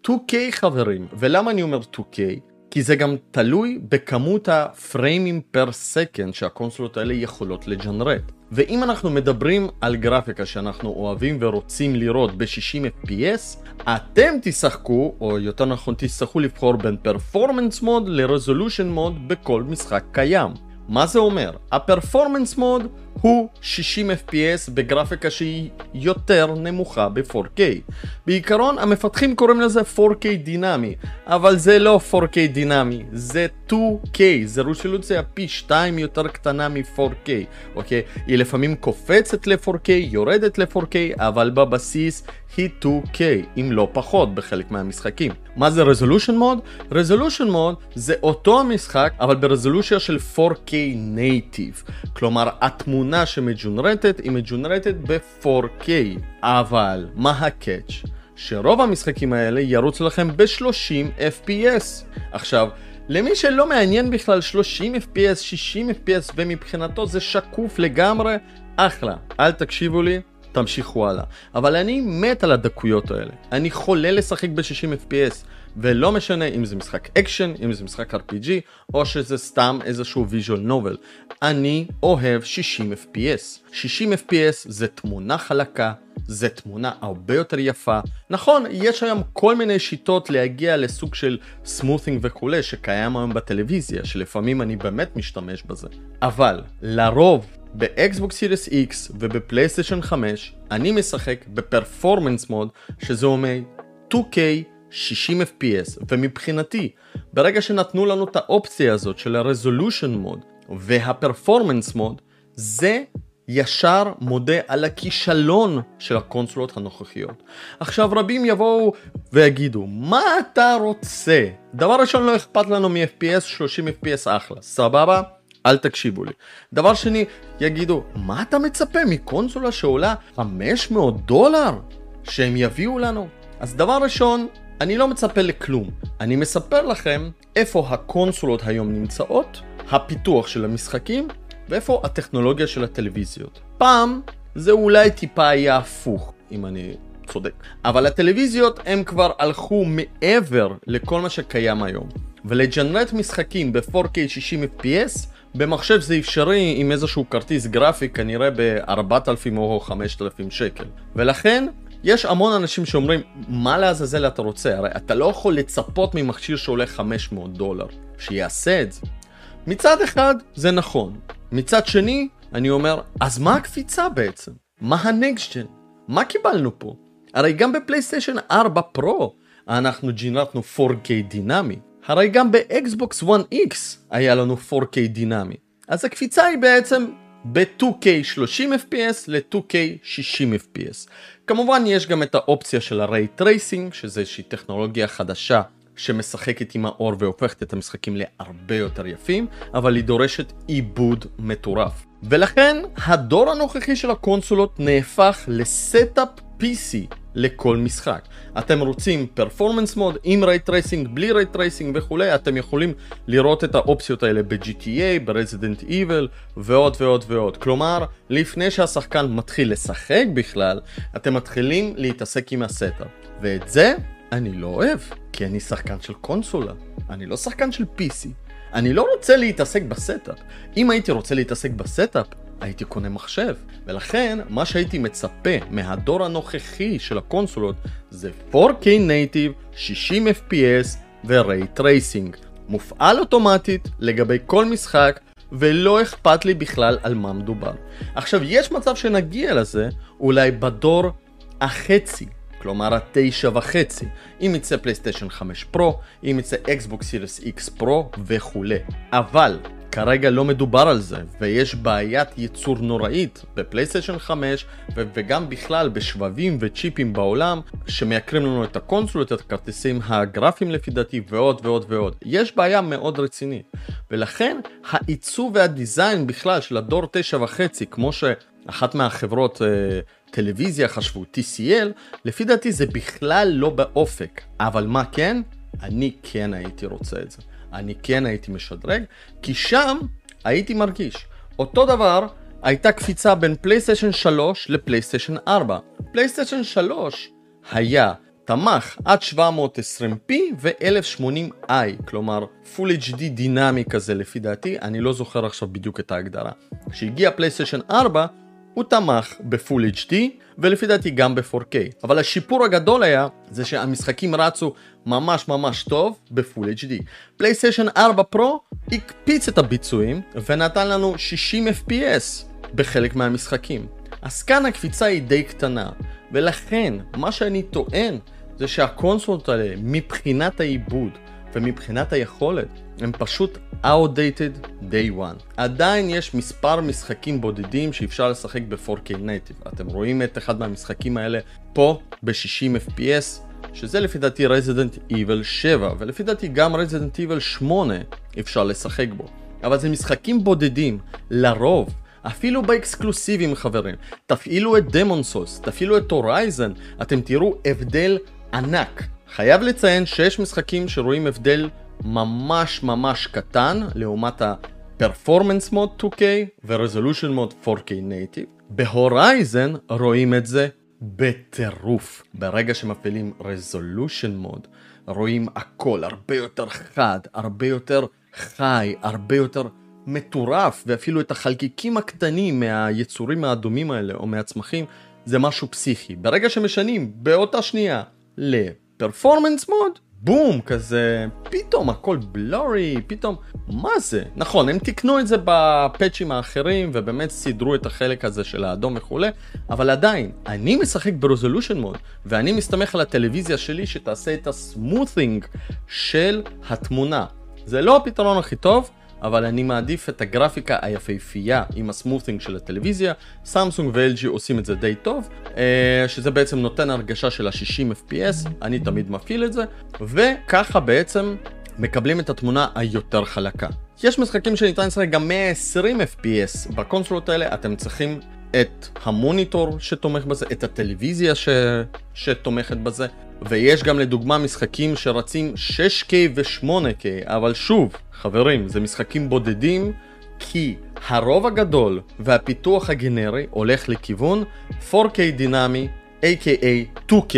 2K חברים, ולמה אני אומר 2K? כי זה גם תלוי בכמות הפריימים per second שהקונסולות האלה יכולות לג'נרט. ואם אנחנו מדברים על גרפיקה שאנחנו אוהבים ורוצים לראות ב-60 FPS, אתם תשחקו, או יותר נכון תצטרכו לבחור בין performance mode ל resolution mode בכל משחק קיים. מה זה אומר? ה performance mode הוא 60 FPS בגרפיקה שהיא יותר נמוכה ב-4K. בעיקרון המפתחים קוראים לזה 4K דינמי, אבל זה לא 4K דינמי, זה 2K, זה רזולוציה פי 2 יותר קטנה מ-4K, אוקיי? היא לפעמים קופצת ל-4K, יורדת ל-4K, אבל בבסיס היא 2K, אם לא פחות בחלק מהמשחקים. מה זה resolution mode? resolution mode זה אותו המשחק, אבל ברזולוציה של 4K native. כלומר, התמונה שמג'ונרטת היא מג'ונרטת ב-4K. אבל, מה הקאץ'? שרוב המשחקים האלה ירוצו לכם ב-30 FPS. עכשיו, למי שלא מעניין בכלל 30 FPS, 60 FPS ומבחינתו זה שקוף לגמרי, אחלה. אל תקשיבו לי, תמשיכו הלאה. אבל אני מת על הדקויות האלה. אני חולה לשחק ב-60 FPS, ולא משנה אם זה משחק אקשן, אם זה משחק RPG, או שזה סתם איזשהו visual novel. אני אוהב 60 FPS. 60 FPS זה תמונה חלקה, זה תמונה הרבה יותר יפה. נכון, יש היום כל מיני שיטות להגיע לסוג של smoothing וכולי, שקיים היום בטלוויזיה, שלפעמים אני באמת משתמש בזה. אבל, לרוב, באקסבוקס Series X ובפלייסטיישן 5 אני משחק ב performance mode שזה אומר 2K 60 FPS ומבחינתי ברגע שנתנו לנו את האופציה הזאת של הרזולושן מוד והפרפורמנס מוד זה ישר מודה על הכישלון של הקונסולות הנוכחיות. עכשיו רבים יבואו ויגידו מה אתה רוצה? דבר ראשון לא אכפת לנו מ-FPS 30 FPS אחלה סבבה? אל תקשיבו לי. דבר שני, יגידו, מה אתה מצפה מקונסולה שעולה 500 דולר? שהם יביאו לנו? אז דבר ראשון, אני לא מצפה לכלום. אני מספר לכם איפה הקונסולות היום נמצאות, הפיתוח של המשחקים, ואיפה הטכנולוגיה של הטלוויזיות. פעם זה אולי טיפה היה הפוך, אם אני צודק. אבל הטלוויזיות הם כבר הלכו מעבר לכל מה שקיים היום. ולג'נרט משחקים ב-4K 60 FPS, במחשב זה אפשרי עם איזשהו כרטיס גרפי כנראה ב-4,000 או 5,000 שקל. ולכן יש המון אנשים שאומרים, מה לעזאזל אתה רוצה? הרי אתה לא יכול לצפות ממכשיר שעולה 500 דולר, שיעשה את זה. מצד אחד, זה נכון. מצד שני, אני אומר, אז מה הקפיצה בעצם? מה ה next gen? מה קיבלנו פה? הרי גם בפלייסטיישן 4 פרו אנחנו ג'ינרטנו 4K דינמי. הרי גם באקסבוקס 1X היה לנו 4K דינמי. אז הקפיצה היא בעצם ב-2K 30 FPS ל-2K 60 FPS. כמובן יש גם את האופציה של ה-Ray שזה איזושהי טכנולוגיה חדשה שמשחקת עם האור והופכת את המשחקים להרבה יותר יפים, אבל היא דורשת עיבוד מטורף. ולכן הדור הנוכחי של הקונסולות נהפך ל setup PC לכל משחק. אתם רוצים performance mode עם ray tracing, בלי ray tracing וכולי, אתם יכולים לראות את האופציות האלה ב-GTA, ב-Resident Evil ועוד ועוד ועוד. כלומר, לפני שהשחקן מתחיל לשחק בכלל, אתם מתחילים להתעסק עם ה setup. ואת זה אני לא אוהב, כי אני שחקן של קונסולה, אני לא שחקן של PC. אני לא רוצה להתעסק ב setup. אם הייתי רוצה להתעסק ב setup, הייתי קונה מחשב. ולכן, מה שהייתי מצפה מהדור הנוכחי של הקונסולות זה 4K native, 60 FPS ו-Ray Tracing. מופעל אוטומטית לגבי כל משחק, ולא אכפת לי בכלל על מה מדובר. עכשיו, יש מצב שנגיע לזה אולי בדור החצי כלומר התשע וחצי, אם יצא פלייסטיישן 5 פרו, אם יצא אקסבוקס Series X Pro וכולי. אבל כרגע לא מדובר על זה, ויש בעיית ייצור נוראית בפלייסטיישן 5 ו- וגם בכלל בשבבים וצ'יפים בעולם שמייקרים לנו את הקונסולות, את הכרטיסים הגרפיים לפי דעתי ועוד ועוד ועוד. יש בעיה מאוד רצינית, ולכן העיצוב והדיזיין בכלל של הדור 9 וחצי, כמו שאחת מהחברות אה, טלוויזיה חשבו TCL, לפי דעתי זה בכלל לא באופק. אבל מה כן? אני כן הייתי רוצה את זה. אני כן הייתי משדרג, כי שם הייתי מרגיש. אותו דבר, הייתה קפיצה בין פלייסטיישן 3 לפלייסטיישן 4. פלייסטיישן 3 היה תמך עד 720p ו-1080i, כלומר Full HD דינמי כזה לפי דעתי, אני לא זוכר עכשיו בדיוק את ההגדרה. כשהגיע פלייסטיישן 4, הוא תמך ב full HD ולפי דעתי גם ב-4K. אבל השיפור הגדול היה זה שהמשחקים רצו ממש ממש טוב ב full HD. פלייסטיישן 4 פרו הקפיץ את הביצועים ונתן לנו 60 FPS בחלק מהמשחקים. אז כאן הקפיצה היא די קטנה, ולכן מה שאני טוען זה שהקונסולות האלה מבחינת העיבוד ומבחינת היכולת הם פשוט outdated day one. עדיין יש מספר משחקים בודדים שאפשר לשחק ב-4K native. אתם רואים את אחד מהמשחקים האלה פה ב-60 FPS, שזה לפי דעתי Resident Evil 7, ולפי דעתי גם Resident Evil 8 אפשר לשחק בו. אבל זה משחקים בודדים, לרוב. אפילו ב exclusive־ים חברים, תפעילו את דמון סולס, תפעילו את הורייזן, אתם תראו הבדל ענק. חייב לציין שיש משחקים שרואים הבדל ממש ממש קטן לעומת ה-Performance Mode 2K ו-Resolution Mode 4K Native. בהורייזן רואים את זה בטירוף. ברגע שמפעילים Resolution Mode רואים הכל הרבה יותר חד, הרבה יותר חי, הרבה יותר מטורף, ואפילו את החלקיקים הקטנים מהיצורים האדומים האלה או מהצמחים זה משהו פסיכי. ברגע שמשנים באותה שנייה לפרפורמנס מוד, בום, כזה, פתאום הכל בלורי, פתאום, מה זה? נכון, הם תיקנו את זה בפאצ'ים האחרים, ובאמת סידרו את החלק הזה של האדום וכולי, אבל עדיין, אני משחק ברזולושן מוד, ואני מסתמך על הטלוויזיה שלי שתעשה את הסמות'ינג של התמונה. זה לא הפתרון הכי טוב, אבל אני מעדיף את הגרפיקה היפהפייה עם הסמות'ינג של הטלוויזיה. סמסונג ו-LG עושים את זה די טוב, אה, שזה בעצם נותן הרגשה של ה-60 FPS, אני תמיד מפעיל את זה, וככה בעצם מקבלים את התמונה היותר חלקה. יש משחקים שניתן לשחק גם 120 FPS, בקונסולות האלה אתם צריכים את המוניטור שתומך בזה, את הטלוויזיה ש... שתומכת בזה, ויש גם לדוגמה משחקים שרצים 6K ו-8K, אבל שוב, חברים, זה משחקים בודדים, כי הרוב הגדול והפיתוח הג'נרי הולך לכיוון 4K דינמי a.k.a 2K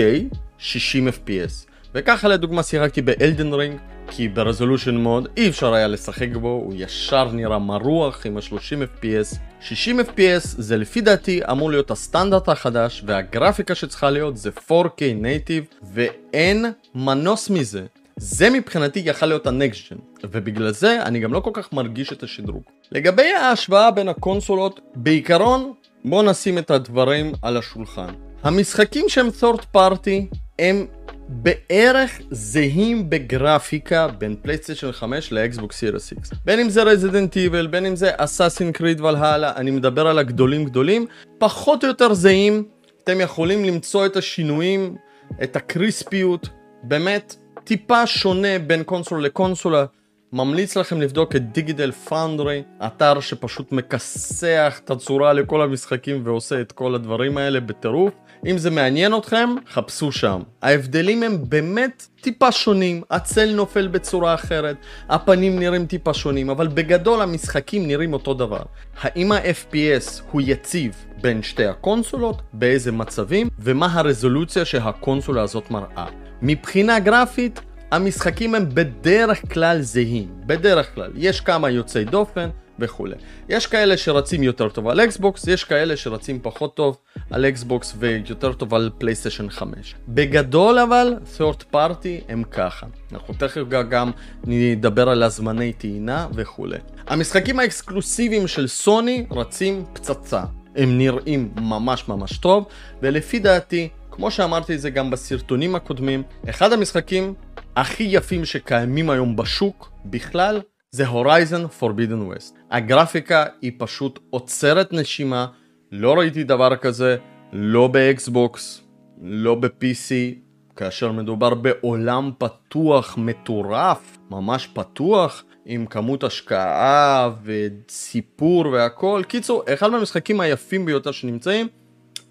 60 FPS. וככה לדוגמה שיחקתי באלדן רינג, כי ב resolution mode אי אפשר היה לשחק בו, הוא ישר נראה מרוח עם ה-30 FPS. 60 FPS זה לפי דעתי אמור להיות הסטנדרט החדש, והגרפיקה שצריכה להיות זה 4K native, ואין מנוס מזה. זה מבחינתי יכל להיות ה next gen, ובגלל זה אני גם לא כל כך מרגיש את השדרוג. לגבי ההשוואה בין הקונסולות, בעיקרון בואו נשים את הדברים על השולחן. המשחקים שהם third party הם בערך זהים בגרפיקה בין פלייסטיישן 5 לאקסבוקס סירייס X. בין אם זה רזידנט איבל, בין אם זה אסאסין קריד וכולי, אני מדבר על הגדולים גדולים, פחות או יותר זהים, אתם יכולים למצוא את השינויים, את הקריספיות, באמת טיפה שונה בין קונסולה לקונסולה. ממליץ לכם לבדוק את דיגיטל פאונדרי, אתר שפשוט מכסח את הצורה לכל המשחקים ועושה את כל הדברים האלה בטירוף. אם זה מעניין אתכם, חפשו שם. ההבדלים הם באמת טיפה שונים, הצל נופל בצורה אחרת, הפנים נראים טיפה שונים, אבל בגדול המשחקים נראים אותו דבר. האם ה-FPS הוא יציב בין שתי הקונסולות, באיזה מצבים, ומה הרזולוציה שהקונסולה הזאת מראה. מבחינה גרפית, המשחקים הם בדרך כלל זהים, בדרך כלל. יש כמה יוצאי דופן וכולי. יש כאלה שרצים יותר טוב על אקסבוקס, יש כאלה שרצים פחות טוב על אקסבוקס ויותר טוב על פלייסטיישן 5. בגדול אבל, third party הם ככה. אנחנו תכף גם נדבר על הזמני טעינה וכולי. המשחקים האקסקלוסיביים של סוני רצים פצצה. הם נראים ממש ממש טוב, ולפי דעתי, כמו שאמרתי את זה גם בסרטונים הקודמים, אחד המשחקים הכי יפים שקיימים היום בשוק בכלל זה הורייזן פורבידן ווסט. הגרפיקה היא פשוט עוצרת נשימה, לא ראיתי דבר כזה, לא באקסבוקס, לא ב-PC, כאשר מדובר בעולם פתוח מטורף, ממש פתוח, עם כמות השקעה וסיפור והכל. קיצור, אחד מהמשחקים היפים ביותר שנמצאים.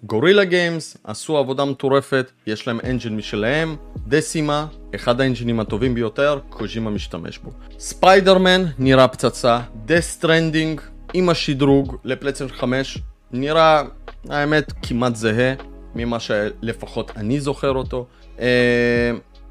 גורילה גיימס עשו עבודה מטורפת, יש להם engine משלהם, דסימה, אחד ה engine־ים הטובים ביותר, קוז'ימה משתמש בו. ספיידרמן נראה פצצה, דת' סטרנדינג עם השדרוג לפלייסטיישן 5 נראה האמת כמעט זהה ממה שלפחות אני זוכר אותו. Uh,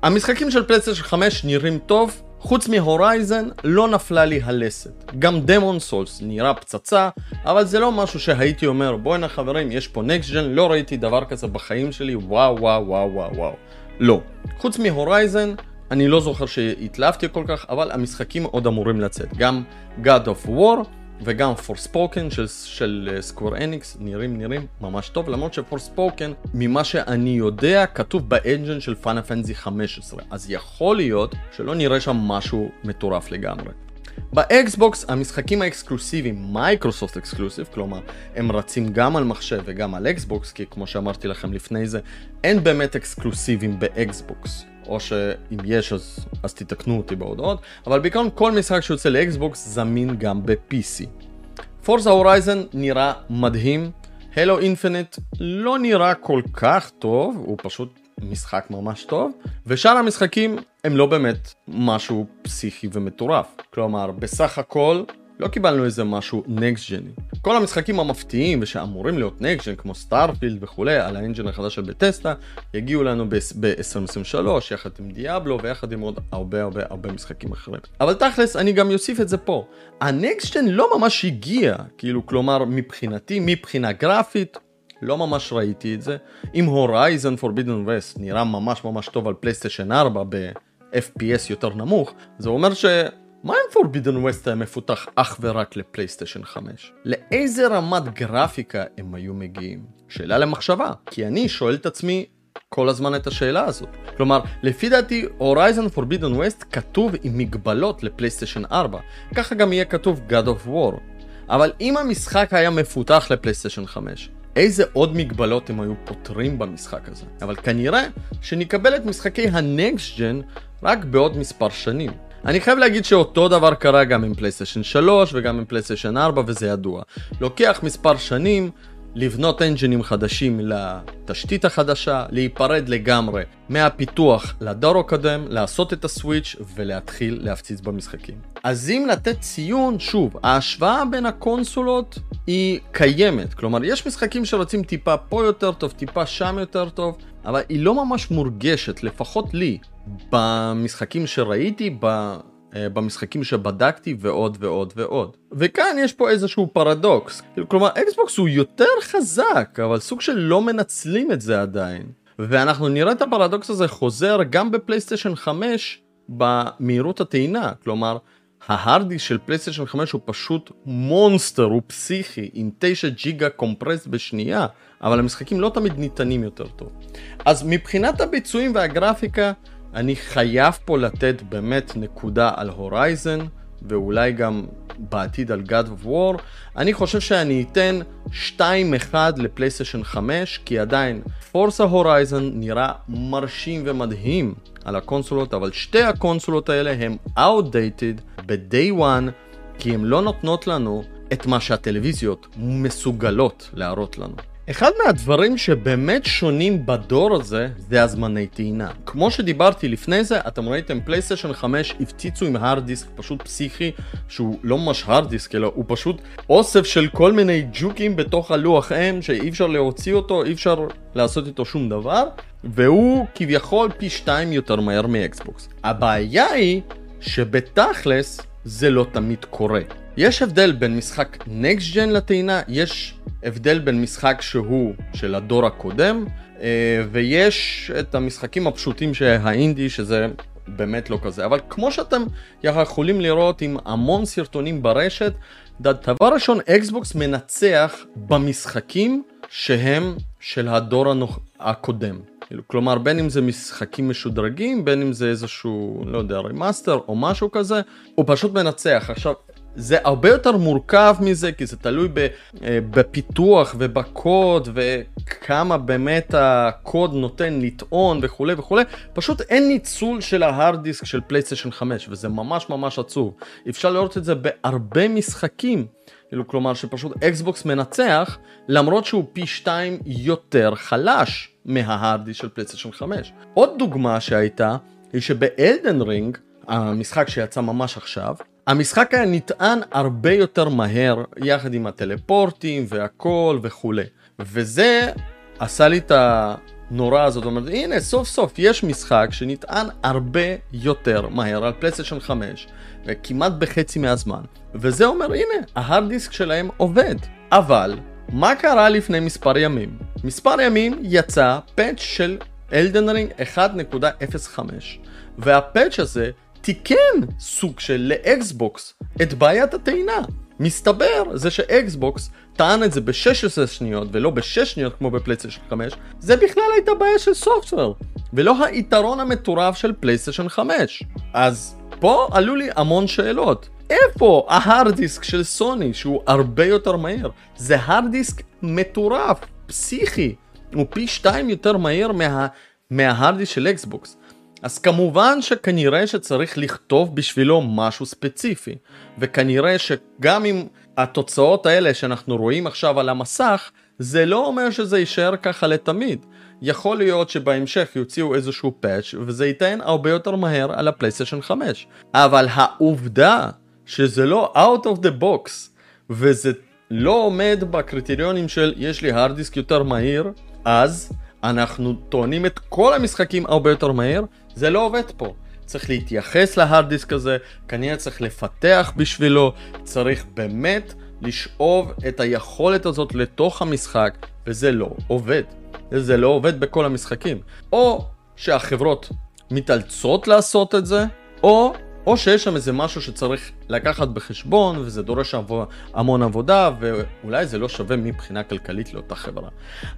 המשחקים של פלייסטיישן 5 נראים טוב, חוץ מהורייזן לא נפלה לי הלסת. גם דמון סולס נראה פצצה, אבל זה לא משהו שהייתי אומר בואנה חברים יש פה next gen, לא ראיתי דבר כזה בחיים שלי, וואו וואו וואו וואו וואו. לא. חוץ מהורייזן, אני לא זוכר שהתלהבתי כל כך, אבל המשחקים עוד אמורים לצאת. גם God of War וגם Forspoken של, של סקוור uh, אניקס נראים נראים ממש טוב, למרות שפורספוקן, ממה שאני יודע, כתוב ב engine של פיינל פנטזי 15, אז יכול להיות שלא נראה שם משהו מטורף לגמרי. באקסבוקס המשחקים האקסקלוסיביים, מייקרוסופט exclusive, כלומר הם רצים גם על מחשב וגם על אקסבוקס, כי כמו שאמרתי לכם לפני זה, אין באמת אקסקלוסיביים באקסבוקס. או שאם יש אז, אז תתקנו אותי בהודעות, אבל בעיקרון כל משחק שיוצא לאקסבוקס זמין גם ב-PC. פורזה הורייזן נראה מדהים, הלו אינפיניט לא נראה כל כך טוב, הוא פשוט משחק ממש טוב, ושאר המשחקים הם לא באמת משהו פסיכי ומטורף. כלומר, בסך הכל לא קיבלנו איזה משהו next gen־י. כל המשחקים המפתיעים ושאמורים להיות next gen כמו סטארפילד וכולי על ה engine החדש של בת'סדה יגיעו לנו ב-2023 יחד עם דיאבלו ויחד עם עוד הרבה הרבה הרבה משחקים אחרים. אבל תכלס אני גם אוסיף את זה פה. ה next gen לא ממש הגיע, כאילו כלומר מבחינתי, מבחינה גרפית, לא ממש ראיתי את זה. אם הורייזן פורבידן ווסט נראה ממש ממש טוב על פלייסטיישן 4 ב-FPS יותר נמוך, זה אומר ש... מה אם פורבידן ווסט היה מפותח אך ורק לפלייסטיישן 5? לאיזה רמת גרפיקה הם היו מגיעים? שאלה למחשבה, כי אני שואל את עצמי כל הזמן את השאלה הזאת. כלומר, לפי דעתי, הורייזן פורבידן ווסט כתוב עם מגבלות לפלייסטיישן 4. ככה גם יהיה כתוב God of War. אבל אם המשחק היה מפותח לפלייסטיישן 5, איזה עוד מגבלות הם היו פותרים במשחק הזה? אבל כנראה שנקבל את משחקי ה next gen רק בעוד מספר שנים. אני חייב להגיד שאותו דבר קרה גם עם פלייסטיישן 3 וגם עם פלייסטיישן 4 וזה ידוע. לוקח מספר שנים לבנות אנג'ינים חדשים לתשתית החדשה, להיפרד לגמרי מהפיתוח לדור הקודם, לעשות את הסוויץ' ולהתחיל להפציץ במשחקים. אז אם לתת ציון, שוב, ההשוואה בין הקונסולות היא קיימת. כלומר, יש משחקים שרוצים טיפה פה יותר טוב, טיפה שם יותר טוב, אבל היא לא ממש מורגשת, לפחות לי, במשחקים שראיתי, ב... אה, במשחקים שבדקתי ועוד ועוד ועוד. וכאן יש פה איזשהו פרדוקס. כלומר, אקסבוקס הוא יותר חזק, אבל סוג של לא מנצלים את זה עדיין. ואנחנו נראה את הפרדוקס הזה חוזר גם בפלייסטיישן 5 במהירות הטעינה. כלומר, ה hard drive של פלייסטיישן 5 הוא פשוט monster, הוא פסיכי, עם 9 ג'יגה compressed בשנייה, אבל המשחקים לא תמיד נטענים יותר טוב. אז מבחינת הביצועים והגרפיקה, אני חייב פה לתת באמת נקודה על Horizon, ואולי גם בעתיד על God of War. אני חושב שאני אתן 2-1 לפלייסטיישן 5, כי עדיין Forza Horizon נראה מרשים ומדהים על הקונסולות, אבל שתי הקונסולות האלה הן outdated ב-day one, כי הן לא נותנות לנו את מה שהטלוויזיות מסוגלות להראות לנו. אחד מהדברים שבאמת שונים בדור הזה זה הזמני טעינה. כמו שדיברתי לפני זה, אתם ראיתם פלייסטיישן 5 הפציצו עם הארד דיסק פשוט פסיכי, שהוא לא ממש הארד דיסק אלא הוא פשוט אוסף של כל מיני ג'וקים בתוך הלוח M שאי אפשר להוציא אותו, אי אפשר לעשות איתו שום דבר, והוא כביכול פי 2 יותר מהר מאקסבוקס. הבעיה היא שבתכלס זה לא תמיד קורה. יש הבדל בין משחק נקסט ג'ן לטעינה, יש הבדל בין משחק שהוא של הדור הקודם, אה, ויש את המשחקים הפשוטים שהאינדי, שזה באמת לא כזה. אבל כמו שאתם יכולים לראות עם המון סרטונים ברשת, דבר ראשון, אקסבוקס מנצח במשחקים שהם של הדור הנוכ... הקודם. כלומר, בין אם זה משחקים משודרגים, בין אם זה איזשהו, לא יודע, remaster או משהו כזה, הוא פשוט מנצח. עכשיו, זה הרבה יותר מורכב מזה, כי זה תלוי אה, בפיתוח ובקוד וכמה באמת הקוד נותן לטעון וכולי וכולי. פשוט אין ניצול של ההארד דיסק של פלייסטיישן 5, וזה ממש ממש עצוב. אפשר לראות את זה בהרבה משחקים. כאילו, כלומר שפשוט אקסבוקס מנצח, למרות שהוא פי שתיים יותר חלש מההארד דיסק של פלייסטיישן 5. עוד דוגמה שהייתה, היא שב Elden Ring, המשחק שיצא ממש עכשיו, המשחק היה נטען הרבה יותר מהר יחד עם הטלפורטים והכל וכולי. וזה עשה לי את הנורה הזאת, זאת אומרת, הנה סוף סוף יש משחק שנטען הרבה יותר מהר על פלייסטיישן 5 וכמעט בחצי מהזמן. וזה אומר הנה, ההארד דיסק שלהם עובד. אבל, מה קרה לפני מספר ימים? מספר ימים יצא patch של Elden Ring 1.05 וה patch הזה תיקן סוג של לאקסבוקס את בעיית הטעינה. מסתבר זה שאקסבוקס טען את זה ב-16 שניות ולא ב-6 שניות כמו בפלייסטיישן 5, זה בכלל הייתה בעיה של software, ולא היתרון המטורף של פלייסטיישן 5. אז פה עלו לי המון שאלות. איפה ההארד דיסק של סוני שהוא הרבה יותר מהיר? זה הארד דיסק מטורף, פסיכי, הוא פי 2 יותר מהיר מה... מההארד דיסק של אקסבוקס. אז כמובן שכנראה שצריך לכתוב בשבילו משהו ספציפי, וכנראה שגם אם התוצאות האלה שאנחנו רואים עכשיו על המסך, זה לא אומר שזה יישאר ככה לתמיד. יכול להיות שבהמשך יוציאו איזשהו פאץ' וזה ייתן הרבה יותר מהר על הפלייסטיישן 5. אבל העובדה שזה לא out of the box וזה לא עומד בקריטריונים של יש לי hard disk יותר מהיר, אז אנחנו טוענים את כל המשחקים הרבה יותר מהר, זה לא עובד פה. צריך להתייחס להארד דיסק הזה, כנראה צריך לפתח בשבילו, צריך באמת לשאוב את היכולת הזאת לתוך המשחק, וזה לא עובד. זה לא עובד בכל המשחקים. או שהחברות מתאלצות לעשות את זה, או, או שיש שם איזה משהו שצריך לקחת בחשבון, וזה דורש המון עבודה, ואולי זה לא שווה מבחינה כלכלית לאותה חברה.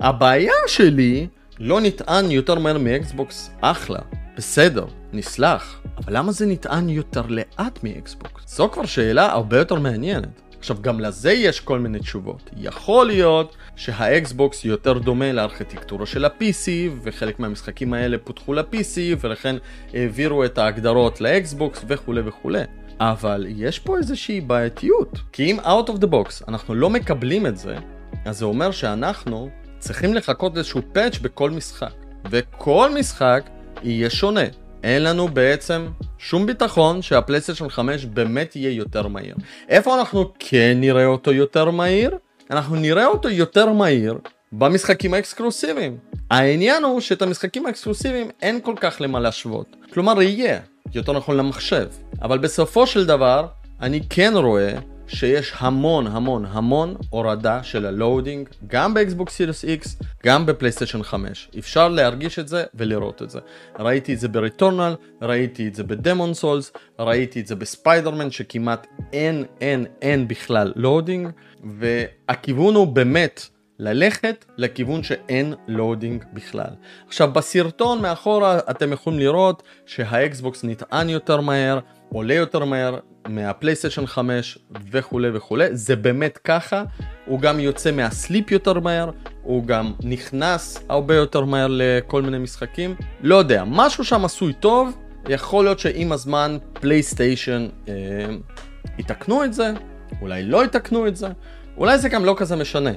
הבעיה שלי לא נטען יותר מהר מאקסבוקס, אחלה, בסדר, נסלח, אבל למה זה נטען יותר לאט מאקסבוקס? זו כבר שאלה הרבה יותר מעניינת. עכשיו גם לזה יש כל מיני תשובות. יכול להיות שהאקסבוקס יותר דומה לארכיטקטורה של ה-PC וחלק מהמשחקים האלה פותחו ל-PC ולכן העבירו את ההגדרות לאקסבוקס וכולי וכולי. אבל יש פה איזושהי בעייתיות. כי אם out of the box אנחנו לא מקבלים את זה, אז זה אומר שאנחנו צריכים לחכות איזשהו פאץ' בכל משחק. וכל משחק יהיה שונה. אין לנו בעצם שום ביטחון שהפלייסטיישן 5 באמת יהיה יותר מהיר. איפה אנחנו כן נראה אותו יותר מהיר? אנחנו נראה אותו יותר מהיר במשחקים האקסקלוסיביים. העניין הוא שאת המשחקים האקסקלוסיביים אין כל כך למה להשוות. כלומר יהיה, יותר נכון למחשב. אבל בסופו של דבר, אני כן רואה שיש המון המון המון הורדה של ה loading, גם באקסבוקס Series X, גם בפלייסטיישן 5. אפשר להרגיש את זה ולראות את זה. ראיתי את זה ב Returnal, ראיתי את זה ב Demon's Souls, ראיתי את זה בספיידרמן שכמעט אין אין אין בכלל loading, והכיוון הוא באמת ללכת לכיוון שאין loading בכלל. עכשיו בסרטון מאחורה אתם יכולים לראות שהאקסבוקס נטען יותר מהר, עולה יותר מהר מהפלייסטיישן 5 וכולי וכולי, זה באמת ככה, הוא גם יוצא מהסליפ יותר מהר, הוא גם נכנס הרבה יותר מהר לכל מיני משחקים, לא יודע, משהו שם עשוי טוב, יכול להיות שעם הזמן פלייסטיישן אה, יתקנו את זה, אולי לא יתקנו את זה, אולי זה גם לא כזה משנה.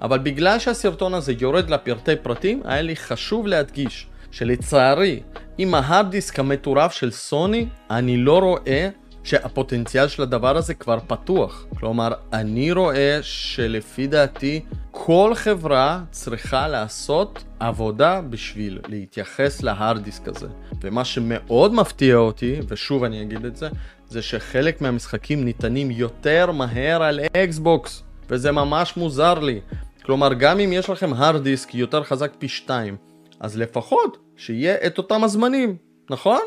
אבל בגלל שהסרטון הזה יורד לפרטי פרטים, היה לי חשוב להדגיש שלצערי, עם ההארד דיסק המטורף של סוני, אני לא רואה שהפוטנציאל של הדבר הזה כבר פתוח. כלומר, אני רואה שלפי דעתי כל חברה צריכה לעשות עבודה בשביל להתייחס להארד דיסק הזה. ומה שמאוד מפתיע אותי, ושוב אני אגיד את זה, זה שחלק מהמשחקים נטענים יותר מהר על אקסבוקס, וזה ממש מוזר לי. כלומר, גם אם יש לכם הארד דיסק יותר חזק פי 2, אז לפחות שיהיה את אותם הזמנים, נכון?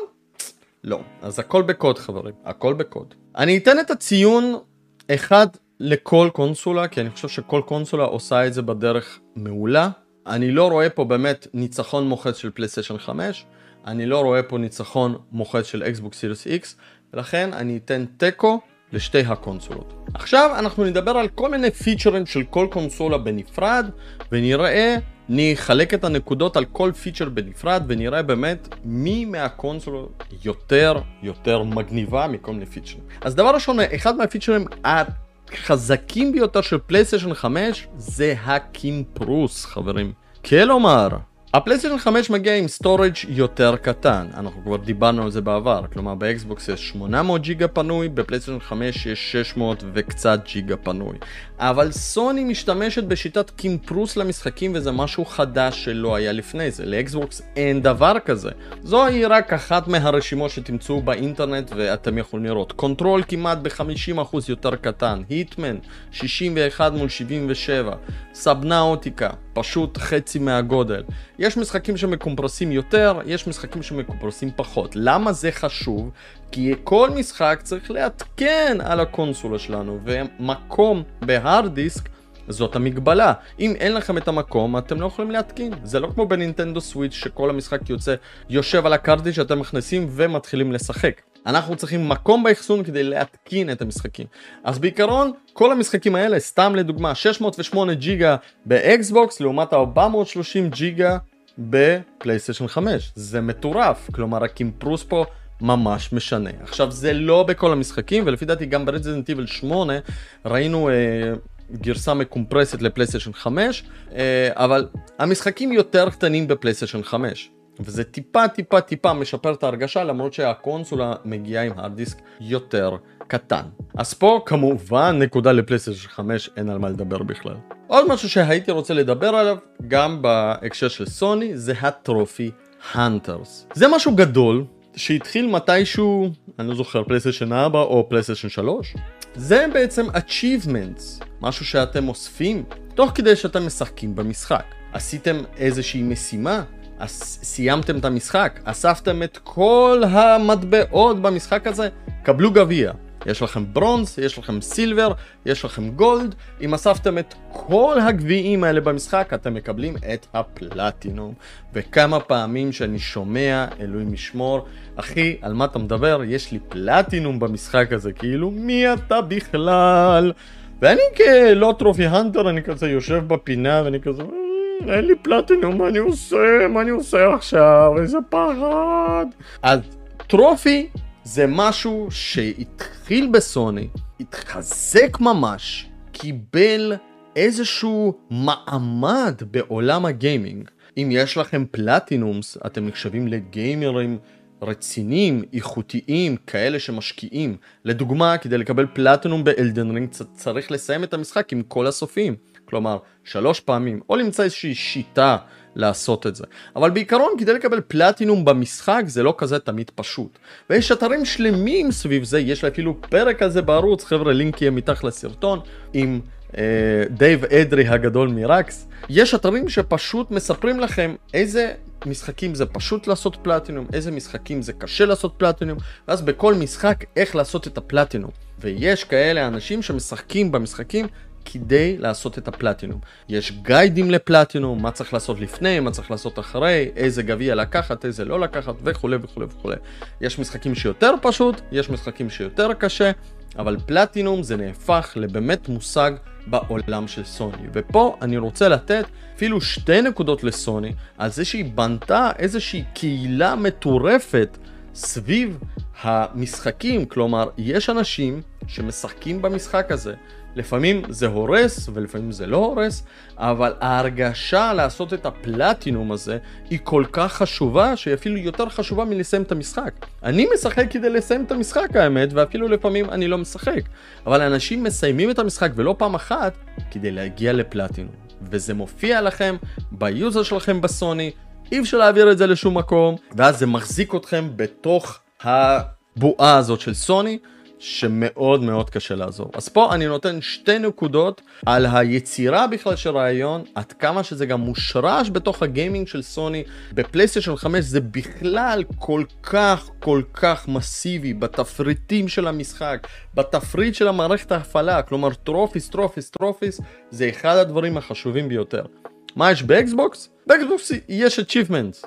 לא. אז הכל בקוד חברים, הכל בקוד. אני אתן את הציון אחד לכל קונסולה, כי אני חושב שכל קונסולה עושה את זה בדרך מעולה. אני לא רואה פה באמת ניצחון מוחץ של פלייסטיישן 5, אני לא רואה פה ניצחון מוחץ של אקסבוק סיריוס X, ולכן אני אתן תיקו לשתי הקונסולות. עכשיו אנחנו נדבר על כל מיני פיצ'רים של כל קונסולה בנפרד, ונראה נחלק את הנקודות על כל פיצ'ר בנפרד ונראה באמת מי מהקונסולות יותר יותר מגניבה מכל מיני פיצ'רים. אז דבר ראשון, אחד מהפיצ'רים החזקים ביותר של פלייסטיישן 5 זה הקימפרוס חברים. כלומר, הפלייסטיישן 5 מגיע עם storage יותר קטן, אנחנו כבר דיברנו על זה בעבר, כלומר באקסבוקס יש 800 ג'יגה פנוי, בפלייסטיישן 5 יש 600 וקצת ג'יגה פנוי. אבל סוני משתמשת בשיטת קימפרוס למשחקים וזה משהו חדש שלא היה לפני זה, לאקסבוקס אין דבר כזה. זוהי רק אחת מהרשימות שתמצאו באינטרנט ואתם יכולים לראות. Control כמעט ב-50% יותר קטן, Hitman 61 מול 77, Subnautica פשוט חצי מהגודל. יש משחקים שמקומפרסים יותר, יש משחקים שמקומפרסים פחות. למה זה חשוב? כי כל משחק צריך לעדכן על הקונסולה שלנו, ומקום בהארד דיסק זאת המגבלה. אם אין לכם את המקום, אתם לא יכולים להתקין. זה לא כמו בנינטנדו סוויץ' שכל המשחק יוצא, יושב על ה cartridge שאתם מכניסים ומתחילים לשחק. אנחנו צריכים מקום באחסון כדי להתקין את המשחקים. אז בעיקרון, כל המשחקים האלה, סתם לדוגמה, 608 ג'יגה באקסבוקס לעומת 430 ג'יגה בפלייסטיישן 5. זה מטורף, כלומר הקימפרוס פה ממש משנה. עכשיו זה לא בכל המשחקים, ולפי דעתי גם ב Resident Evil 8 ראינו... אה, גרסה מקומפרסת לפלייסטיישן 5, אה, אבל המשחקים יותר קטנים בפלייסטיישן 5. וזה טיפה טיפה טיפה משפר את ההרגשה למרות שהקונסולה מגיעה עם הארד דיסק יותר קטן. אז פה כמובן נקודה לפלייסטיישן 5 אין על מה לדבר בכלל. עוד משהו שהייתי רוצה לדבר עליו גם בהקשר של סוני זה הטרופי הנטרס. זה משהו גדול שהתחיל מתישהו, אני לא זוכר, פלייסטיישן 4 או פלייסטיישן 3. זה בעצם achievements, משהו שאתם אוספים תוך כדי שאתם משחקים במשחק. עשיתם איזושהי משימה, סיימתם את המשחק, אספתם את כל המטבעות במשחק הזה, קבלו גביע. יש לכם ברונז, יש לכם סילבר, יש לכם גולד. אם אספתם את כל הגביעים האלה במשחק, אתם מקבלים את הפלטינום. וכמה פעמים שאני שומע, אלוהים ישמור, אחי, על מה אתה מדבר? יש לי פלטינום במשחק הזה, כאילו, מי אתה בכלל? ואני כלא טרופי הנטר, אני כזה יושב בפינה ואני כזה... אה, אין לי פלטינום, מה אני עושה? מה אני עושה עכשיו? איזה פחד. אז טרופי זה משהו שהתחיל בסוני, התחזק ממש, קיבל איזשהו מעמד בעולם הגיימינג. אם יש לכם פלטינומס, אתם נחשבים לגיימרים רציניים, איכותיים, כאלה שמשקיעים. לדוגמה, כדי לקבל פלטינום באלדן רינג צריך לסיים את המשחק עם כל הסופים. כלומר, שלוש פעמים, או למצוא איזושהי שיטה לעשות את זה. אבל בעיקרון, כדי לקבל פלטינום במשחק זה לא כזה תמיד פשוט. ויש אתרים שלמים סביב זה, יש לי אפילו פרק על זה בערוץ, חבר'ה, לינק יהיה מתחת לסרטון, עם אה, דייב אדרי הגדול מרקס. יש אתרים שפשוט מספרים לכם איזה משחקים זה פשוט לעשות פלטינום, איזה משחקים זה קשה לעשות פלטינום, ואז בכל משחק איך לעשות את הפלטינום. ויש כאלה אנשים שמשחקים במשחקים כדי לעשות את הפלטינום. יש גיידים לפלטינום, מה צריך לעשות לפני, מה צריך לעשות אחרי, איזה גביע לקחת, איזה לא לקחת וכולי וכולי וכולי. יש משחקים שיותר פשוט, יש משחקים שיותר קשה, אבל פלטינום זה נהפך לבאמת מושג בעולם של סוני. ופה אני רוצה לתת אפילו שתי נקודות לסוני על זה שהיא בנתה איזושהי קהילה מטורפת סביב המשחקים, כלומר, יש אנשים שמשחקים במשחק הזה. לפעמים זה הורס ולפעמים זה לא הורס, אבל ההרגשה לעשות את הפלטינום הזה היא כל כך חשובה, שהיא אפילו יותר חשובה מלסיים את המשחק. אני משחק כדי לסיים את המשחק האמת, ואפילו לפעמים אני לא משחק. אבל אנשים מסיימים את המשחק ולא פעם אחת כדי להגיע לפלטינום. וזה מופיע לכם ביוזר שלכם בסוני, אי אפשר להעביר את זה לשום מקום, ואז זה מחזיק אתכם בתוך הבועה הזאת של סוני. שמאוד מאוד קשה לעזור. אז פה אני נותן שתי נקודות על היצירה בכלל של רעיון, עד כמה שזה גם מושרש בתוך הגיימינג של סוני. בפלייסטיישן 5 זה בכלל כל כך כל כך מסיבי בתפריטים של המשחק, בתפריט של המערכת ההפעלה, כלומר trophies, trophies, trophies, זה אחד הדברים החשובים ביותר. מה יש באקסבוקס? באקסבוקס יש achievements.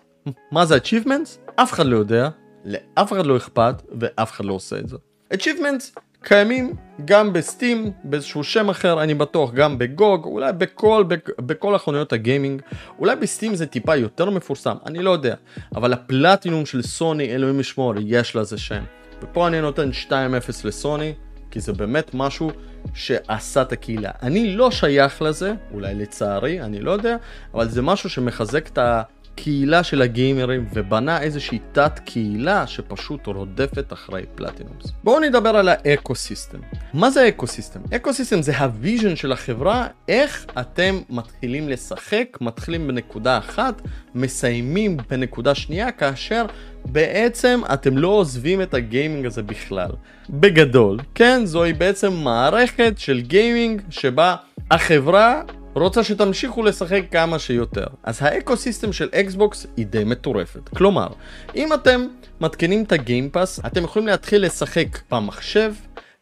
מה זה achievements? אף אחד לא יודע, לאף אחד לא אכפת ואף אחד לא עושה את זה. Achievements קיימים גם ב Steam, באיזשהו שם אחר, אני בטוח גם ב GOG, אולי בכל, בכל החנויות הגיימינג, אולי בסטים זה טיפה יותר מפורסם, אני לא יודע, אבל הפלטינום של סוני, אלוהים ישמור, יש לזה שם. ופה אני נותן 2-0 לסוני, כי זה באמת משהו שעשה את הקהילה. אני לא שייך לזה, אולי לצערי, אני לא יודע, אבל זה משהו שמחזק את ה... קהילה של הגיימרים ובנה איזושהי תת קהילה שפשוט רודפת אחרי פלטינומס. בואו נדבר על האקו סיסטם. מה זה eco system? Eco system זה ה vision של החברה, איך אתם מתחילים לשחק, מתחילים בנקודה אחת, מסיימים בנקודה שנייה, כאשר בעצם אתם לא עוזבים את ה gaming הזה בכלל. בגדול, כן, זוהי בעצם מערכת של gaming שבה החברה רוצה שתמשיכו לשחק כמה שיותר. אז ה eco system של אקסבוקס היא די מטורפת. כלומר, אם אתם מתקינים את הגיימפאס, אתם יכולים להתחיל לשחק במחשב,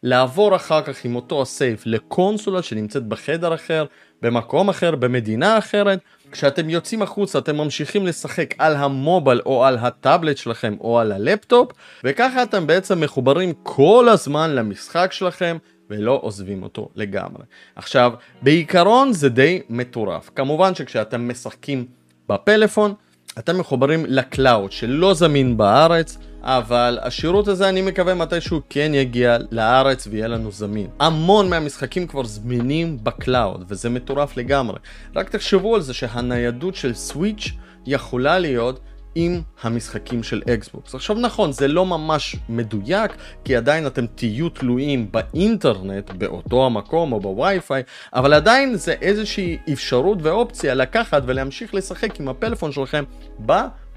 לעבור אחר כך עם אותו הסייף לקונסולה שנמצאת בחדר אחר, במקום אחר, במדינה אחרת. כשאתם יוצאים החוצה אתם ממשיכים לשחק על המובייל או על הטאבלט שלכם או על הלפטופ וככה אתם בעצם מחוברים כל הזמן למשחק שלכם ולא עוזבים אותו לגמרי. עכשיו, בעיקרון זה די מטורף. כמובן שכשאתם משחקים בפלאפון, אתם מחוברים ל cloud שלא זמין בארץ, אבל השירות הזה אני מקווה מתישהו כן יגיע לארץ ויהיה לנו זמין. המון מהמשחקים כבר זמינים ב cloud, וזה מטורף לגמרי. רק תחשבו על זה שהניידות של סוויץ' יכולה להיות עם המשחקים של אקסבוקס. עכשיו נכון, זה לא ממש מדויק, כי עדיין אתם תהיו תלויים באינטרנט, באותו המקום או בווי-פיי, אבל עדיין זה איזושהי אפשרות ואופציה לקחת ולהמשיך לשחק עם הפלאפון שלכם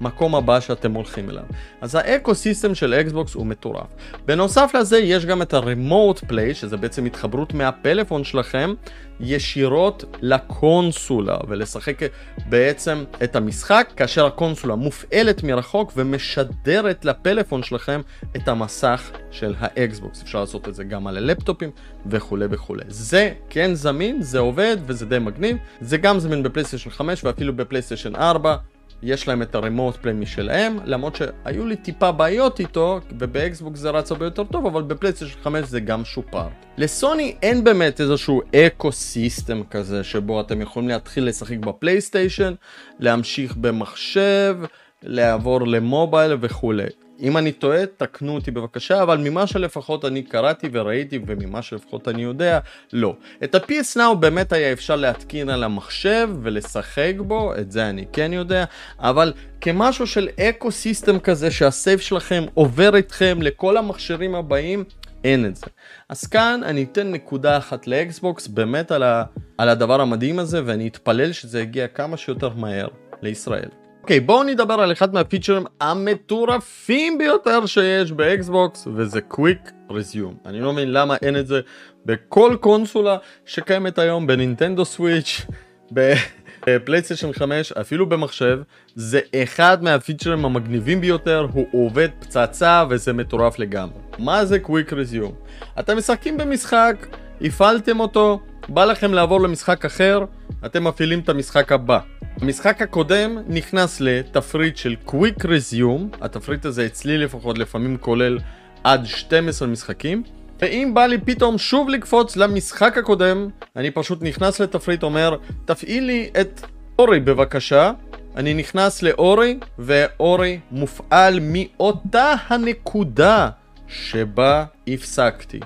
במקום הבא שאתם הולכים אליו. אז ה eco system של אקסבוקס הוא מטורף. בנוסף לזה יש גם את ה-remote play, שזה בעצם התחברות מהפלאפון שלכם, ישירות לקונסולה ולשחק בעצם את המשחק כאשר הקונסולה מופעלת מרחוק ומשדרת לפלאפון שלכם את המסך של האקסבוקס. אפשר לעשות את זה גם על הלפטופים וכולי וכולי. זה כן זמין, זה עובד וזה די מגניב. זה גם זמין בפלייסטיישן 5 ואפילו בפלייסטיישן 4. יש להם את ה remote play משלהם, למרות שהיו לי טיפה בעיות איתו, ובאקסבוקס זה רץ הרבה יותר טוב, אבל בפלייסטיישן 5 זה גם שופר. לסוני אין באמת איזשהו eco system כזה, שבו אתם יכולים להתחיל לשחק בפלייסטיישן, להמשיך במחשב, לעבור למובייל וכולי. אם אני טועה, תקנו אותי בבקשה, אבל ממה שלפחות אני קראתי וראיתי וממה שלפחות אני יודע, לא. את ה-PS Now באמת היה אפשר להתקין על המחשב ולשחק בו, את זה אני כן יודע, אבל כמשהו של eco system כזה שה save שלכם עובר איתכם לכל המכשירים הבאים, אין את זה. אז כאן אני אתן נקודה אחת לאקסבוקס באמת על, ה, על הדבר המדהים הזה ואני אתפלל שזה יגיע כמה שיותר מהר לישראל. אוקיי, okay, בואו נדבר על אחד מהפיצ'רים המטורפים ביותר שיש באקסבוקס, וזה Quick Resume. אני לא מבין למה אין את זה בכל קונסולה שקיימת היום, בנינטנדו סוויץ', בפלייסטיישן 5, אפילו במחשב, זה אחד מהפיצ'רים המגניבים ביותר, הוא עובד פצצה וזה מטורף לגמרי. מה זה Quick Resume? אתם משחקים במשחק, הפעלתם אותו, בא לכם לעבור למשחק אחר, אתם מפעילים את המשחק הבא. המשחק הקודם נכנס לתפריט של Quick Resume, התפריט הזה אצלי לפחות לפעמים כולל עד 12 משחקים, ואם בא לי פתאום שוב לקפוץ למשחק הקודם, אני פשוט נכנס לתפריט אומר, תפעיל לי את אורי בבקשה, אני נכנס לאורי, ואורי מופעל מאותה הנקודה שבה הפסקתי.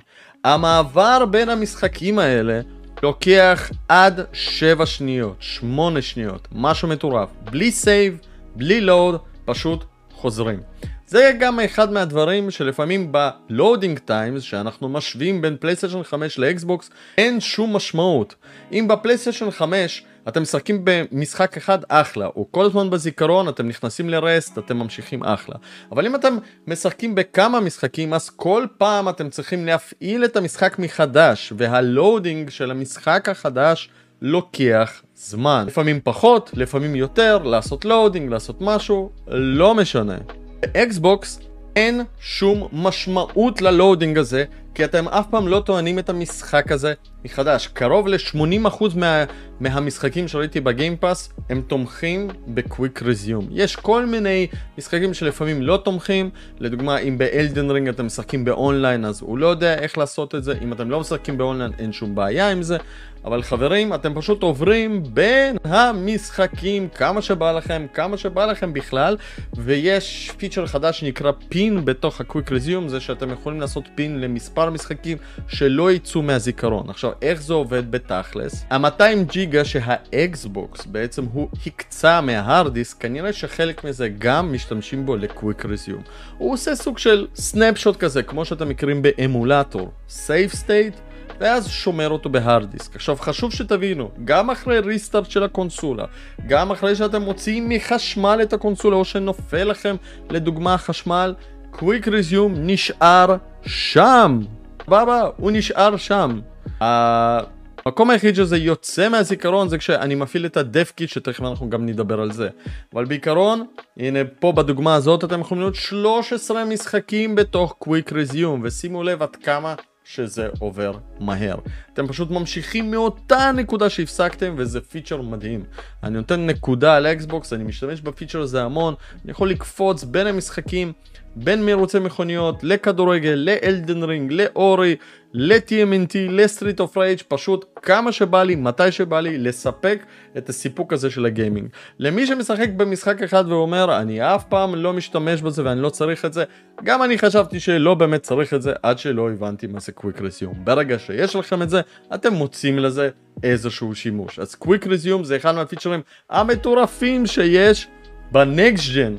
המעבר בין המשחקים האלה לוקח עד 7 שניות, 8 שניות, משהו מטורף. בלי save, בלי load, פשוט חוזרים. זה גם אחד מהדברים שלפעמים ב loading times שאנחנו משווים בין פלייסטיישן 5 לאקסבוקס אין שום משמעות. אם בפלייסטיישן 5 אתם משחקים במשחק אחד אחלה, או כל הזמן בזיכרון אתם נכנסים ל rest, אתם ממשיכים אחלה. אבל אם אתם משחקים בכמה משחקים, אז כל פעם אתם צריכים להפעיל את המשחק מחדש, וה loading של המשחק החדש לוקח זמן. לפעמים פחות, לפעמים יותר, לעשות loading, לעשות משהו, לא משנה. באקסבוקס אין שום משמעות ל loading הזה, כי אתם אף פעם לא טוענים את המשחק הזה מחדש. קרוב ל-80% מה, מהמשחקים שראיתי ב Game Pass הם תומכים ב Quick Resume. יש כל מיני משחקים שלפעמים לא תומכים, לדוגמה אם ב Elden Ring אתם משחקים באונליין אז הוא לא יודע איך לעשות את זה, אם אתם לא משחקים באונליין אין שום בעיה עם זה, אבל חברים, אתם פשוט עוברים בין המשחקים כמה שבא לכם, כמה שבא לכם בכלל, ויש פיצ'ר חדש שנקרא pin בתוך ה-Quick Resume, זה שאתם יכולים לעשות pin למספר משחקים שלא יצאו מהזיכרון. עכשיו, איך זה עובד בתכלס? ה-200 ג'יגה שהאקסבוקס בעצם הוא הקצה מה hard disk, כנראה שחלק מזה גם משתמשים בו ל-Quick Resume. הוא עושה סוג של snapshot כזה, כמו שאתם מכירים באמולטור. Save State. ואז שומר אותו ב hard disk. עכשיו חשוב שתבינו, גם אחרי restart של הקונסולה, גם אחרי שאתם מוציאים מחשמל את הקונסולה או שנופל לכם לדוגמה החשמל, Quick Resume נשאר שם. סבבה? הוא נשאר שם. המקום היחיד שזה יוצא מהזיכרון זה כשאני מפעיל את ה dev kit שתכף אנחנו גם נדבר על זה. אבל בעיקרון, הנה פה בדוגמה הזאת אתם יכולים לראות 13 משחקים בתוך Quick Resume ושימו לב עד כמה שזה עובר מהר. אתם פשוט ממשיכים מאותה נקודה שהפסקתם וזה פיצ'ר מדהים. אני נותן נקודה על אקסבוקס, אני משתמש בפיצ'ר הזה המון, אני יכול לקפוץ בין המשחקים, בין מרוצי מכוניות, לכדורגל, ל Elden Ring, ל Ori, ל-TMNT, ל Streets of Rage, פשוט כמה שבא לי, מתי שבא לי, לספק את הסיפוק הזה של הגיימינג. למי שמשחק במשחק אחד ואומר, אני אף פעם לא משתמש בזה ואני לא צריך את זה, גם אני חשבתי שלא באמת צריך את זה, עד שלא הבנתי מה זה Quick Resume. ברגע שיש לכם את זה, אתם מוצאים לזה איזשהו שימוש. אז Quick Resume זה אחד מהפיצ'רים המטורפים שיש ב next gen,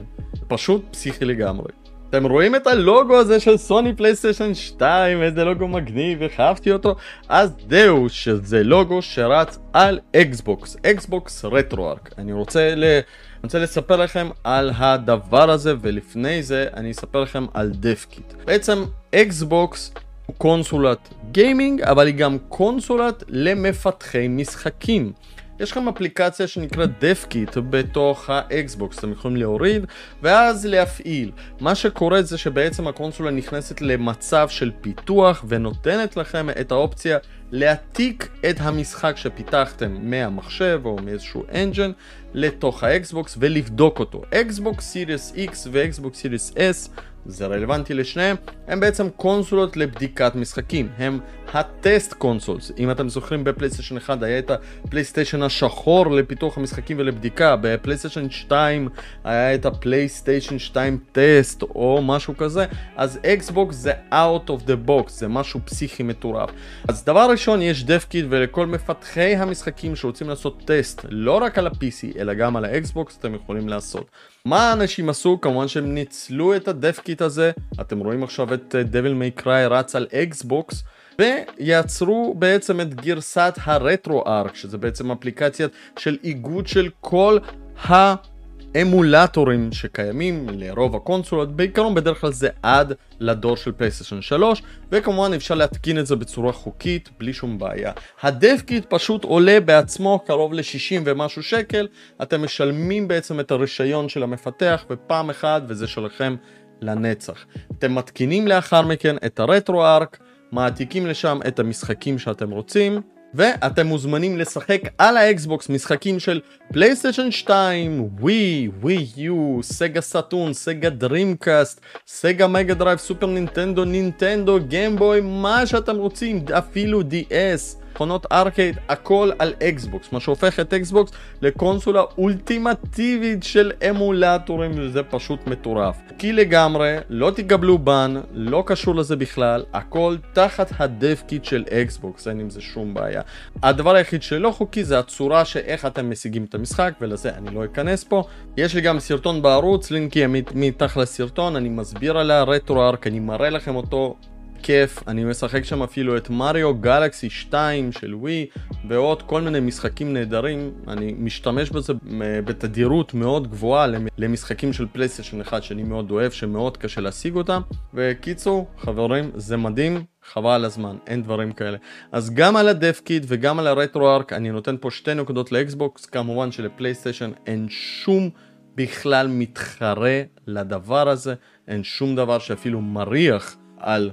פשוט פסיכי לגמרי. אתם רואים את הלוגו הזה של סוני פלייסטיישן 2, איזה לוגו מגניב, אהבתי אותו, אז זהו, שזה לוגו שרץ על אקסבוקס, אקסבוקס RetroArch. אני רוצה, ל... רוצה לספר לכם על הדבר הזה, ולפני זה אני אספר לכם על DevKit. בעצם אקסבוקס הוא קונסולת גיימינג, אבל היא גם קונסולת למפתחי משחקים. יש לכם אפליקציה שנקראת DevKit בתוך האקסבוקס, אתם יכולים להוריד ואז להפעיל. מה שקורה זה שבעצם הקונסולה נכנסת למצב של פיתוח ונותנת לכם את האופציה להעתיק את המשחק שפיתחתם מהמחשב או מאיזשהו engine לתוך האקסבוקס ולבדוק אותו. אקסבוקס Series X ואקסבוקס Series S זה רלוונטי לשניהם, הם בעצם קונסולות לבדיקת משחקים, הם ה test consoles. אם אתם זוכרים בפלייסטיישן 1 היה את הפלייסטיישן השחור לפיתוח המשחקים ולבדיקה, בפלייסטיישן 2 היה את הפלייסטיישן 2 טסט או משהו כזה, אז אקסבוקס זה out of the box, זה משהו פסיכי מטורף. אז דבר ראשון יש DevKit ולכל מפתחי המשחקים שרוצים לעשות טסט, לא רק על ה-PC אלא גם על האקסבוקס אתם יכולים לעשות. מה האנשים עשו? כמובן שהם ניצלו את ה DevKit הזה, אתם רואים עכשיו את Devil May Cry רץ על אקסבוקס. ויצרו בעצם את גרסת ה RetroArch, שזה בעצם אפליקציה של איגוד של כל האמולטורים שקיימים לרוב הקונסולות, בעיקרון בדרך כלל זה עד לדור של פלייסטיישן 3, וכמובן אפשר להתקין את זה בצורה חוקית, בלי שום בעיה. ה DevKit פשוט עולה בעצמו קרוב ל-60 ומשהו שקל, אתם משלמים בעצם את הרישיון של המפתח בפעם אחת, וזה שלכם לנצח. אתם מתקינים לאחר מכן את ה RetroArch, מעתיקים לשם את המשחקים שאתם רוצים, ואתם מוזמנים לשחק על האקסבוקס משחקים של פלייסטיישן 2, Wii, Wii U, סגה Saturn, סגה Dreamcast, סגה Mega Drive, סופר נינטנדו, נינטנדו, גיימבוי, מה שאתם רוצים, אפילו DS. מכונות ארקייד, הכל על אקסבוקס, מה שהופך את אקסבוקס לקונסולה אולטימטיבית של אמולטורים, וזה פשוט מטורף. חוקי לגמרי, לא תקבלו ban, לא קשור לזה בכלל, הכל תחת ה DevKit של אקסבוקס, אין עם זה שום בעיה. הדבר היחיד שלא חוקי זה הצורה שאיך אתם משיגים את המשחק, ולזה אני לא אכנס פה. יש לי גם סרטון בערוץ, לינקי מתחת לסרטון, אני מסביר על הרטרו ארק, אני מראה לכם אותו. כיף, אני משחק שם אפילו את מריו גלקסי 2 של ווי ועוד כל מיני משחקים נהדרים, אני משתמש בזה בתדירות מאוד גבוהה למשחקים של פלייסטיישן 1 שאני מאוד אוהב, שמאוד קשה להשיג אותם, וקיצור, חברים, זה מדהים, חבל הזמן, אין דברים כאלה. אז גם על ה DevKit וגם על ה RetroArch אני נותן פה שתי נקודות לאקסבוקס, כמובן שלפלייסטיישן אין שום בכלל מתחרה לדבר הזה, אין שום דבר שאפילו מריח על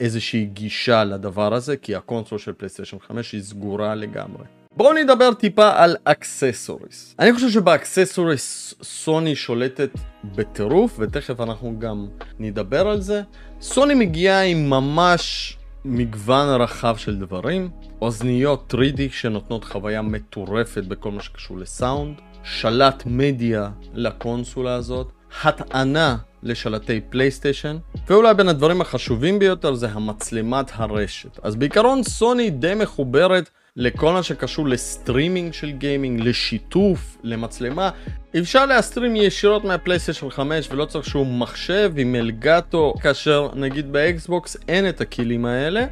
איזושהי גישה לדבר הזה, כי הקונסול של פלייסטיישן 5 היא סגורה לגמרי. בואו נדבר טיפה על accessories. אני חושב שב accessories סוני שולטת בטירוף, ותכף אנחנו גם נדבר על זה. סוני מגיעה עם ממש מגוון רחב של דברים, אוזניות 3D שנותנות חוויה מטורפת בכל מה שקשור לסאונד, שלט מדיה לקונסולה הזאת, הטענה לשלטי פלייסטיישן, ואולי בין הדברים החשובים ביותר זה המצלמת הרשת. אז בעיקרון סוני די מחוברת לכל מה שקשור לסטרימינג של גיימינג, לשיתוף, למצלמה. אפשר להסטרים ישירות מהפלייסטיישן 5 ולא צריך שום מחשב עם Elgato, כאשר נגיד באקסבוקס אין את הכלים האלה.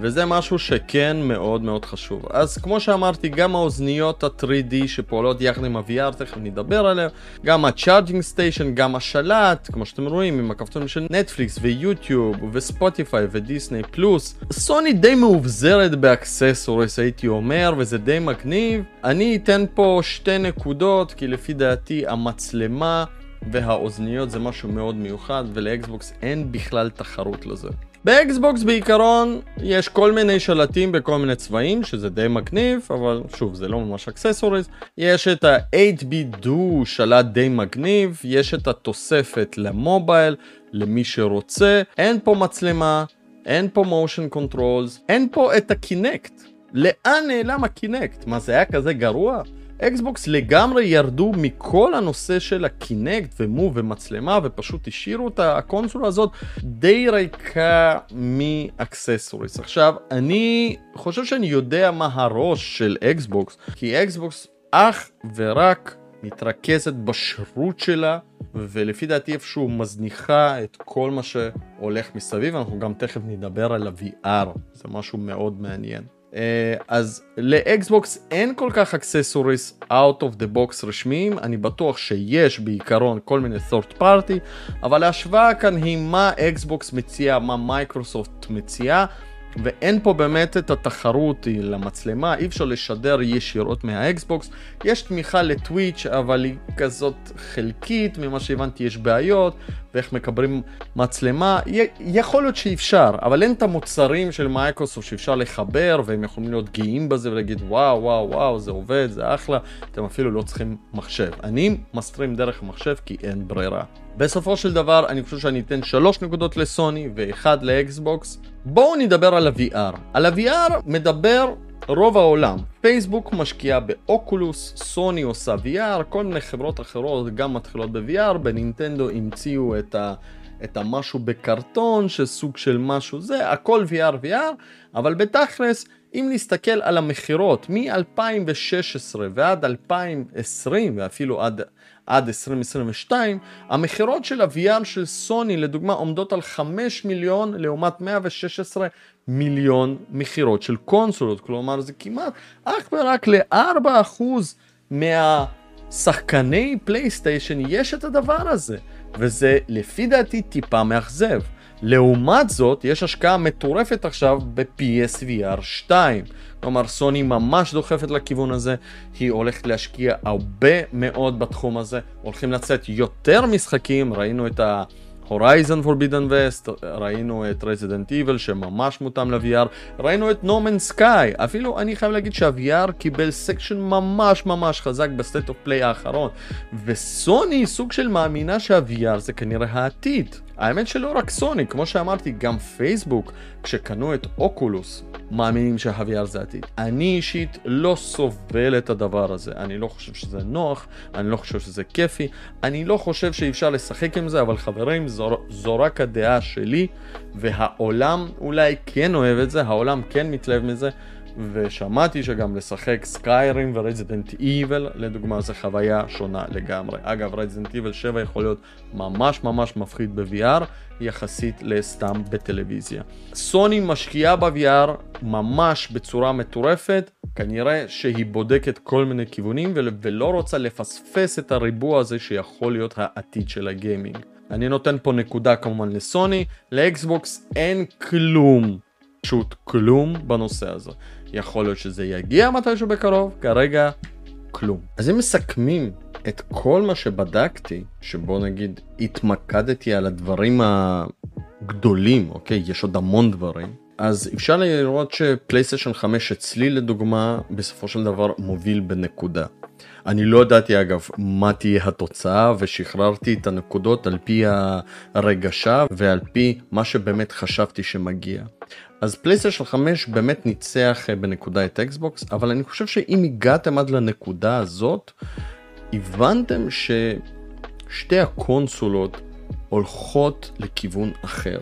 וזה משהו שכן מאוד מאוד חשוב. אז כמו שאמרתי, גם האוזניות ה-3D שפועלות יחד עם ה-VR, תכף נדבר עליהן, גם ה-Charging Station, גם השלט, כמו שאתם רואים, עם הכפתורים של נטפליקס ויוטיוב וספוטיפיי ודיסני פלוס. סוני די מאובזרת ב accessories הייתי אומר, וזה די מגניב. אני אתן פה שתי נקודות, כי לפי דעתי המצלמה והאוזניות זה משהו מאוד מיוחד, ולאקסבוקס אין בכלל תחרות לזה. באקסבוקס בעיקרון יש כל מיני שלטים בכל מיני צבעים שזה די מגניב אבל שוב זה לא ממש accessories יש את ה-8BitDo שלט די מגניב יש את התוספת למובייל למי שרוצה. אין פה מצלמה אין פה motion controls אין פה את ה Kinect. לאן נעלם ה Kinect? מה זה היה כזה גרוע אקסבוקס לגמרי ירדו מכל הנושא של ה Kinect ו Move ומצלמה ופשוט השאירו את הקונסולה הזאת די ריקה מ accessories. עכשיו, אני חושב שאני יודע מה הראש של אקסבוקס, כי אקסבוקס אך ורק מתרכזת בשירות שלה ולפי דעתי איפשהו מזניחה את כל מה שהולך מסביב, אנחנו גם תכף נדבר על ה-VR, זה משהו מאוד מעניין. אה, אז לאקסבוקס אין כל כך accessories out of the box רשמיים, אני בטוח שיש בעיקרון כל מיני third party, אבל ההשוואה כאן היא מה אקסבוקס מציעה, מה מייקרוסופט מציעה. ואין פה באמת את התחרות למצלמה, אי אפשר לשדר ישירות מהאקסבוקס. יש תמיכה לטוויץ' אבל היא כזאת חלקית, ממה שהבנתי יש בעיות, ואיך מחברים מצלמה, יכול להיות שאפשר, אבל אין את המוצרים של מייקרוסופט שאפשר לחבר, והם יכולים להיות גאים בזה ולהגיד וואו וואו וואו זה עובד, זה אחלה, אתם אפילו לא צריכים מחשב. אני מסטרים דרך המחשב כי אין ברירה. בסופו של דבר אני חושב שאני אתן שלוש נקודות לסוני ואחד לאקסבוקס. בואו נדבר על ה-VR. על ה-VR מדבר רוב העולם. פייסבוק משקיעה באוקולוס, סוני עושה VR, כל מיני חברות אחרות גם מתחילות ב-VR, בנינטנדו המציאו את ה... את המשהו בקרטון, שסוג של משהו זה, הכל VR VR, אבל בתכלס, אם נסתכל על המכירות מ-2016 ועד 2020 ואפילו עד, עד 2022, המכירות של ה-VR של סוני לדוגמה עומדות על 5 מיליון לעומת 116 מיליון מכירות של קונסולות, כלומר זה כמעט אך ורק ל-4% מהשחקני פלייסטיישן יש את הדבר הזה, וזה לפי דעתי טיפה מאכזב. לעומת זאת, יש השקעה מטורפת עכשיו ב-PSVR 2. כלומר, סוני ממש דוחפת לכיוון הזה, היא הולכת להשקיע הרבה מאוד בתחום הזה, הולכים לצאת יותר משחקים, ראינו את ה... Horizon Forbidden West, ראינו את Resident Evil שממש מותאם ל-VR, ראינו את No Man's Sky, אפילו אני חייב להגיד שה-VR קיבל section ממש ממש חזק ב-State of Play האחרון, וסוני סוג של מאמינה שה-VR זה כנראה העתיד. האמת שלא רק סוני, כמו שאמרתי, גם פייסבוק, כשקנו את Oculus, מאמינים שה-VR זה עתיד. אני אישית לא סובל את הדבר הזה. אני לא חושב שזה נוח, אני לא חושב שזה כיפי, אני לא חושב שאי אפשר לשחק עם זה, אבל חברים, זו רק הדעה שלי, והעולם אולי כן אוהב את זה, העולם כן מתלהב מזה. ושמעתי שגם לשחק סקיירים ורזידנט איבל לדוגמה זה חוויה שונה לגמרי. אגב Resident Evil 7 יכול להיות ממש ממש מפחיד ב-VR יחסית לסתם בטלוויזיה. סוני משקיעה ב-VR ממש בצורה מטורפת, כנראה שהיא בודקת כל מיני כיוונים ולא רוצה לפספס את הריבוע הזה שיכול להיות העתיד של הגיימינג. אני נותן פה נקודה כמובן לסוני, לאקסבוקס אין כלום, פשוט כלום בנושא הזה. יכול להיות שזה יגיע מתישהו בקרוב, כרגע כלום. אז אם מסכמים את כל מה שבדקתי, שבוא נגיד התמקדתי על הדברים הגדולים, אוקיי? יש עוד המון דברים. אז אפשר לראות שפלייסטיישן 5 אצלי לדוגמה בסופו של דבר מוביל בנקודה. אני לא ידעתי אגב מה תהיה התוצאה ושחררתי את הנקודות על פי הרגשה ועל פי מה שבאמת חשבתי שמגיע. אז פלייסטיישן 5 באמת ניצח אה, בנקודה את אקסבוקס, אבל אני חושב שאם הגעתם עד לנקודה הזאת, הבנתם ששתי הקונסולות הולכות לכיוון אחר.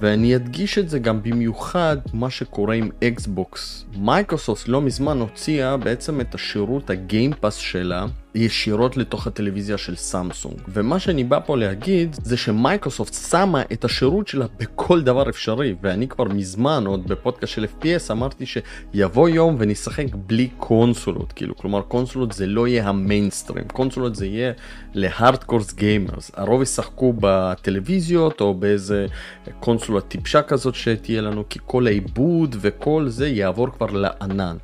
ואני אדגיש את זה גם במיוחד מה שקורה עם אקסבוקס. מייקרוסופט לא מזמן הוציאה בעצם את השירות ה-Game Pass שלה ישירות לתוך הטלוויזיה של סמסונג. ומה שאני בא פה להגיד זה שמייקרוסופט שמה את השירות שלה בכל דבר אפשרי, ואני כבר מזמן, עוד בפודקאסט של FPS, אמרתי שיבוא יום ונשחק בלי קונסולות, כאילו, כלומר קונסולות זה לא יהיה המיינסטרים, קונסולות זה יהיה לה hardcore gamers, הרוב ישחקו בטלוויזיות או באיזה קונסולה טיפשה כזאת שתהיה לנו, כי כל העיבוד וכל זה יעבור כבר לענן.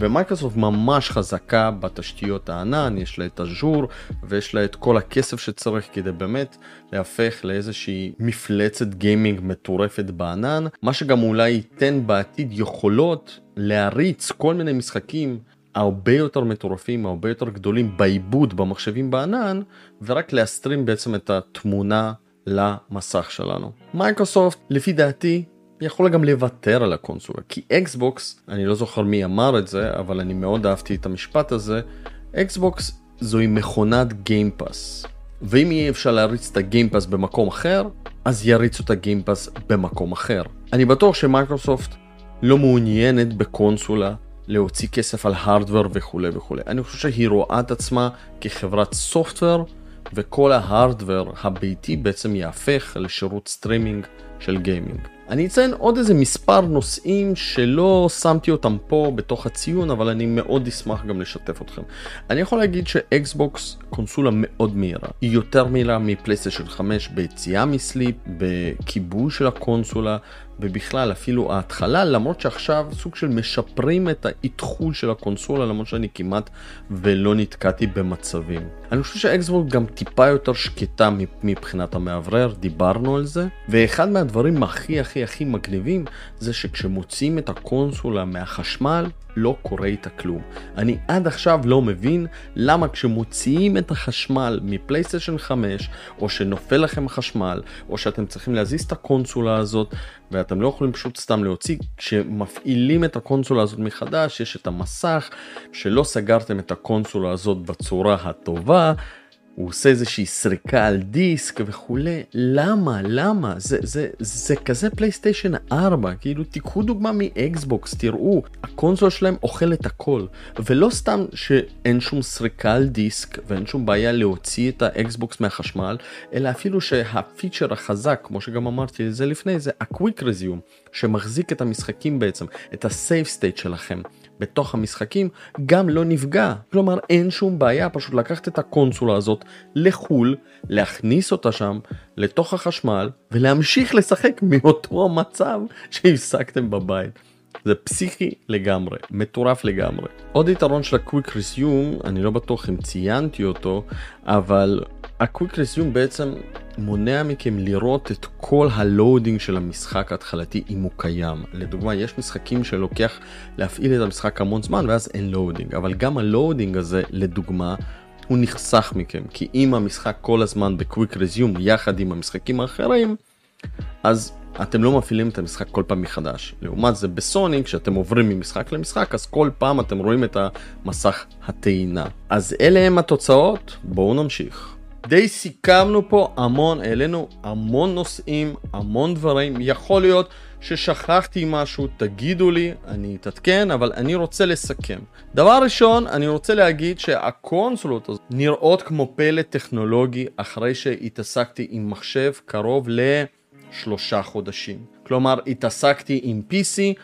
ומייקרוסופט ממש חזקה בתשתיות הענן, יש לה את אג'ור ויש לה את כל הכסף שצריך כדי באמת להפך לאיזושהי מפלצת gaming מטורפת בענן, מה שגם אולי ייתן בעתיד יכולות להריץ כל מיני משחקים הרבה יותר מטורפים, הרבה יותר גדולים בעיבוד במחשבים בענן, ורק לה stream בעצם את התמונה למסך שלנו. מייקרוסופט, לפי דעתי, יכול גם לוותר על הקונסולה כי אקסבוקס אני לא זוכר מי אמר את זה אבל אני מאוד אהבתי את המשפט הזה אקסבוקס זוהי מכונת Game Pass ואם יהיה אפשר להריץ את ה-Game Pass במקום אחר אז יריצו את ה-Game Pass במקום אחר. אני בטוח שמייקרוסופט לא מעוניינת בקונסולה להוציא כסף על hardware וכולי וכולי. אני חושב שהיא רואה את עצמה כחברת software וכל ה-hardware הביתי בעצם יהפך לשירות סטרימינג של gaming. אני אציין עוד איזה מספר נושאים שלא שמתי אותם פה בתוך הציון, אבל אני מאוד אשמח גם לשתף אתכם. אני יכול להגיד שאקסבוקס קונסולה מאוד מהירה. היא יותר מהירה מפלייסטיישן 5 ביציאה מ-sleep, בכיבוי של הקונסולה, ובכלל אפילו ההתחלה, למרות שעכשיו סוג של משפרים את האיתחול של הקונסולה, למרות שאני כמעט ולא נתקעתי במצבים. אני חושב שהאקסבוק גם טיפה יותר שקטה מבחינת המאוורר, דיברנו על זה, ואחד מהדברים הכי הכי הכי מגניבים זה שכשמוציאים את הקונסולה מהחשמל, לא קורה איתה כלום. אני עד עכשיו לא מבין למה כשמוציאים את החשמל מפלייסטיישן 5, או שנופל לכם החשמל, או שאתם צריכים להזיז את הקונסולה הזאת, ואתם לא יכולים פשוט סתם להוציא, כשמפעילים את הקונסולה הזאת מחדש, יש את המסך, שלא סגרתם את הקונסולה הזאת בצורה הטובה. הוא עושה איזושהי סריקה על דיסק וכולי, למה? למה? זה, זה, זה כזה פלייסטיישן 4, כאילו תיקחו דוגמה מאקסבוקס, תראו, ה-console שלהם אוכל את הכל, ולא סתם שאין שום סריקה על דיסק ואין שום בעיה להוציא את האקסבוקס מהחשמל, אלא אפילו שהפיצ'ר החזק, כמו שגם אמרתי זה לפני, זה ה-Quick Resume, שמחזיק את המשחקים בעצם, את ה-Save State שלכם. בתוך המשחקים גם לא נפגע. כלומר אין שום בעיה פשוט לקחת את הקונסולה הזאת לחו"ל, להכניס אותה שם לתוך החשמל ולהמשיך לשחק מאותו המצב שהפסקתם בבית. זה פסיכי לגמרי, מטורף לגמרי. עוד יתרון של ה-Quick Resume, אני לא בטוח אם ציינתי אותו, אבל ה-Quick Resume בעצם מונע מכם לראות את כל ה-loading של המשחק ההתחלתי אם הוא קיים. לדוגמה, יש משחקים שלוקח להפעיל את המשחק המון זמן ואז אין loading, אבל גם ה-loading הזה, לדוגמה, הוא נחסך מכם, כי אם המשחק כל הזמן ב-Quick Resume יחד עם המשחקים האחרים, אז אתם לא מפעילים את המשחק כל פעם מחדש. לעומת זה בסוני, כשאתם עוברים ממשחק למשחק, אז כל פעם אתם רואים את המסך הטעינה. אז אלה הם התוצאות, בואו נמשיך. די סיכמנו פה המון, העלינו המון נושאים, המון דברים, יכול להיות ששכחתי משהו, תגידו לי, אני אתעדכן, אבל אני רוצה לסכם. דבר ראשון, אני רוצה להגיד שהקונסולות הזאת נראות כמו פלא טכנולוגי אחרי שהתעסקתי עם מחשב קרוב לשלושה חודשים. כלומר, התעסקתי עם PC,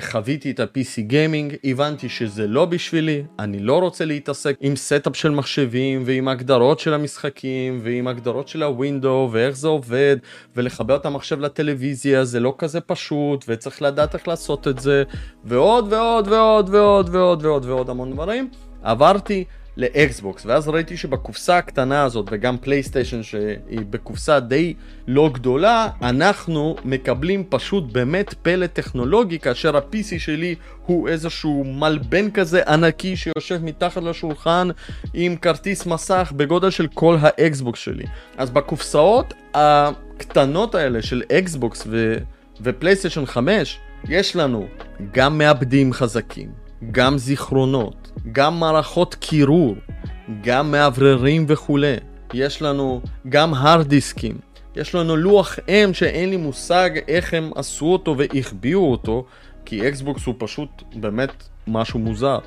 חוויתי את ה-PC gaming, הבנתי שזה לא בשבילי, אני לא רוצה להתעסק עם setup של מחשבים ועם הגדרות של המשחקים ועם הגדרות של הווינדו ואיך זה עובד ולחבר את המחשב לטלוויזיה זה לא כזה פשוט וצריך לדעת איך לעשות את זה ועוד ועוד ועוד ועוד ועוד ועוד ועוד המון דברים. עברתי לאקסבוקס ואז ראיתי שבקופסה הקטנה הזאת וגם פלייסטיישן שהיא בקופסה די לא גדולה אנחנו מקבלים פשוט באמת פלא טכנולוגי כאשר ה-PC שלי הוא איזשהו מלבן כזה ענקי שיושב מתחת לשולחן עם כרטיס מסך בגודל של כל האקסבוקס שלי. אז בקופסאות הקטנות האלה של אקסבוקס ו- ופלייסטיישן 5 יש לנו גם מעבדים חזקים גם זיכרונות, גם מערכות קירור, גם מאווררים וכולי. יש לנו גם hard דיסקים, יש לנו לוח אם שאין לי מושג איך הם עשו אותו והחביאו אותו, כי אקסבוקס הוא פשוט באמת משהו מוזר.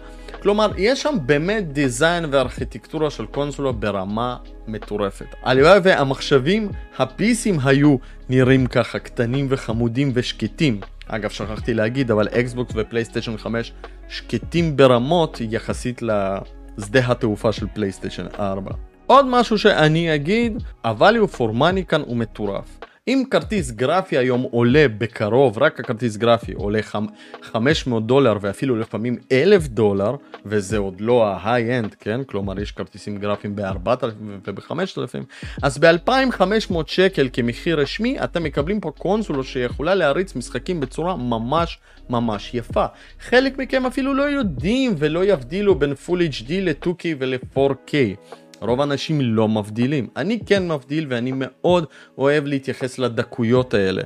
כלומר, יש שם באמת design וארכיטקטורה של קונסולה ברמה מטורפת. הלוואי והמחשבים, ה-PCים היו נראים ככה קטנים וחמודים ושקטים. אגב, שכחתי להגיד, אבל אקסבוקס ופלייסטיישן 5 שקטים ברמות יחסית לשדה התעופה של פלייסטיישן 4. עוד משהו שאני אגיד, ה-value for money כאן הוא מטורף. אם כרטיס גרפי היום עולה בקרוב, רק הכרטיס גרפי עולה 500 דולר ואפילו לפעמים 1,000 דולר, וזה עוד לא ה-high-end, כן? כלומר יש כרטיסים גרפיים ב-4,000 וב-5,000, אז ב-2,500 שקל כמחיר רשמי אתם מקבלים פה קונסולו שיכולה להריץ משחקים בצורה ממש ממש יפה. חלק מכם אפילו לא יודעים ולא יבדילו בין Full HD ל-2K ול-4K. רוב האנשים לא מבדילים. אני כן מבדיל ואני מאוד אוהב להתייחס לדקויות האלה.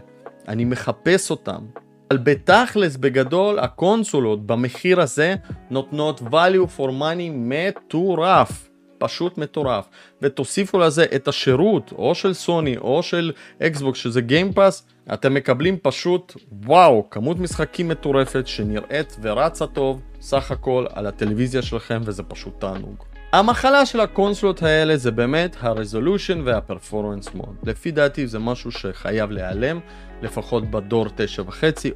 אני מחפש אותם. אבל בתכלס בגדול הקונסולות במחיר הזה נותנות value for money מטורף. פשוט מטורף. ותוסיפו לזה את השירות או של סוני או של אקסבוקס שזה Game Pass, אתם מקבלים פשוט וואו, כמות משחקים מטורפת שנראית ורצה טוב סך הכל על הטלוויזיה שלכם וזה פשוט תענוג. המחלה של הקונסולות האלה זה באמת ה resolution וה performance mode. לפי דעתי זה משהו שחייב להיעלם, לפחות בדור 9.5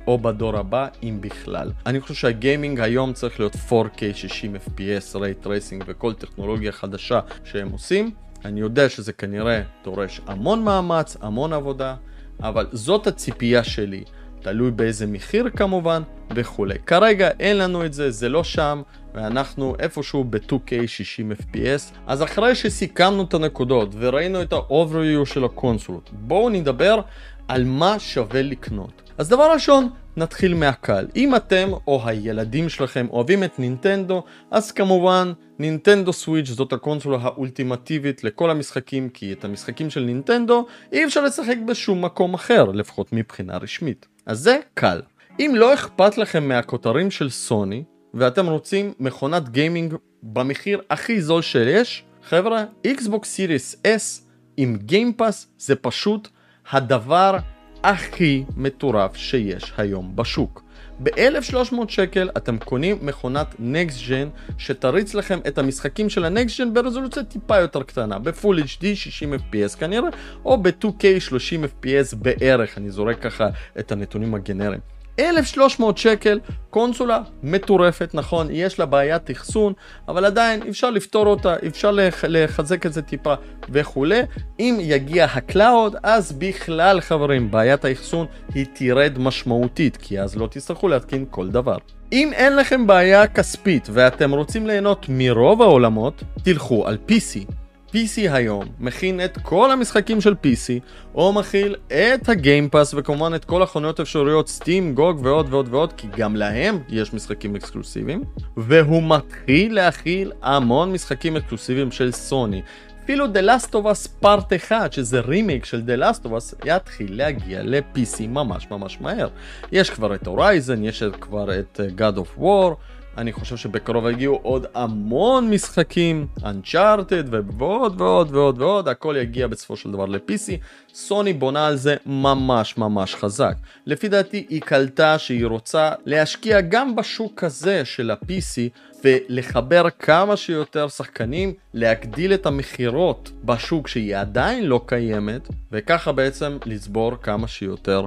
או בדור הבא, אם בכלל. אני חושב שהגיימינג היום צריך להיות 4K 60 FPS, ray tracing וכל טכנולוגיה חדשה שהם עושים. אני יודע שזה כנראה דורש המון מאמץ, המון עבודה, אבל זאת הציפייה שלי. תלוי באיזה מחיר כמובן, וכולי. כרגע אין לנו את זה, זה לא שם, ואנחנו איפשהו ב-2K 60 FPS. אז אחרי שסיכמנו את הנקודות וראינו את ה-overview של הקונסולות, בואו נדבר על מה שווה לקנות. אז דבר ראשון, נתחיל מהקל. אם אתם או הילדים שלכם אוהבים את נינטנדו, אז כמובן נינטנדו סוויץ' זאת הקונסולה האולטימטיבית לכל המשחקים, כי את המשחקים של נינטנדו אי אפשר לשחק בשום מקום אחר, לפחות מבחינה רשמית. אז זה קל. אם לא אכפת לכם מהכותרים של סוני, ואתם רוצים מכונת גיימינג במחיר הכי זול שיש, חבר'ה, Xbox Series S עם Game Pass זה פשוט הדבר הכי מטורף שיש היום בשוק. ב-1300 שקל אתם קונים מכונת next gen שתריץ לכם את המשחקים של ה next gen ברזולוציה טיפה יותר קטנה, ב full HD 60 FPS כנראה, או ב-2K 30 FPS בערך, אני זורק ככה את הנתונים הגנריים. 1,300 שקל, קונסולה מטורפת, נכון, יש לה בעיית אחסון, אבל עדיין אפשר לפתור אותה, אפשר לח, לחזק את זה טיפה וכולי. אם יגיע ה cloud, אז בכלל חברים, בעיית האחסון היא תרד משמעותית, כי אז לא תצטרכו להתקין כל דבר. אם אין לכם בעיה כספית ואתם רוצים ליהנות מרוב העולמות, תלכו על PC. PC היום מכין את כל המשחקים של PC, או מכיל את הגיימפאס וכמובן את כל החנויות האפשריות סטים, גוג ועוד ועוד ועוד, כי גם להם יש משחקים אקסקלוסיביים, והוא מתחיל להכיל המון משחקים אקסקלוסיביים של סוני. אפילו The Last of Us Part 1, שזה רימיק של The Last of Us, יתחיל להגיע ל-PC ממש ממש מהר. יש כבר את הורייזן, יש כבר את God of War, אני חושב שבקרוב יגיעו עוד המון משחקים, Uncharted ועוד ועוד ועוד ועוד, הכל יגיע בסופו של דבר ל-PC. סוני בונה על זה ממש ממש חזק. לפי דעתי היא קלטה שהיא רוצה להשקיע גם בשוק הזה של ה-PC ולחבר כמה שיותר שחקנים, להגדיל את המכירות בשוק שהיא עדיין לא קיימת, וככה בעצם לצבור כמה שיותר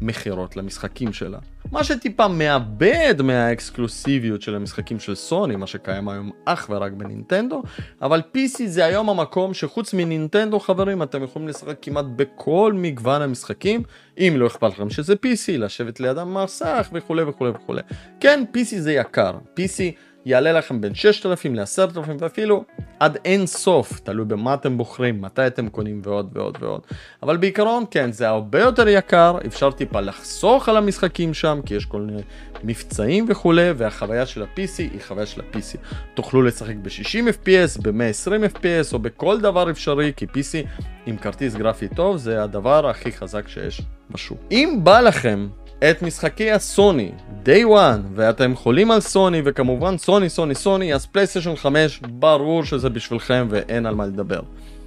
מכירות למשחקים שלה. מה שטיפה מאבד מהאקסקלוסיביות של המשחקים של סוני, מה שקיים היום אך ורק בנינטנדו, אבל PC זה היום המקום שחוץ מנינטנדו חברים אתם יכולים לשחק כמעט בכל מגוון המשחקים, אם לא אכפת לכם שזה PC, לשבת לידם מסך וכולי וכולי וכולי. כן, PC זה יקר, PC יעלה לכם בין 6,000 ל-10,000 ואפילו עד אין סוף, תלוי במה אתם בוחרים, מתי אתם קונים ועוד ועוד ועוד. אבל בעיקרון כן, זה הרבה יותר יקר, אפשר טיפה לחסוך על המשחקים שם, כי יש כל מיני מבצעים וכולי, והחוויה של ה-PC היא חוויה של ה-PC. תוכלו לשחק ב-60 FPS, ב-120 FPS או בכל דבר אפשרי, כי PC עם כרטיס גרפי טוב זה הדבר הכי חזק שיש בשוק. אם בא לכם את משחקי הסוני, day one, ואתם חולים על סוני, וכמובן סוני, סוני, סוני, אז פלייסטיישן 5, ברור שזה בשבילכם ואין על מה לדבר.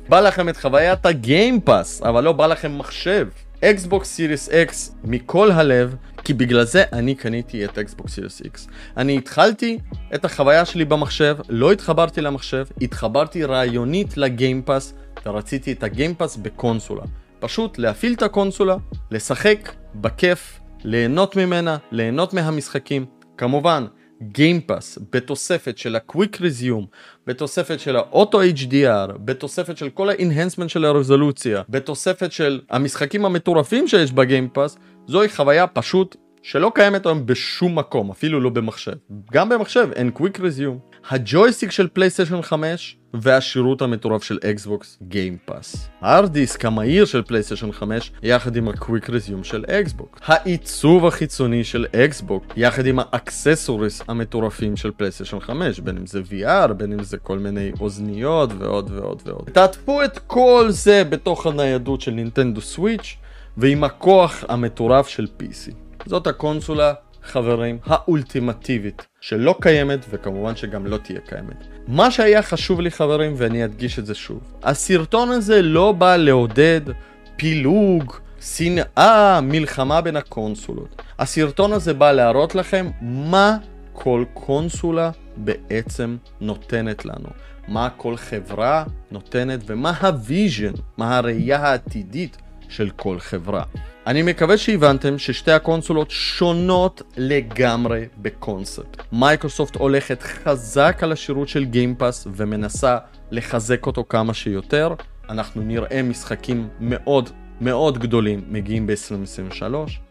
בא לכם את חוויית ה Game Pass, אבל לא בא לכם מחשב. Xbox Series X מכל הלב, כי בגלל זה אני קניתי את Xbox Series X. אני התחלתי את החוויה שלי במחשב, לא התחברתי למחשב, התחברתי רעיונית ל Game Pass, ורציתי את ה Game Pass בקונסולה. פשוט להפעיל את הקונסולה, לשחק בכיף, ליהנות ממנה, ליהנות מהמשחקים. כמובן, Game Pass בתוספת של ה-Quick Resume, בתוספת של ה-Auto HDR, בתוספת של כל ה-Enhancement של הרזולוציה, בתוספת של המשחקים המטורפים שיש ב Game Pass, זוהי חוויה פשוט שלא קיימת היום בשום מקום, אפילו לא במחשב. גם במחשב אין Quick Resume. הג'ויסטיק של פלייסטיישן 5 והשירות המטורף של אקסבוקס Game Pass. הארדיסק המהיר של פלייסטיישן 5 יחד עם ה Quick Resume של אקסבוקס. העיצוב החיצוני של אקסבוקס יחד עם ה accessories המטורפים של פלייסטיישן 5 בין אם זה VR בין אם זה כל מיני אוזניות ועוד ועוד ועוד. תעטפו את כל זה בתוך הניידות של נינטנדו סוויץ' ועם הכוח המטורף של PC. זאת הקונסולה חברים, האולטימטיבית, שלא קיימת וכמובן שגם לא תהיה קיימת. מה שהיה חשוב לי חברים, ואני אדגיש את זה שוב, הסרטון הזה לא בא לעודד פילוג, שנאה, מלחמה בין הקונסולות. הסרטון הזה בא להראות לכם מה כל קונסולה בעצם נותנת לנו. מה כל חברה נותנת ומה ה vision, מה הראייה העתידית של כל חברה. אני מקווה שהבנתם ששתי הקונסולות שונות לגמרי בקונספט. מייקרוסופט הולכת חזק על השירות של Game Pass ומנסה לחזק אותו כמה שיותר. אנחנו נראה משחקים מאוד מאוד גדולים מגיעים ב-2023.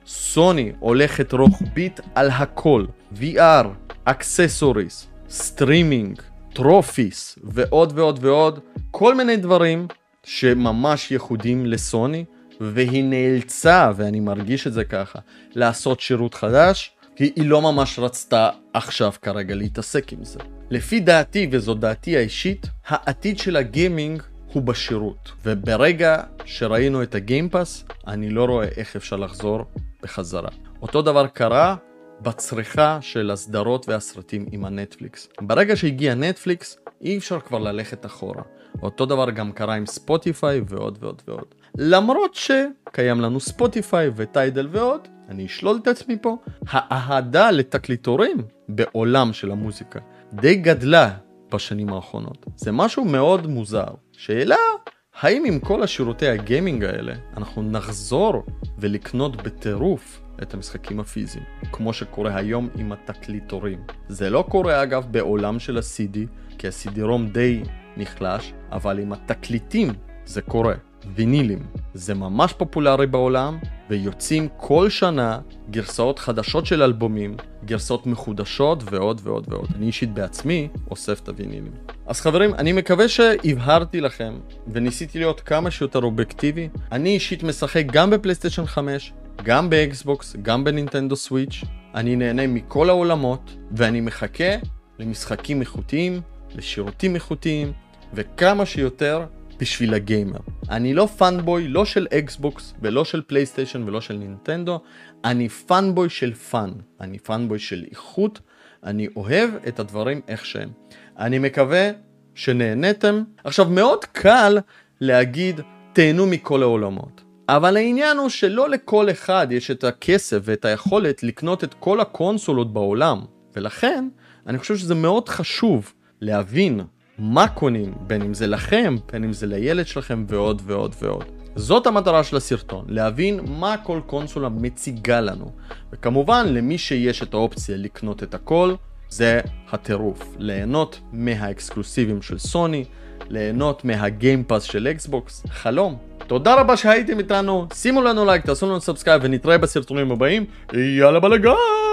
סוני הולכת רוחבית על הכל, VR, accessories, סטרימינג, trophies ועוד ועוד ועוד, כל מיני דברים שממש ייחודים לסוני, והיא נאלצה, ואני מרגיש את זה ככה, לעשות שירות חדש, כי היא לא ממש רצתה עכשיו כרגע להתעסק עם זה. לפי דעתי, וזו דעתי האישית, העתיד של הגיימינג הוא בשירות. וברגע שראינו את ה Game Pass, אני לא רואה איך אפשר לחזור בחזרה. אותו דבר קרה בצריכה של הסדרות והסרטים עם הנטפליקס. ברגע שהגיע נטפליקס, אי אפשר כבר ללכת אחורה. אותו דבר גם קרה עם ספוטיפיי ועוד ועוד ועוד. למרות שקיים לנו ספוטיפיי וטיידל ועוד, אני אשלול את עצמי פה, האהדה לתקליטורים בעולם של המוזיקה די גדלה בשנים האחרונות. זה משהו מאוד מוזר. שאלה, האם עם כל השירותי הגיימינג האלה, אנחנו נחזור ולקנות בטירוף את המשחקים הפיזיים, כמו שקורה היום עם התקליטורים. זה לא קורה אגב בעולם של ה-CD, כי ה-CD-ROM די נחלש, אבל עם התקליטים זה קורה. וינילים. זה ממש פופולרי בעולם, ויוצאים כל שנה גרסאות חדשות של אלבומים, גרסאות מחודשות ועוד ועוד ועוד. אני אישית בעצמי אוסף את הווינילים. אז חברים, אני מקווה שהבהרתי לכם וניסיתי להיות כמה שיותר אובייקטיבי. אני אישית משחק גם בפלייסטיישן 5, גם באקסבוקס, גם בנינטנדו סוויץ'. אני נהנה מכל העולמות, ואני מחכה למשחקים איכותיים, לשירותים איכותיים, וכמה שיותר בשביל הגיימר. אני לא fanboy לא של אקסבוקס ולא של פלייסטיישן ולא של נינטנדו, אני fanboy של fun, אני fanboy של איכות, אני אוהב את הדברים איך שהם. אני מקווה שנהניתם. עכשיו מאוד קל להגיד תהנו מכל העולמות. אבל העניין הוא שלא לכל אחד יש את הכסף ואת היכולת לקנות את כל הקונסולות בעולם. ולכן, אני חושב שזה מאוד חשוב להבין מה קונים, בין אם זה לכם, בין אם זה לילד שלכם ועוד ועוד ועוד. זאת המטרה של הסרטון, להבין מה כל קונסולה מציגה לנו. וכמובן, למי שיש את האופציה לקנות את הכל, זה הטירוף. ליהנות מהאקסקלוסיבים של סוני, ליהנות מה Game Pass של אקסבוקס, חלום. תודה רבה שהייתם איתנו, שימו לנו לייק, תעשו לנו subscribe ונתראה בסרטונים הבאים, יאללה בלאגן!